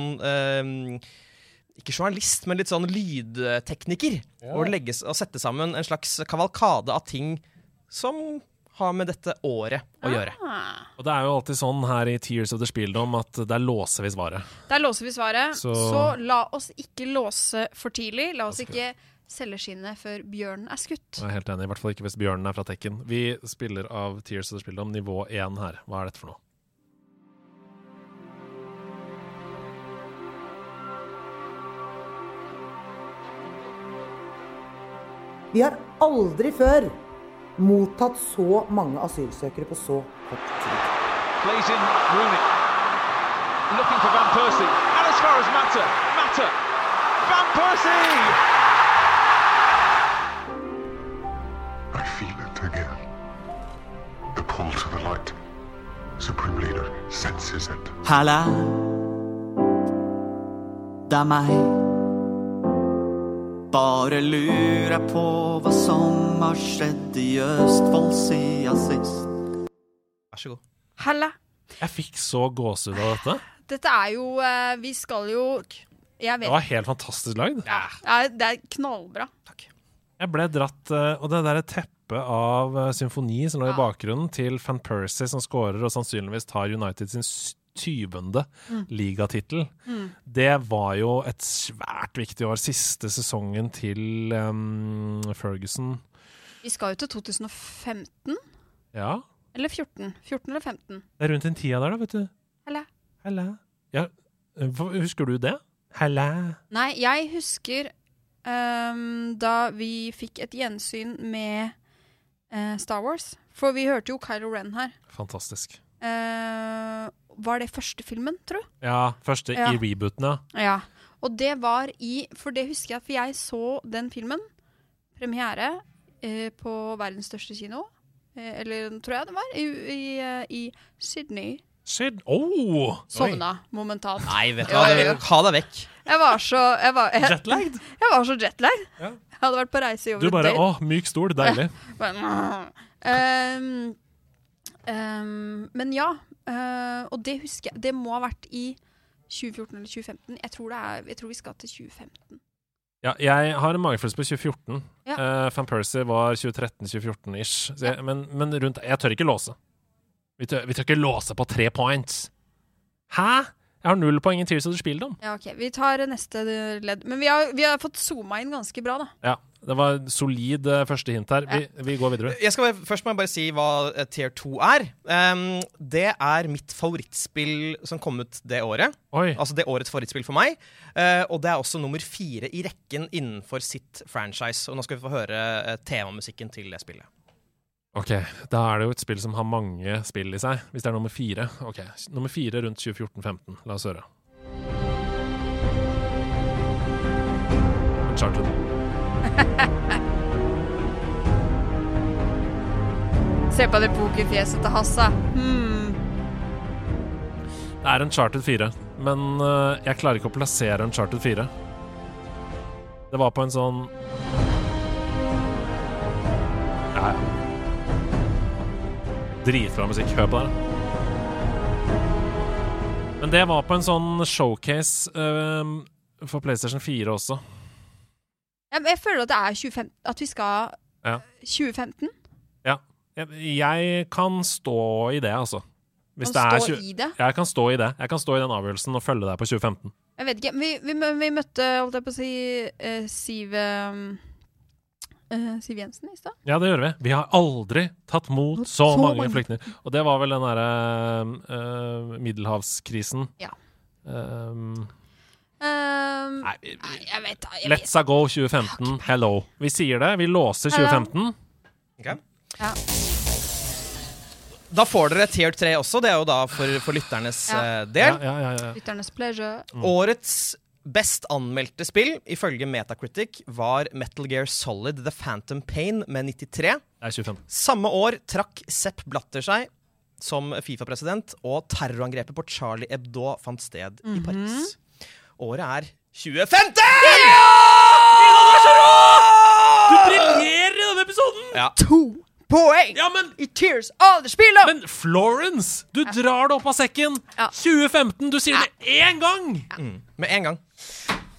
Ikke journalist, men litt sånn lydtekniker. Ja. Og, legge, og sette sammen en slags kavalkade av ting som har med dette året å gjøre. Og det er jo alltid sånn her i Tears of the Spieldom at der låser vi svaret. Der låser vi svaret. Så- Så... la oss ikke låse for tidlig. La oss ikke selge skinnet før bjørnen er skutt. Jeg er helt enig, i hvert fall ikke hvis bjørnen er fra Tekken. Vi spiller av Tears of the Spieldom nivå 1 her. Hva er dette for noe? Vi har aldri før mottatt så mange asylsøkere på så kort tid. Looking for Van Persie. And as far as Matter, Matter, Van Persie! Halla, det er meg. Bare lurer på hva som har skjedd i Østfold siden sist. Vær så god. Halla. Jeg fikk så gåsehud av dette. Dette er jo eh, Vi skal jo Jeg vet Det var helt fantastisk lagd. Ja, Det er knallbra. Takk. Jeg ble dratt eh, Og det der teppet av eh, symfoni som lå i bakgrunnen, til Van Persie som scorer og sannsynligvis tar United sin s- 20. Mm. ligatittel. Mm. Det var jo et svært viktig år. Siste sesongen til um, Ferguson. Vi skal jo til 2015. Ja, Eller 14. 14 eller 15. det er rundt den tida der, da, vet du. Halla. Halla. Ja, eh, husker du det? Halla. Nei, jeg husker um, da vi fikk et gjensyn med uh, Star Wars. For vi hørte jo Kylo Ren her. Fantastisk. Eh, var det første filmen, tro? Ja, første Ja. i rebooten, ja. Ja. Og det var i For det husker jeg, for jeg så den filmen, premiere, eh, på verdens største kino. Eh, eller tror jeg det var, i, i, eh, i Sydney. Syd... Oh! Sovna momentant. Nei, vet du hva. Ha deg vekk. Jeg var så jeg var, jeg, Jetlagd? Jeg var så jetlagd. Ja. Jeg hadde vært på reise i over døgn Du bare et Å, myk stol. Deilig. Ja. Men, um, um, men ja. Eh, og det husker jeg Det må ha vært i 2014 eller 2015. Jeg tror, det er, jeg tror vi skal til 2015. Ja, jeg har en magefølelse på 2014. Ja. Uh, Van Persie var 2013-2014-ish. Ja. Men, men rundt Jeg tør ikke låse. Vi tør, vi tør ikke låse på tre points. Hæ? Jeg har null poeng i Tears of the Spieldom. Ja, ok. Vi tar neste ledd. Men vi har, vi har fått zooma inn ganske bra, da. Ja, det var solid eh, første hint her. Vi, vi går videre. Jeg skal bare, først må jeg bare si hva eh, Tier 2 er. Um, det er mitt favorittspill som kom ut det året. Altså det årets favorittspill for meg. Uh, og det er også nummer fire i rekken innenfor sitt franchise. Og nå skal vi få høre uh, temamusikken til det spillet. Ok, Da er det jo et spill som har mange spill i seg. Hvis det er nummer fire. Ok, Nummer fire rundt 2014-15. La oss høre. Uncharted. Se på det pokerfjeset til Hassa. Hmm. Det er en Charted 4, men eh, jeg klarer ikke å plassere en Charted 4. Det var på en sånn Ja, ja. Dritbra musikk. Hør på det. Men det var på en sånn showcase eh, for PlayStation 4 også. Jeg, jeg føler at det er 25, at vi skal Ja. 2015. ja. Jeg, kan stå i det, altså. Kan det er stå 20 i det? Jeg kan stå i det. Jeg kan stå i den avgjørelsen og følge deg på 2015. Jeg vet ikke. Vi, vi, vi møtte, holdt jeg på å si, uh, Siv um, eh, Siv Jensen i stad. Ja, det gjør vi. Vi har aldri tatt mot så, så mange mange. flyktninger. Og det var vel den derre uh, middelhavskrisen. Ja. Um, Um, nei, jeg vet. Jeg let's a go 2015. Hello. Vi sier det. Vi låser Hello. 2015. Ja. Da får dere Tier 3 også. Det er jo da for, for lytternes Ja. eh, del. Ja, ja, ja, ja. Lytternes pleasure. Årets best anmeldte spill, ifølge Metacritic, var Metal Gear Solid The Phantom Pain med 93. Det er 25. Samme år trakk Sepp Blatter seg som Fifa-president, og terrorangrepet på Charlie Hebdo fant sted i Mhm. Paris. Året er 2015! Ja! Du briljerer i denne episoden! Ja. To poeng i Tears of the Spiel! Men Florence, du drar det opp av sekken! Ja. 2015, du sier det én gang! Mm, med én gang.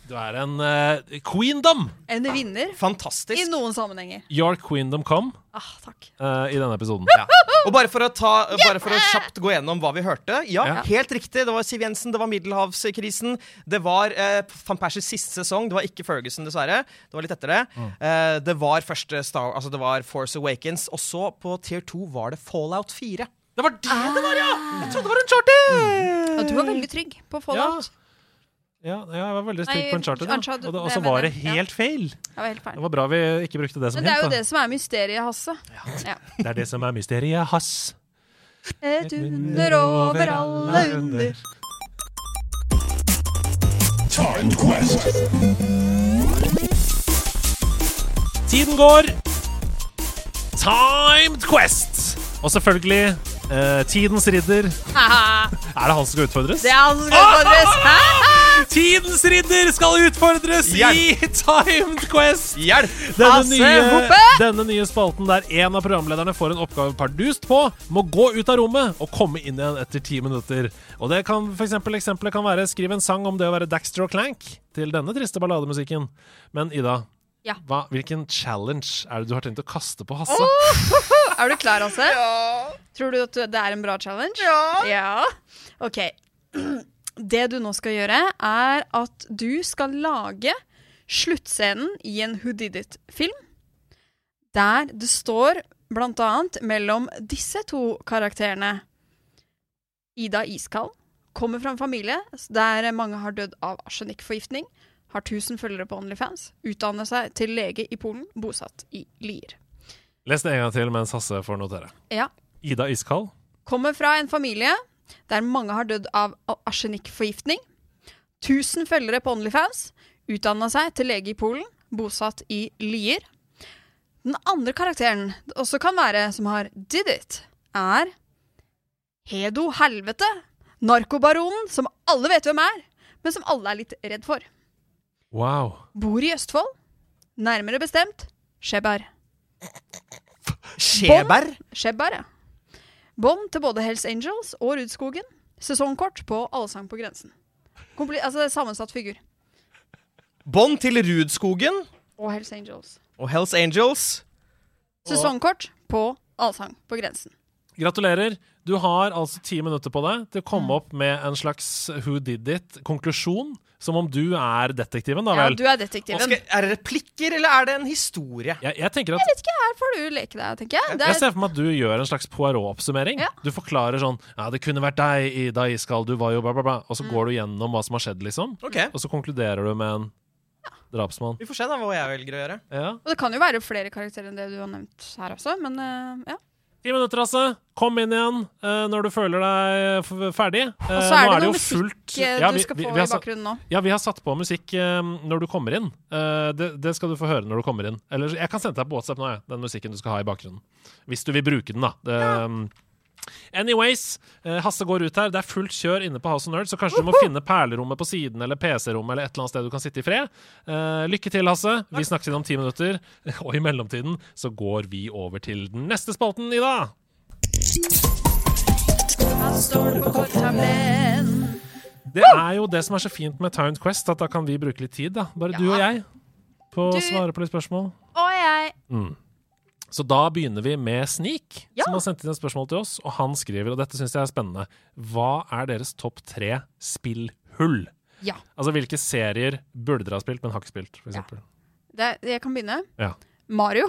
Du er en uh, queendom. En vinner. Fantastisk. I noen sammenhenger. Your queendom come Ah, takk. eh, i denne episoden. Ja. Og bare for, å ta, bare for å kjapt gå gjennom hva vi hørte. Ja, Ja. helt riktig. Det var Siv Jensen, det var Middelhavskrisen. Det var eh, Van Persies siste sesong. Det var ikke Ferguson, dessverre. Det var litt etter det. Mm. Eh, det var første Star Altså det var Force Awakens. Og så, på tier 2, var det Fallout 4. Det var det det var, ja! Jeg trodde det var Uncharted! Og du var veldig trygg på Fallout. Ja, jeg var veldig trygg på Uncharted. ja. Uncharted, Og det- det så var det. Ja. helt feil. Det var helt feil. Det var bra vi ikke brukte det som Men det er jo hint. det som er mysteriet, Hasse. Ja. Det er det som er mysteriet, hass. Et under over alle under. Tiden går. Timed Quest. Og selvfølgelig eh, Tidens ridder. Er det han som skal utfordres? Det er han som skal utfordres. Tidens ridder skal utfordres i Timed Quest! Hjelp! Denne Hasse nye, denne nye spalten der en av programlederne får en oppgave pardust på, må gå ut av rommet og komme inn igjen etter ti minutter. Og det kan, for eksempel, Eksempelet kan være skriv en sang om det å være Daxter og Clank til denne triste ballademusikken. Men Ida, Ja. hva, hvilken challenge er det du har tenkt å kaste på Hasse? Åh, er du klar, Hasse? Tror du at det er en bra challenge? Ja. OK. Det du nå skal gjøre, er at du skal lage sluttscenen i en Who Did It-film. Der det står blant annet mellom disse to karakterene Ida Iskald kommer fra en familie der mange har dødd av arsenikkforgiftning, har 1000 følgere på Onlyfans, utdanner seg til lege i Polen, bosatt i Lier. Les det en gang til mens Hasse får notere. Ja. Ida Iskald. Kommer fra en familie der mange har dødd av arsenikkforgiftning. 1000 følgere på Onlyfans. Utdanna seg til lege i Polen. Bosatt i Lier. Den andre karakteren det også kan være som har did it, er Hedo Helvete. Narkobaronen som alle vet hvem er, men som alle er litt redd for. Wow. Bor i Østfold. Nærmere bestemt Skjeberg. Skjeberg? Skjebær, Skjeberg, ja. Bånd til både Hells Angels og Rudskogen. Sesongkort på Allsang på grensen. Kompli altså det er sammensatt figur. Bånd til Rudskogen Og Hells Angels. og Hells Angels. Sesongkort på Allsang på grensen. Gratulerer. Du har altså ti minutter på deg til å komme opp med en slags who did it-konklusjon. Som om du er detektiven, da vel. Ja, du er detektiven. Skal, er det replikker, eller er det en historie? Jeg, jeg tenker at Jeg vet ikke, her får du leke deg, tenker jeg. Det Jeg er, ser for meg at du gjør en slags Poirot-oppsummering. Du forklarer sånn Ja, det kunne vært deg, Ida Iskald, du var jo bla, bla, bla. Og så Mm. går du gjennom hva som har skjedd, liksom. Okay. Og så konkluderer du med en drapsmann. Vi får se da hva jeg velger å gjøre. Ja. og det kan jo være flere karakterer enn det du har nevnt her også, men uh, ja. Ti minutter, altså. Kom inn igjen eh, når du føler deg ferdig. Og Eh, så er nå det noe musikk fullt- eh, Ja, du vi- skal vi- få vi har i bakgrunnen nå. Ja, vi har satt på musikk når du kommer inn. Det, det skal du få høre når du kommer inn. Eller jeg kan sende deg på WhatsApp nå, jeg, den musikken du skal ha i bakgrunnen. Hvis du vil bruke den, da. Det, um, Anyways, eh, Hasse går ut her. Det er fullt kjør inne på House of Nerds, så kanskje du må finne perlerommet på siden eller PC-rommet eller et eller annet sted du kan sitte i fred. Eh, lykke til, Hasse. Vi snakkes igjen om ti minutter. Og i mellomtiden så går vi over til den neste spalten. Hva står det på korttavlen? Det er jo det som er så fint med Timed Quest, at da kan vi bruke litt tid, da. Bare du og jeg, på å svare på litt spørsmål. Og jeg Mm. Så da begynner vi med Sneak, som har sendt inn et spørsmål til oss. Og han skriver, og dette syns jeg er spennende, hva er deres topp tre spillhull? Ja. Altså hvilke serier burde dere ha spilt, men har ikke spilt, for eksempel. Det, jeg kan begynne. Ja. Mario.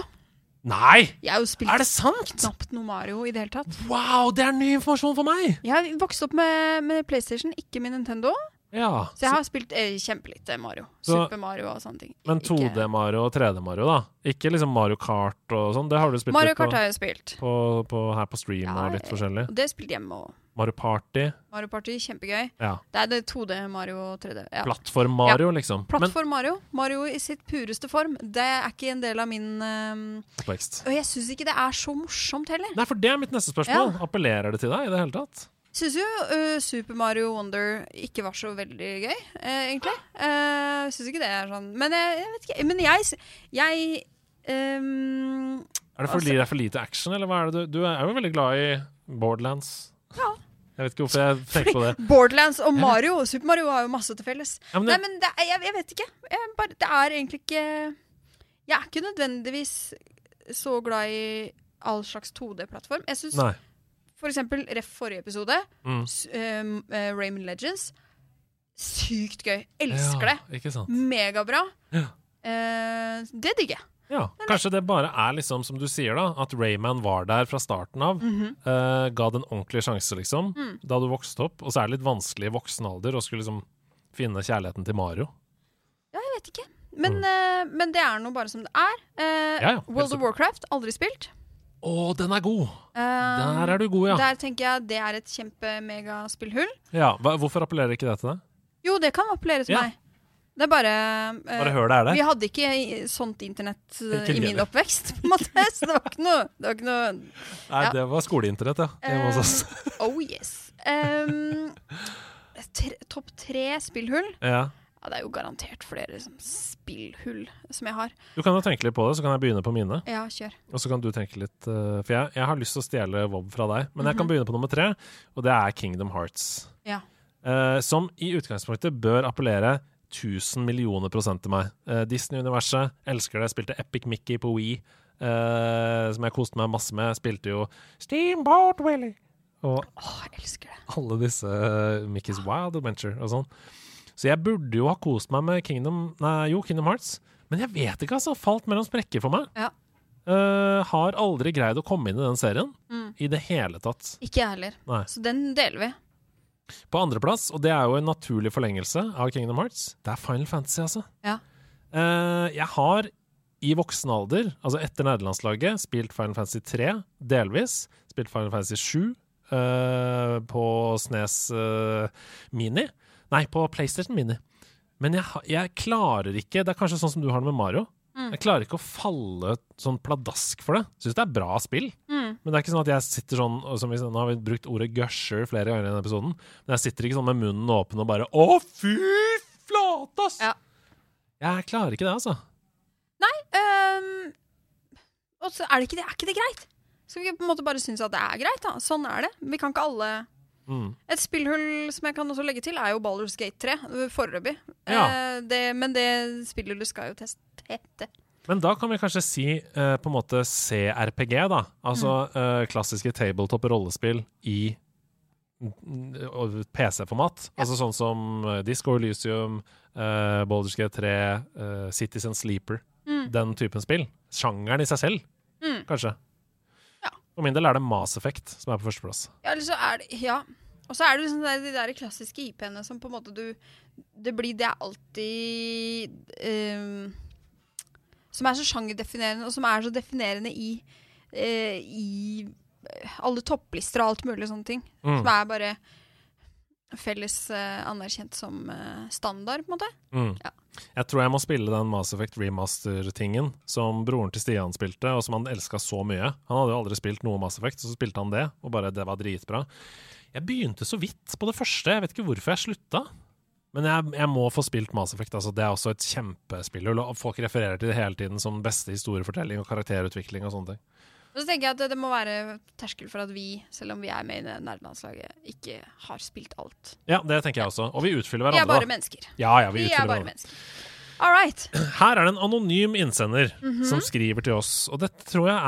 Nei! Jeg har jo spilt Er det sant? knapt noe Mario i det hele tatt. Wow, det er ny informasjon for meg! Jeg vokste opp med, med PlayStation, ikke med Nintendo. Ja, Så jeg har spilt eh, kjempelite Mario. Så- Super Mario og sånne ting. Men 2D-Mario og 3D-Mario, da? Ikke liksom Mario Kart og sånn? Det har du spilt Mario litt på, Kart har jeg spilt. På, på, her på stream og litt forskjellig? Og det spilte hjemme òg. Mario Party? Mario Party, kjempegøy. Ja. Det er det 2D Mario og 3D. Ja. Plattform-Mario, Ja. liksom. Plattform Mario. Mario i sitt pureste form. Det er ikke en del av min um... oppvekst. Og jeg syns ikke det er så morsomt heller. Nei, for det er mitt neste spørsmål. Ja. Appellerer det til deg i det hele tatt? Syns jo uh, Super Mario Wonder ikke var så veldig gøy, uh, egentlig. Uh, syns ikke det er sånn Men jeg, jeg vet ikke. Men jeg, jeg um, Er det fordi det er for lite action, eller hva er det du Du er jo veldig glad i Borderlands. Ja. Jeg vet ikke hvorfor jeg tenker på det. Borderlands og Mario. og Super Mario har jo masse til felles. Ja, men det- Nei, men det, jeg, jeg vet ikke. Jeg bare, det er egentlig ikke Jeg er ikke nødvendigvis så glad i all slags 2D-plattform. Jeg syns Nei. For eksempel ref forrige episode, Mm. um, eh, Rayman Legends. Sykt gøy. Elsker Ja, det. Megabra. Ja. Uh, det digger jeg. Ja, Kanskje det bare er liksom som du sier, da, at Rayman var der fra starten av. Mm -hmm. uh, ga det en ordentlig sjanse, liksom, Mm. da du vokste opp. Og så er det litt vanskelig i voksen alder å skulle liksom finne kjærligheten til Mario. Ja, jeg vet ikke. Men, eh, men det er nå bare som det er. Mm. Ja, ja, World of. Warcraft, aldri spilt. Å, den er god! Eh, Der er du god, ja. Der tenker jeg det er et kjempe-megaspillhull. ja hva, hvorfor appellerer ikke det til deg? Jo, det kan appellere til Ja. meg. Det er bare uh, Bare hør det er det. Vi hadde ikke sånt internett uh, i min oppvekst, på en måte. Så det var ikke noe, det var ikke noe Nei, ja. det var skoleinternett, ja. Hjemme hos oss. Oh yes. Um, tre, Topp tre spillhull? ja. Ja, det er jo garantert flere liksom, spillhull som jeg har. Du kan jo tenke litt på det, så kan jeg begynne på mine. Ja, kjør. Og så kan du tenke litt eh, For jeg, jeg har lyst til å stjele WoW fra deg, men jeg kan Mhm. begynne på nummer tre, og det er Kingdom Hearts. Ja. Eh, som i utgangspunktet bør appellere 1000 millioner prosent til meg. Eh, Disney-universet, elsker det. Spilte Epic Mickey på Wii, eh, som jeg koste meg masse med. Spilte jo Steamboat Willy. Og jeg elsker det. alle disse eh, Mickey's Wild Adventure og sånn. Så jeg burde jo ha kost meg med Kingdom, nei, jo, Kingdom Hearts, men jeg vet ikke, altså. Falt mellom sprekker for meg. Ja. Uh, har aldri greid å komme inn i den serien Mm. i det hele tatt. Ikke jeg heller. Nei. Så den deler vi. På andreplass, og det er jo en naturlig forlengelse av Kingdom Hearts, det er Final Fantasy, altså. Ja. Uh, jeg har i voksen alder, altså etter nederlandslaget, spilt Final Fantasy 3 delvis. Spilt Final Fantasy 7 uh, på Snes eh, Mini. Nei, på PlayStation Mini. Men jeg, jeg klarer ikke Det er kanskje sånn som du har det med Mario. Mm. Jeg klarer ikke å falle sånn pladask for det. Syns det er bra spill. Mm. Men det er ikke sånn at jeg sitter sånn som vi, Nå har vi brukt ordet gusher flere ganger i denne episoden. Men jeg sitter ikke sånn med munnen åpen og bare Å, fy flate, ass! Jeg klarer ikke det, altså. Nei, Um, og så er, det ikke det, er ikke det greit? Skal vi på en måte bare synes at det er greit? da? Sånn er det. Vi kan ikke alle Mm. Et spillhull som jeg kan også legge til, er jo Baldur's Gate 3, øh, foreløpig. Ja. Eh, det, men det spillhullet skal jo teste. Men da kan vi kanskje si eh, på en måte CRPG, da. Altså eh, klassiske tabletop-rollespill i mm, PC-format. Altså sånn som eh, Disco Elysium, uh, Baldur's Gate 3, eh, Citizen Sleeper. Mm. Den typen spill. Sjangeren i seg selv, Mm. kanskje. For min del er det Mass Effect som er på førsteplass. Ja, eller så er det Ja. Og så er det liksom de, de der klassiske IP-ene som på en måte du Det blir Det er alltid um, Som er så sjangerdefinerende, og som er så definerende i uh, I alle topplister og alt mulig sånne ting. Mm. Som er bare felles uh, anerkjent som uh, standard, på en måte. Mm. Jeg tror jeg må spille den Mass Effect remaster-tingen som broren til Stian spilte, og som han elska så mye. Han hadde jo aldri spilt noe Mass Effect, så spilte han det, og bare det var dritbra. Jeg begynte så vidt på det første, jeg vet ikke hvorfor jeg slutta. Men jeg, jeg må få spilt Mass Effect. Altså, det er også et kjempespill. Folk refererer til det hele tiden som beste historiefortelling og karakterutvikling og sånne ting. Og så tenker jeg at det, det må være terskel for at vi, selv om vi er med i det nerdelandslaget, ikke har spilt alt. Ja, det tenker jeg også. Og vi utfyller hverandre. Vi er bare mennesker. Ja, ja, vi, Vi er bare hverandre. mennesker. All right. Her er det en anonym innsender Mhm. som skriver til oss, og dette tror jeg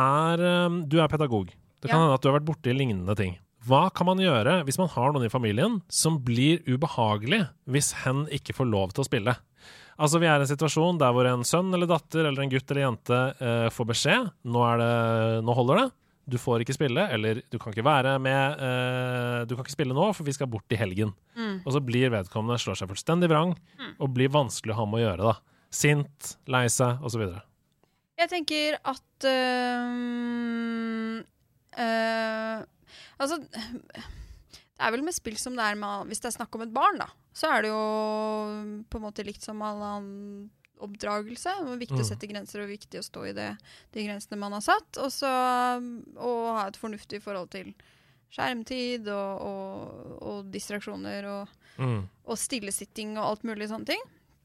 er um, Du er pedagog. Det kan Ja. hende at du har vært borti lignende ting. Hva kan man gjøre hvis man har noen i familien som blir ubehagelig hvis hen ikke får lov til å spille? Altså, Vi er i en situasjon der hvor en sønn eller datter eller en gutt eller jente eh, får beskjed nå, er det, nå holder det. Du får ikke spille, eller du kan ikke være med eh, Du kan ikke spille nå, for vi skal bort i helgen. Mm. Og så blir vedkommende slår seg fullstendig vrang og blir vanskelig å ha med å gjøre. da. Sint, lei seg, osv. Jeg tenker at øh, øh, Altså Det er vel med spill som det er med Hvis det er snakk om et barn, da, så er det jo på en måte likt som all annen oppdragelse. Det er viktig Mm. å sette grenser og viktig å stå i det, de grensene man har satt. Og så å ha et fornuftig forhold til skjermtid og, og, og distraksjoner og, Mm. og stillesitting og alt mulig sånne ting.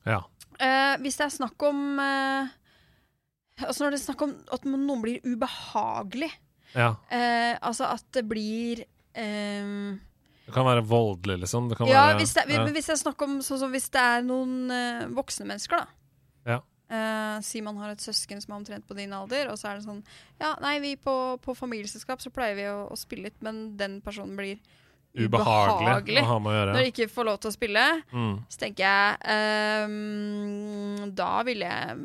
Ja. Eh, hvis det er snakk om eh, Altså når det er snakk om at noen blir ubehagelig ja. eh, Altså at det blir eh, Det kan være voldelig, liksom. Det kan Ja, være, hvis det, ja. men hvis jeg snakker om sånn som hvis det er noen uh, voksne mennesker, da. Ja. Uh, si man har et søsken som er omtrent på din alder, og så er det sånn Ja, nei, vi på, på familieselskap så pleier vi å, å spille litt, men den personen blir Ubehagelig ubehagelig å ha med å gjøre. når de ikke får lov til å spille. Mm. Så tenker jeg ehm, Da vil jeg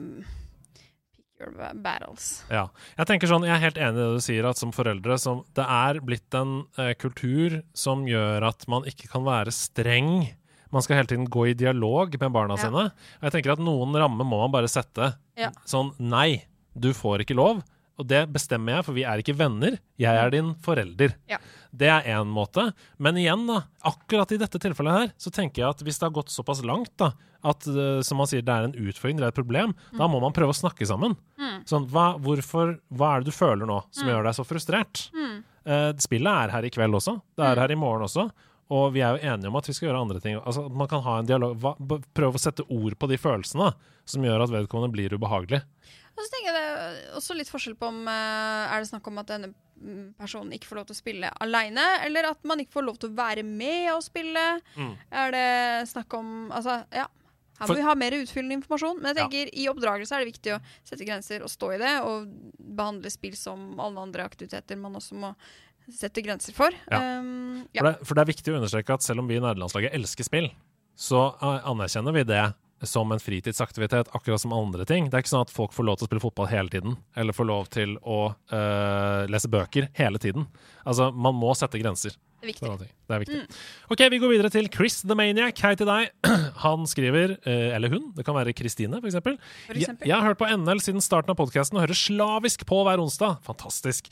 your battles. Ja. Jeg tenker sånn, jeg er helt enig i det du sier, at som foreldre som, Det er blitt en eh, kultur som gjør at man ikke kan være streng. Man skal hele tiden gå i dialog med barna Ja. sine. Og jeg tenker at noen rammer må man bare sette. Ja. Sånn nei, du får ikke lov. Og det bestemmer jeg, for vi er ikke venner. Jeg er din forelder. Ja. Det er én måte. Men igjen, da, akkurat i dette tilfellet her, så tenker jeg at hvis det har gått såpass langt, da, at eh, som man sier, det er en utfordring, det er et problem, da må man prøve å snakke sammen. Mm. Sånn, hva, hvorfor, hva er det du føler nå som Mm. gjør deg så frustrert? Mm. Eh, spillet er her i kveld også. Det er her i morgen også. Og vi er jo enige om at vi skal gjøre andre ting. Altså, man kan ha en dialog, hva, Prøve å sette ord på de følelsene som gjør at vedkommende blir ubehagelig. Og så tenker jeg det er også litt forskjell på om eh, Er det snakk om at denne personen ikke får lov til å spille aleine, eller at man ikke får lov til å være med og spille? Mm. Er det snakk om Altså, ja. Her må For- vi ha mer utfyllende informasjon. Men jeg tenker i oppdragelse er det viktig å sette grenser og stå i det, og behandle spill som alle andre aktiviteter man også må sette grenser for. Ja. Um, ja. For, det, for det er viktig å understreke at selv om vi i nederlandslaget elsker spill, så eh, anerkjenner vi det som en fritidsaktivitet, akkurat som andre ting. Det er ikke sånn at folk får lov til å spille fotball hele tiden, eller får lov til å eh, lese bøker hele tiden. Altså, man må sette grenser. Det er viktig. Det er viktig. Mm. Ok, Vi går videre til Chris the Maniac. Hei til deg. Han skriver, eh, eller hun, det kan være Kristine f.eks. Jeg, jeg har hørt på NL siden starten av podkasten og hører slavisk på hver onsdag. Fantastisk.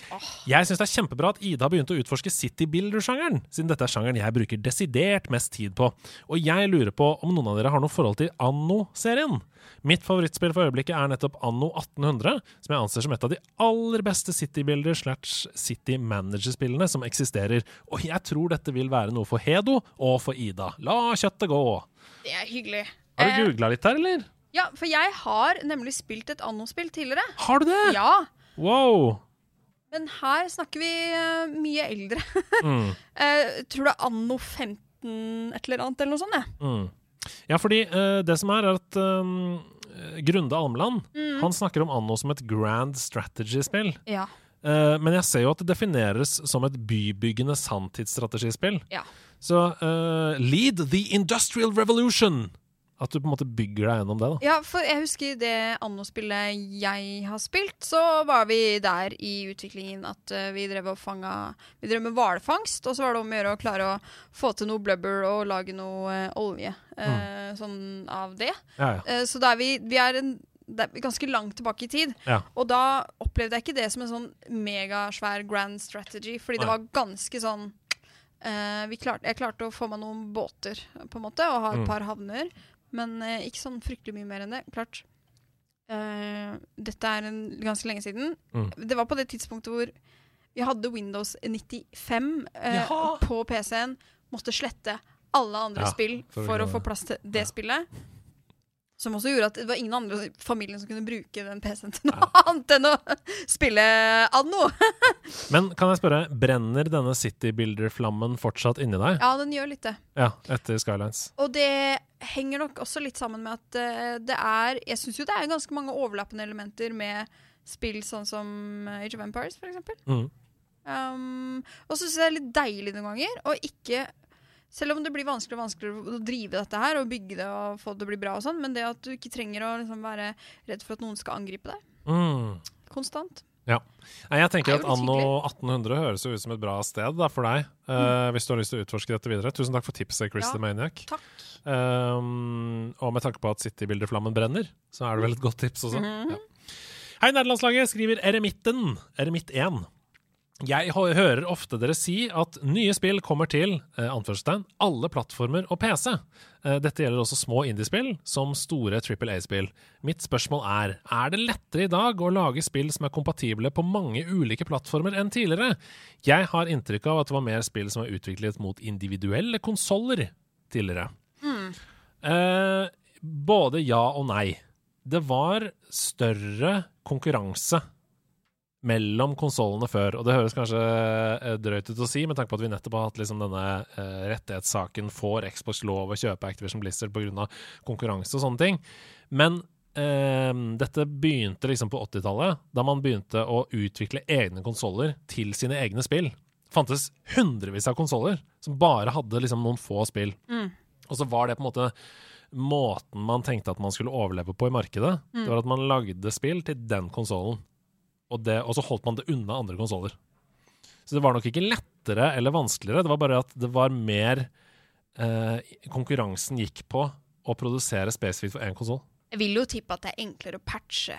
Jeg syns det er kjempebra at Ida har begynt å utforske City Builder-sjangeren, siden dette er sjangeren jeg bruker desidert mest tid på. Og jeg lurer på om noen av dere har noe forhold til Anno-serien. Mitt favorittspill for øyeblikket er nettopp Anno 1800, som jeg anser som et av de aller beste City Builder slash City Manager-spillene som eksisterer. Og jeg tror dette vil være noe for Hedo og for Ida. La kjøttet gå. Det er hyggelig. Har Eh, du googla litt her, eller? Ja, for jeg har nemlig spilt et anno-spill tidligere. Har du det? Ja, Wow. men her snakker vi eh, mye eldre. Mm. Eh, tror det er anno 15 et eller annet, eller noe sånt. Ja. Mm. Ja, fordi uh, det som er, er at um, Grunde Almland Mm. han snakker om Anno som et grand strategy-spill. Ja. Uh, men jeg ser jo at det defineres som et bybyggende sanntidsstrategispill. Ja. Så uh, lead the industrial revolution! At du på en måte bygger deg gjennom det. da. Ja, for jeg husker det anno-spillet jeg har spilt, så var vi der i utviklingen at eh, vi drev og fanga Vi drev med hvalfangst, og så var det om å gjøre å klare å få til noe blubber og lage noe eh, olje eh, sånn av det. Ja, ja. Eh, så vi, vi er en ganske langt tilbake i tid. Ja. Og da opplevde jeg ikke det som en sånn megasvær grand strategy, fordi det var ganske sånn Uh, vi klarte, Jeg klarte å få meg noen båter, på en måte, og ha et Mm. par havner. Men eh, ikke sånn fryktelig mye mer enn det. Klart. Eh, dette er en, ganske lenge siden. Mm. Det var på det tidspunktet hvor vi hadde Windows 95 eh, på PC-en. Måtte slette alle andre Ja, spill for for å få plass til det spillet. Som også gjorde at det var ingen andre i familien som kunne bruke den PC-en til noe annet enn å spille anno. Men kan jeg spørre, brenner denne City Builder-flammen fortsatt inni deg? ja, den gjør litt det. Ja, etter Skylines. Og det henger nok også litt sammen med at eh, det er Jeg syns jo det er ganske mange overlappende elementer med spill sånn som eh, Age of Empires, for eksempel. Mm. Um, og så syns jeg det er litt deilig noen ganger å ikke Selv om det blir vanskeligere og vanskeligere å drive dette her og bygge det og få det til å bli bra og sånn, men det at du ikke trenger å liksom være redd for at noen skal angripe deg Mm. konstant. Ja. Jeg tenker er at anno 1800 høres jo ut som et bra sted da, for deg, eh, hvis du har lyst til å utforske dette videre. Tusen takk for tipset, Chris Ja, the Maniac. takk. Um, og med tanke på at City-bildeflammen brenner, så er det vel et godt tips også. Mhm. ja. Hei, nederlandslaget, skriver Eremitten. Eremitt 1. Jeg hører ofte dere si at nye spill kommer til eh, alle plattformer og PC. Eh, dette gjelder også små indiespill, som store Trippel A-spill. Mitt spørsmål er, er det lettere i dag å lage spill som er kompatible på mange ulike plattformer enn tidligere? Jeg har inntrykk av at det var mer spill som var utviklet mot individuelle konsoller tidligere. Eh, både ja og nei. Det var større konkurranse mellom konsollene før, og det høres kanskje eh, drøyt ut å si, med tanke på at vi nettopp har hatt liksom denne eh, rettighetssaken får Xbox lov å kjøpe Activision Blizzard pga. konkurranse og sånne ting. Men eh, dette begynte liksom på 80-tallet, da man begynte å utvikle egne konsoller til sine egne spill. Det fantes hundrevis av konsoller som bare hadde liksom noen få spill. Mm. Og så var det på en måte måten man tenkte at man skulle overleve på i markedet. Mm. Det var at man lagde spill til den konsollen, og, det- og så holdt man det unna andre konsoller. Så det var nok ikke lettere eller vanskeligere, det var bare at det var mer eh, Konkurransen gikk på å produsere spesifikt for én konsoll. Jeg vil jo tippe at det er enklere å patche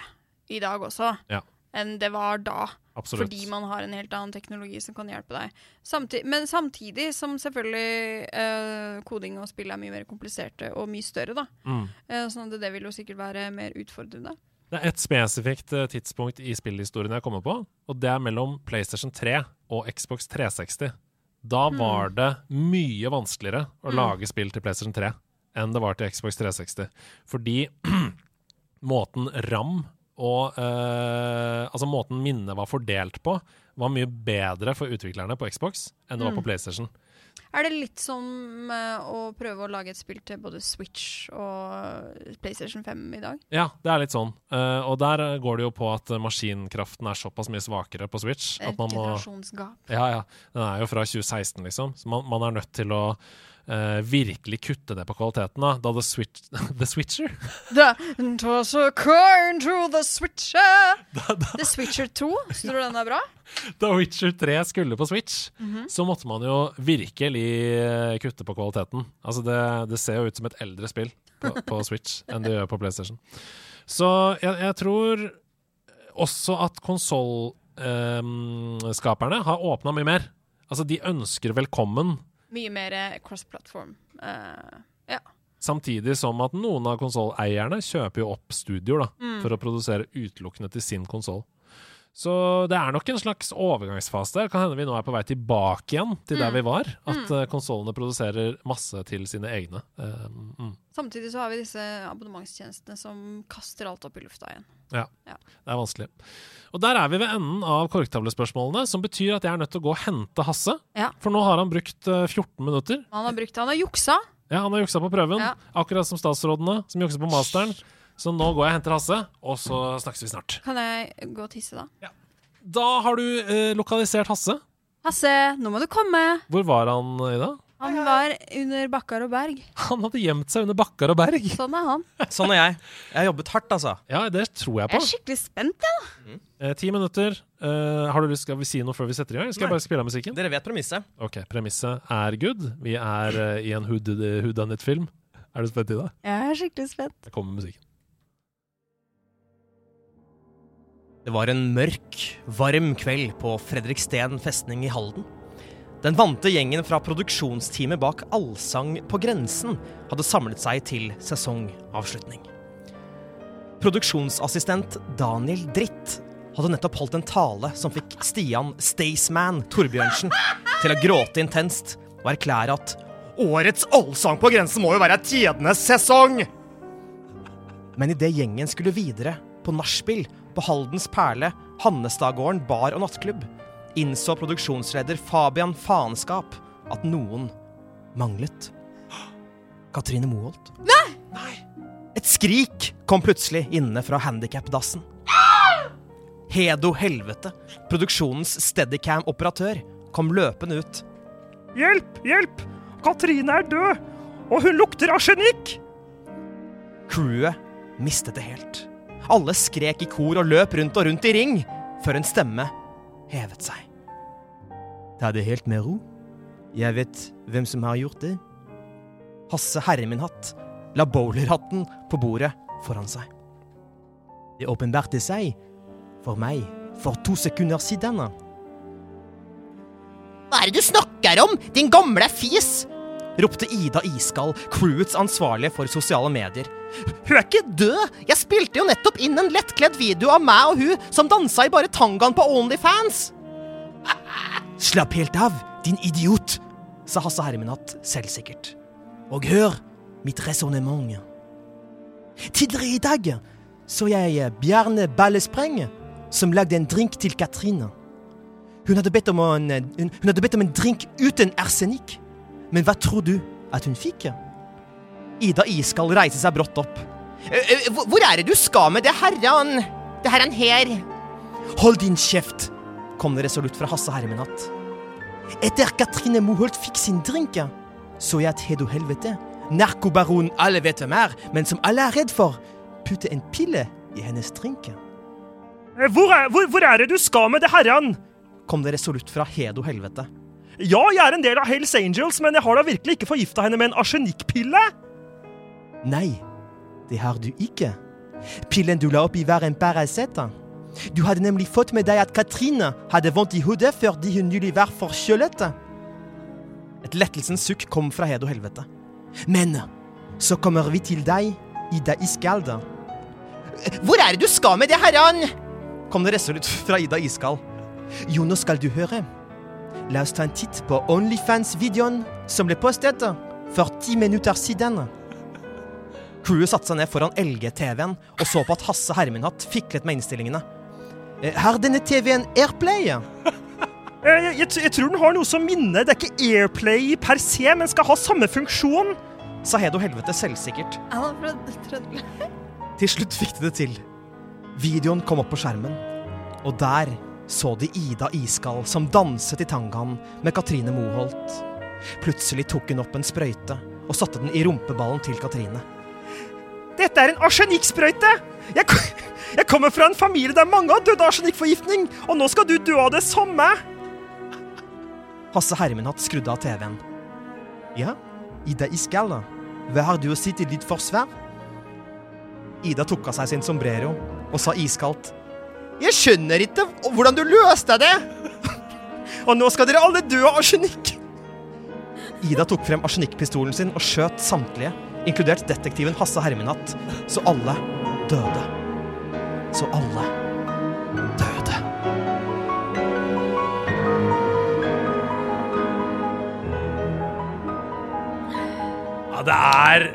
i dag også Ja. enn det var da. Absolutt. Fordi man har en helt annen teknologi som kan hjelpe deg. Samtid men samtidig som selvfølgelig eh, koding og spill er mye mer kompliserte og mye større, da. Mm. Eh, sånn at det vil jo sikkert være mer utfordrende. Det er et spesifikt eh, tidspunkt i spillhistorien jeg kommer på, og det er mellom PlayStation 3 og Xbox 360. Da Hmm. var det mye vanskeligere å Mm. lage spill til PlayStation 3 enn det var til Xbox 360. Fordi måten RAM og eh, Altså måten minnet var fordelt på, var mye bedre for utviklerne på Xbox enn det var Mm. på PlayStation. Er det litt som eh, å prøve å lage et spill til både Switch og PlayStation 5 i dag? Ja, det er litt sånn. Eh, og der eh, går det jo på at maskinkraften er såpass mye svakere på Switch. Et at man må generasjonsgap. Ja, ja. Den er jo fra 2016, liksom. Så man, man er nødt til å eh, virkelig kutte det på kvaliteten. Da, da The, Switch, The Switcher The, it was a coin to the switcher. The Switcher 2, syns tror du den er bra? Da Witcher 3 skulle på Switch, Mhm. så måtte man jo virkelig eh, kutte på kvaliteten. Altså det, det ser jo ut som et eldre spill på, på Switch enn det gjør på PlayStation. Så jeg, jeg tror også at konsollskaperne har åpna mye mer. Altså, de ønsker velkommen, Mye mer eh, cross-platform. Uh, ja. samtidig som at noen av konsolleierne kjøper jo opp studioer da, Mm. for å produsere utelukkende til sin konsoll. Så det er nok en slags overgangsfase der. Kan hende vi nå er på vei tilbake igjen til der Mm. vi var. At Mm. eh, konsollene produserer masse til sine egne. Eh, mm. Samtidig så har vi disse abonnementstjenestene som kaster alt opp i lufta igjen. Ja. Ja. Det er vanskelig. Og der er vi ved enden av korktavlespørsmålene, som betyr at jeg er nødt til å gå og hente Hasse. Ja. For nå har han brukt eh, 14 minutter. Han har brukt Han har juksa. Ja, Han har juksa på prøven, Ja. akkurat som statsrådene som jukser på masteren. Så nå går jeg og henter Hasse, og så snakkes vi snart. Kan jeg gå og tisse, da? Ja. Da har du eh, lokalisert Hasse. Hasse, nå må du komme! Hvor var han, Ida? Han var under bakkar og berg. Han hadde gjemt seg under bakker og berg. Sånn er han. Sånn er jeg. Jeg har jobbet hardt, altså. Ja, det tror jeg på. Jeg er skikkelig spent, jeg, da. Eh, ti minutter. Eh, har du lyst, Skal vi si noe før vi setter i gang? Skal jeg bare spille av musikken? Dere vet premisset. Ok, Premisset er good. Vi er eh, i en whodunit-film. Er du spent, Ida? Jeg er skikkelig spent. Jeg kommer musikken. Det var en mørk, varm kveld på Fredriksten festning i Halden. Den vante gjengen fra produksjonsteamet bak Allsang på grensen hadde samlet seg til sesongavslutning. Produksjonsassistent Daniel Dritt hadde nettopp holdt en tale som fikk Stian Staysman Torbjørnsen til å gråte intenst og erklære at årets Allsang på grensen må jo være tidenes sesong! Men idet gjengen skulle videre på nachspiel på Haldens Perle, Hannestadgården bar og nattklubb, innså produksjonsleder Fabian Faenskap at noen manglet. Katrine Moholt. Nei! Et skrik kom plutselig inne fra handikapdassen. Hedo Helvete, produksjonens Steadicam-operatør, kom løpende ut. Hjelp! Hjelp! Katrine er død! Og hun lukter arsenikk! Crewet mistet det helt. Alle skrek i kor og løp rundt og rundt i ring, før en stemme hevet seg. Ta det helt med ro. Jeg vet hvem som har gjort det. Hasse Herreminhatt la bowlerhatten på bordet foran seg. Det åpenbarte seg for meg for to sekunder siden. Hva er det du snakker om, din gamle fis? Ropte Ida Iskald, crewets ansvarlige for sosiale medier. Hun er ikke død! Jeg spilte jo nettopp inn en lettkledd video av meg og hun som dansa i bare tangaen på Onlyfans! Slapp helt av, din idiot, sa Hasse Herminat selvsikkert. Og hør mitt resonnement. Tidligere i dag så jeg Bjarne Ballespreng som lagde en drink til Katrine. Hun hadde bedt om en, hun, hun hadde bedt om en drink uten arsenikk. Men hva tror du at hun fikk? Ida Iskald reiser seg brått opp. «Eh, eh, Hvor er det du skal med det herran? Det herran her? Hold din kjeft, kom det resolutt fra Hasse Hermenat. Etter Katrine Moholt fikk sin drink, så jeg at hedo helvete. Narkobaron alle vet hvem er, men som alle er redd for, putte en pille i hennes drink. Eh, Hvor er, hvor, hvor er det du skal med det herran? Kom det resolutt fra Hedo helvete. Ja, jeg er en del av Hells Angels, men jeg har da virkelig ikke forgifta henne med en arsenikkpille? Nei, det har du ikke. Pillen du la oppi var en Paracet. Du hadde nemlig fått med deg at Katrine hadde vondt i hodet fordi hun nylig var forkjølet. Et lettelsens sukk kom fra Hedo helvete. Men så kommer vi til deg, Ida Iskald. Hvor er det du skal med det, herran? kom det resolutt fra Ida Iskald. Jo, nå skal du høre. La oss ta en titt på Onlyfans-videoen som ble postet for ti minutter siden. Crewet satte seg ned foran LG-TV-en og så på at Hasse Herminhatt fiklet med innstillingene. Eh, Har denne TV-en Airplay? Eh, Jeg, jeg, jeg tror den har noe som minner. Det er ikke Airplay per se, men skal ha samme funksjon. Sa Hedo Helvete selvsikkert. Er. Til slutt fikk de det til. Videoen kom opp på skjermen, og der så de Ida Iskald som danset i tangaen med Katrine Moholt Plutselig tok hun opp en sprøyte og satte den i rumpeballen til Katrine. Dette er en arsenikksprøyte! Jeg, jeg kommer fra en familie der mange har dødd av arsenikkforgiftning, og nå skal du dø av det samme! Hasse Hermenhatt skrudde av TV-en. Ja, Ida Iskald, hva har du å si til ditt forsvar? Ida tok av seg sin sombrero og sa iskaldt. Jeg skjønner ikke hvordan du løste det! Og nå skal dere alle dø av arsenikk! Ida tok frem arsenikkpistolen sin og skjøt samtlige, inkludert detektiven Hasse Herminatt, så alle døde. Så alle døde. Ja, det er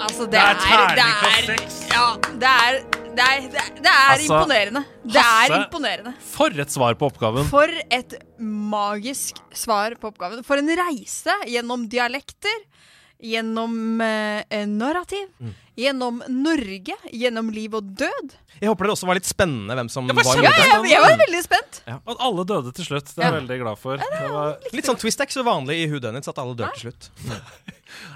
Altså, det, Det er er, terning det på er, seks. Ja, det er, det er, det er, det er Altså, imponerende. Det er imponerende. For et svar på oppgaven. For et magisk svar på oppgaven. For en reise gjennom dialekter, gjennom eh, narrativ, Mm. gjennom Norge, gjennom liv og død. Jeg håper det også var litt spennende hvem som Det var, var Ja. Jeg, jeg var veldig spent. At alle døde til slutt. Det er jeg Ja. veldig glad for. Det var, Litt sånn twist, er ikke så vanlig i Who Done It at alle dør til slutt.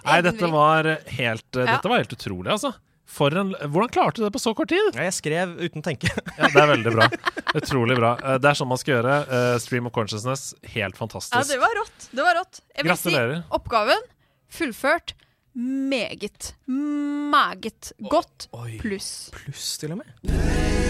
nei, dette var helt, Ja. dette var helt utrolig, altså. For en, hvordan klarte du det på så kort tid? Jeg skrev uten å tenke. Ja, Det er veldig bra. Utrolig bra. Eh, Det er sånn man skal gjøre. Eh, Stream of Consciousness, helt fantastisk. Ja, det var rått. Det var rått. Jeg vil Gratulerer. si oppgaven fullført meget, meget godt pluss. Pluss, til og med.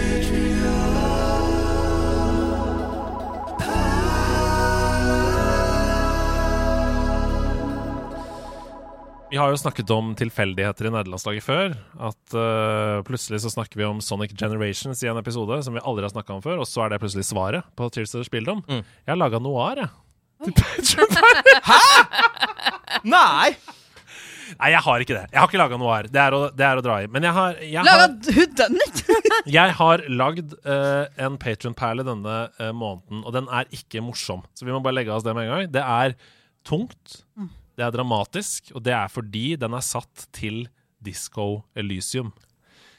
Vi har jo snakket om tilfeldigheter i nederlandslaget før. At uh, plutselig så snakker vi om Sonic Generations i en episode som vi aldri har snakka om før, og så er det plutselig svaret på Tears of the Spilldom. Mm. Jeg har laga noir, jeg. Nei! Nei, jeg har ikke det. Jeg har ikke laga noir. Det er, å, det er å dra i. Men jeg har, jeg Laga Who jeg har lagd uh, en Patron-perle denne uh, måneden, og den er ikke morsom. Så vi må bare legge av oss det med en gang. Det er tungt, Mm. Det er dramatisk, og det er fordi den er satt til Disco Elysium.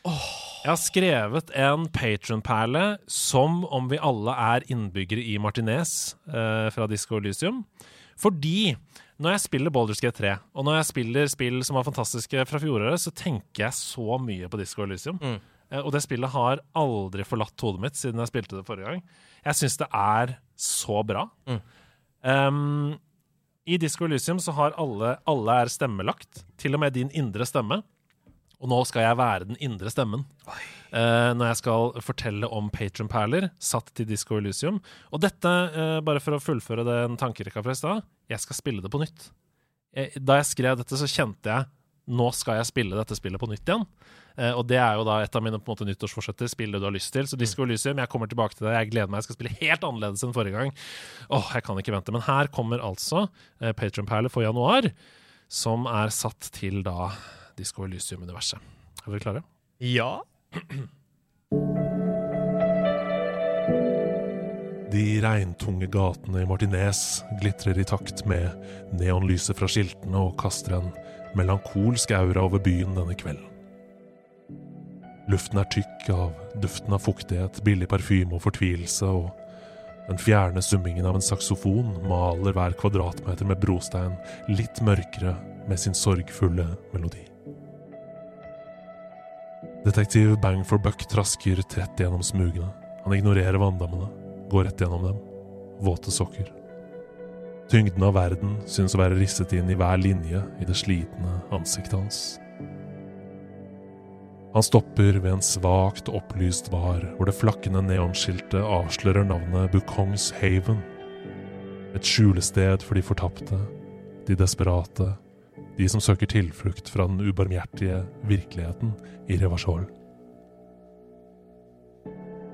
Jeg har skrevet en Patron-perle som om vi alle er innbyggere i Martinez eh, fra Disco Elysium. Fordi når jeg spiller Baldur's Gate 3, og når jeg spiller spill som var fantastiske fra fjoråret, så tenker jeg så mye på Disco Elysium. Eh, og det spillet har aldri forlatt hodet mitt siden jeg spilte det forrige gang. Jeg syns det er så bra. Um, I Disco Elysium så har alle, alle er stemmelagt, til og med din indre stemme. Og nå skal jeg være den indre stemmen. uh, når jeg skal fortelle om Patron-perler satt til Disco Elysium. Og dette, uh, bare for å fullføre den tankerekka fra i stad, jeg skal spille det på nytt. Jeg, da jeg skrev dette, så kjente jeg nå skal jeg spille dette spillet på nytt igjen. Uh, og det er jo da et av mine på en måte nyttårsforsetter. Spill det du har lyst til. Så Disco Elysium, jeg kommer tilbake til det. Jeg gleder meg. Jeg skal spille helt annerledes enn forrige gang. Åh, jeg kan ikke vente. Men her kommer altså uh, Patron-perler for januar, som er satt til da Disco Elysium-universet. Er dere klare? Ja. De regntunge gatene i Martinez glitrer i takt med neonlyset fra skiltene og kaster en melankolsk aura over byen denne kvelden. Luften er tykk av duften av fuktighet, billig parfyme og fortvilelse, og den fjerne summingen av en saksofon maler hver kvadratmeter med brostein litt mørkere med sin sorgfulle melodi. Detektiv Bang for Buck trasker trett gjennom smugene. Han ignorerer vanndammene, går rett gjennom dem. Våte sokker. Tyngden av verden synes å være risset inn i hver linje i det slitne ansiktet hans. Han stopper ved en svakt opplyst bar hvor det flakkende neonskiltet avslører navnet Bukongs Haven. Et skjulested for de fortapte, de desperate, de som søker tilflukt fra den ubarmhjertige virkeligheten i Revachol.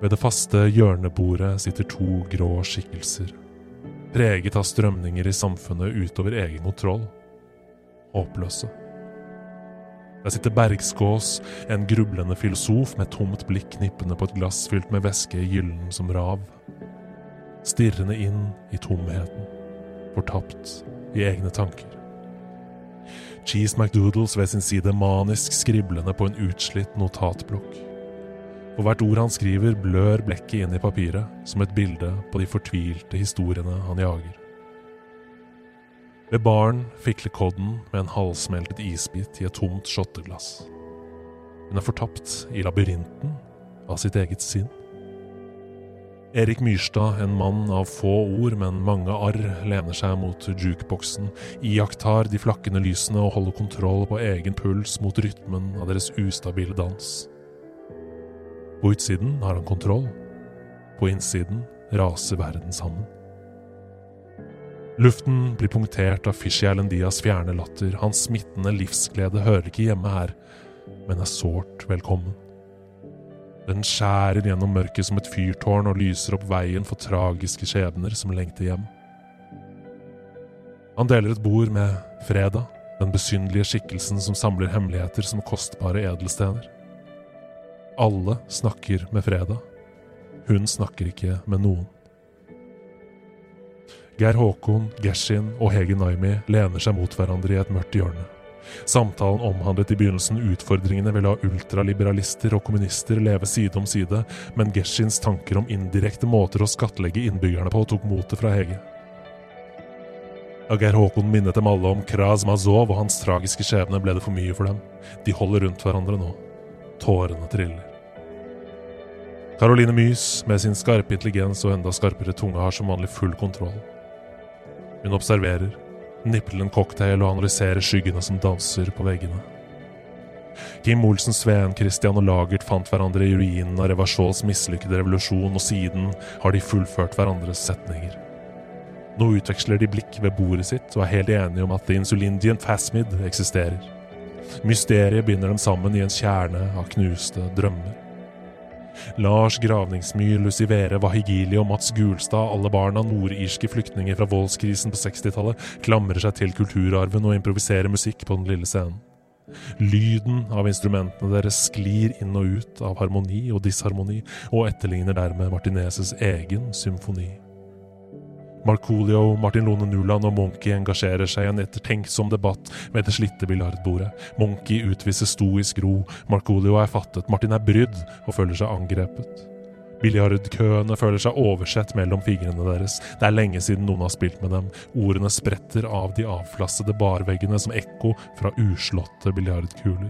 Ved det faste hjørnebordet sitter to grå skikkelser, preget av strømninger i samfunnet utover egen kontroll. Håpløse. Der sitter Bergskås, en grublende filosof med tomt blikk knippende på et glass fylt med væske gyllen som rav. Stirrende inn i tomheten, fortapt i egne tanker. Cheese McDoodles ved sin side manisk skriblende på en utslitt notatblokk. For hvert ord han skriver, blør blekket inn i papiret, som et bilde på de fortvilte historiene han jager. Ved baren fikler Codden med en halvsmeltet isbit i et tomt shotteglass. Hun er fortapt i labyrinten av sitt eget sinn. Erik Myrstad, en mann av få ord, men mange arr, lener seg mot jukeboksen, iakttar de flakkende lysene og holder kontroll på egen puls mot rytmen av deres ustabile dans. På utsiden har han kontroll. På innsiden raser verden sammen. Luften blir punktert av Fishy Alendias fjerne latter. Hans smittende livsglede hører ikke hjemme her, men er sårt velkommen. Den skjærer gjennom mørket som et fyrtårn og lyser opp veien for tragiske skjebner som lengter hjem. Han deler et bord med Freda, den besynderlige skikkelsen som samler hemmeligheter som kostbare edelstener. Alle snakker med Freda. Hun snakker ikke med noen. Geir Håkon, Geshin og Hege Naimi lener seg mot hverandre i et mørkt hjørne. Samtalen omhandlet i begynnelsen utfordringene ved å la ultraliberalister og kommunister leve side om side, men Geshins tanker om indirekte måter å skattlegge innbyggerne på tok motet fra Hege. Da Geir Håkon minnet dem alle om Kraz Mazov og hans tragiske skjebne, ble det for mye for dem. De holder rundt hverandre nå. Tårene triller. Caroline Mys, med sin skarpe intelligens og enda skarpere tunge, har som vanlig full kontroll. Hun observerer, nipler en cocktail og analyserer skyggene som danser på veggene. Kim Olsen, Sveen, Christian og Lagert fant hverandre i ruinen av Revasjols mislykkede revolusjon, og siden har de fullført hverandres setninger. Nå utveksler de blikk ved bordet sitt og er helt enige om at The Insulindian Phasmid eksisterer. Mysteriet binder dem sammen i en kjerne av knuste drømmer. Lars Gravningsmyr, Lucivere, Wahigili og Mats Gulstad, alle barna nordirske flyktninger fra voldskrisen på 60-tallet, klamrer seg til kulturarven og improviserer musikk på den lille scenen. Lyden av instrumentene deres sklir inn og ut av harmoni og disharmoni, og etterligner dermed Martinezes egen symfoni. Markoolio, Martin Lone Nuland og Monkey engasjerer seg i en ettertenksom debatt ved det slitte biljardbordet. Monkey utviser stoisk ro, Marcolio er fattet, Martin er brydd og føler seg angrepet. Biljardkøene føler seg oversett mellom fingrene deres. Det er lenge siden noen har spilt med dem. Ordene spretter av de avflassede barveggene som ekko fra uslåtte biljardkuler.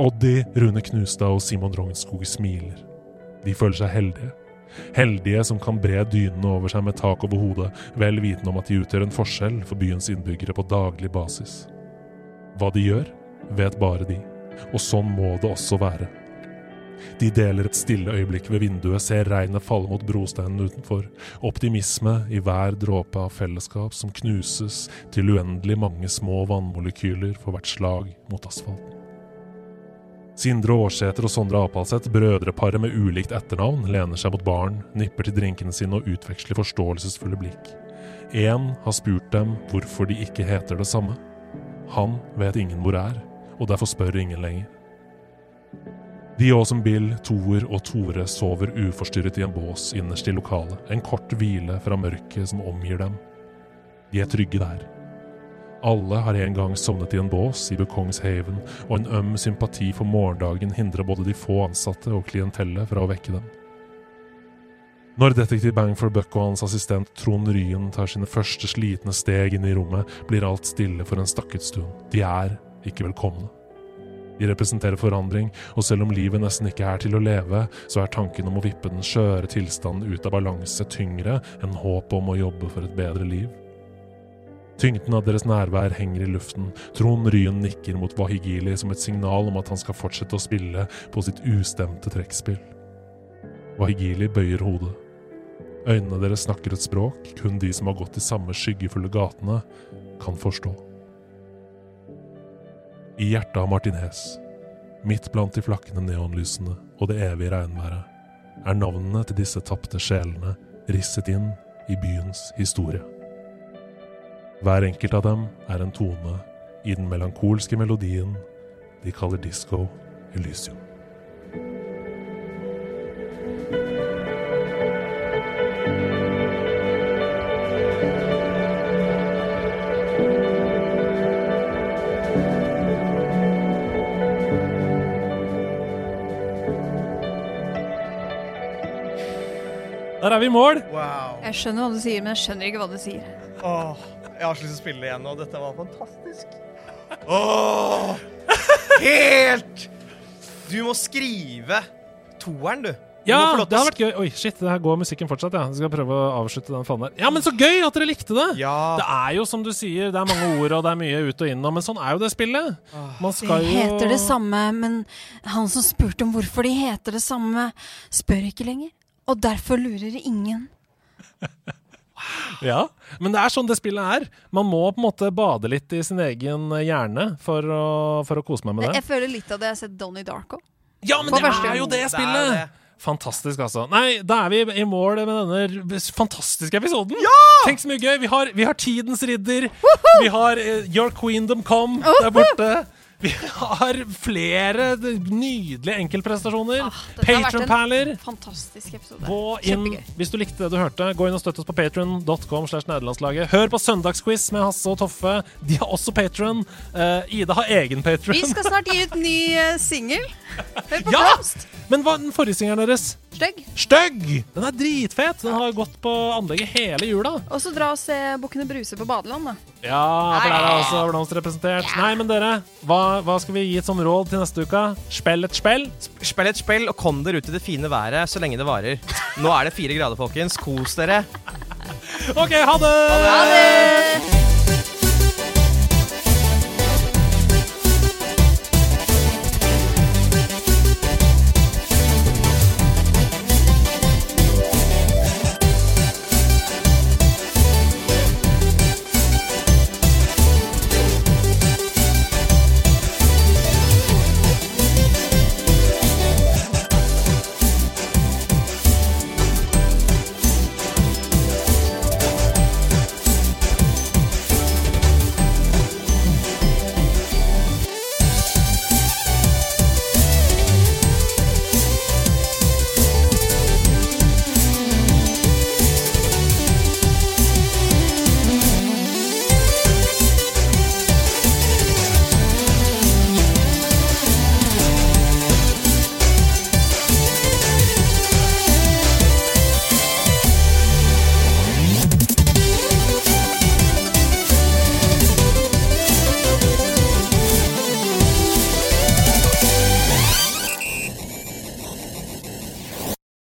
Oddi, Rune Knustad og Simon Rognskog smiler. De føler seg heldige. Heldige som kan bre dynene over seg med tak over hodet, vel vitende om at de utgjør en forskjell for byens innbyggere på daglig basis. Hva de gjør, vet bare de, og sånn må det også være. De deler et stille øyeblikk ved vinduet, ser regnet falle mot brosteinen utenfor, optimisme i hver dråpe av fellesskap som knuses til uendelig mange små vannmolekyler for hvert slag mot asfalten. Sindre Aarsæter og Sondre Apalseth, brødreparet med ulikt etternavn, lener seg mot baren, nipper til drinkene sine og utveksler forståelsesfulle blikk. Én har spurt dem hvorfor de ikke heter det samme. Han vet ingen hvor er, og derfor spør ingen lenger. De og som Bill, Toer og Tore sover uforstyrret i en bås innerst i lokalet, en kort hvile fra mørket som omgir dem. De er trygge der. Alle har en gang sovnet i en bås i Bukongshaven, og en øm sympati for morgendagen hindrer både de få ansatte og klientellet fra å vekke dem. Når detektiv Bangford Buck og hans assistent Trond Ryen tar sine første slitne steg inn i rommet, blir alt stille for en stakket stund. De er ikke velkomne. De representerer forandring, og selv om livet nesten ikke er til å leve, så er tanken om å vippe den skjøre tilstanden ut av balanse tyngre enn håpet om å jobbe for et bedre liv. Tyngden av deres nærvær henger i luften. Trond Ryen nikker mot Wahigili som et signal om at han skal fortsette å spille på sitt ustemte trekkspill. Wahigili bøyer hodet. Øynene deres snakker et språk kun de som har gått de samme skyggefulle gatene, kan forstå. I hjertet av Martinez, midt blant de flakkende neonlysene og det evige regnværet, er navnene til disse tapte sjelene risset inn i byens historie. Hver enkelt av dem er en tone i den melankolske melodien de kaller Disco Elysium. Der er vi i mål! Jeg skjønner hva du sier, men jeg skjønner ikke hva du sier. Åh, Jeg har så lyst til å spille det igjen nå. Dette var fantastisk. Åh! Helt! Du må skrive toeren, du. Du Ja, det har hadde vært gøy. Oi, shit, det her går musikken fortsatt, ja. Jeg skal prøve å avslutte den fanen der. Ja, men så gøy at dere likte det! Det er jo som du sier, det er mange ord, og det er mye ut og inn, men sånn er jo det spillet. Man skal jo heter det samme, men han som spurte om hvorfor de heter det samme, spør ikke lenger. Og derfor lurer ingen. Ja, men det er sånn det spillet er. Man må på en måte bade litt i sin egen hjerne for å, for å kose meg med det. Jeg føler litt av det jeg har sett Donnie Darko. Ja, men det er jo det spillet! det. Fantastisk, altså. Nei, da er vi i mål med denne fantastiske episoden. Tenk så mye gøy! Vi har, vi har Tidens ridder. Vi har uh, Your Queendom Come der borte. Vi har flere nydelige enkeltprestasjoner. Ah, Patron-perler. hvis du likte det du hørte, gå inn og støtt oss på patron.com. Hør på Søndagsquiz med Hasse og Toffe. De har også patron. Ida har egen patron. Vi skal snart gi ut ny uh, singel. Hør på Ja! Men hva den forrige singelen deres? Stygg. Stygg! Den er dritfet. Den har gått på anlegget hele jula. Og så dra og se Bukkene Bruse på badeland, da. Ja, for der er også Blomst representert. Nei, men dere, hva, hva skal vi gi som råd til neste uke? Spill et spill? Spill et spill, og kom dere ut i det fine været så lenge det varer. Nå er det fire grader, folkens. Kos dere. OK, ha det! Ha det!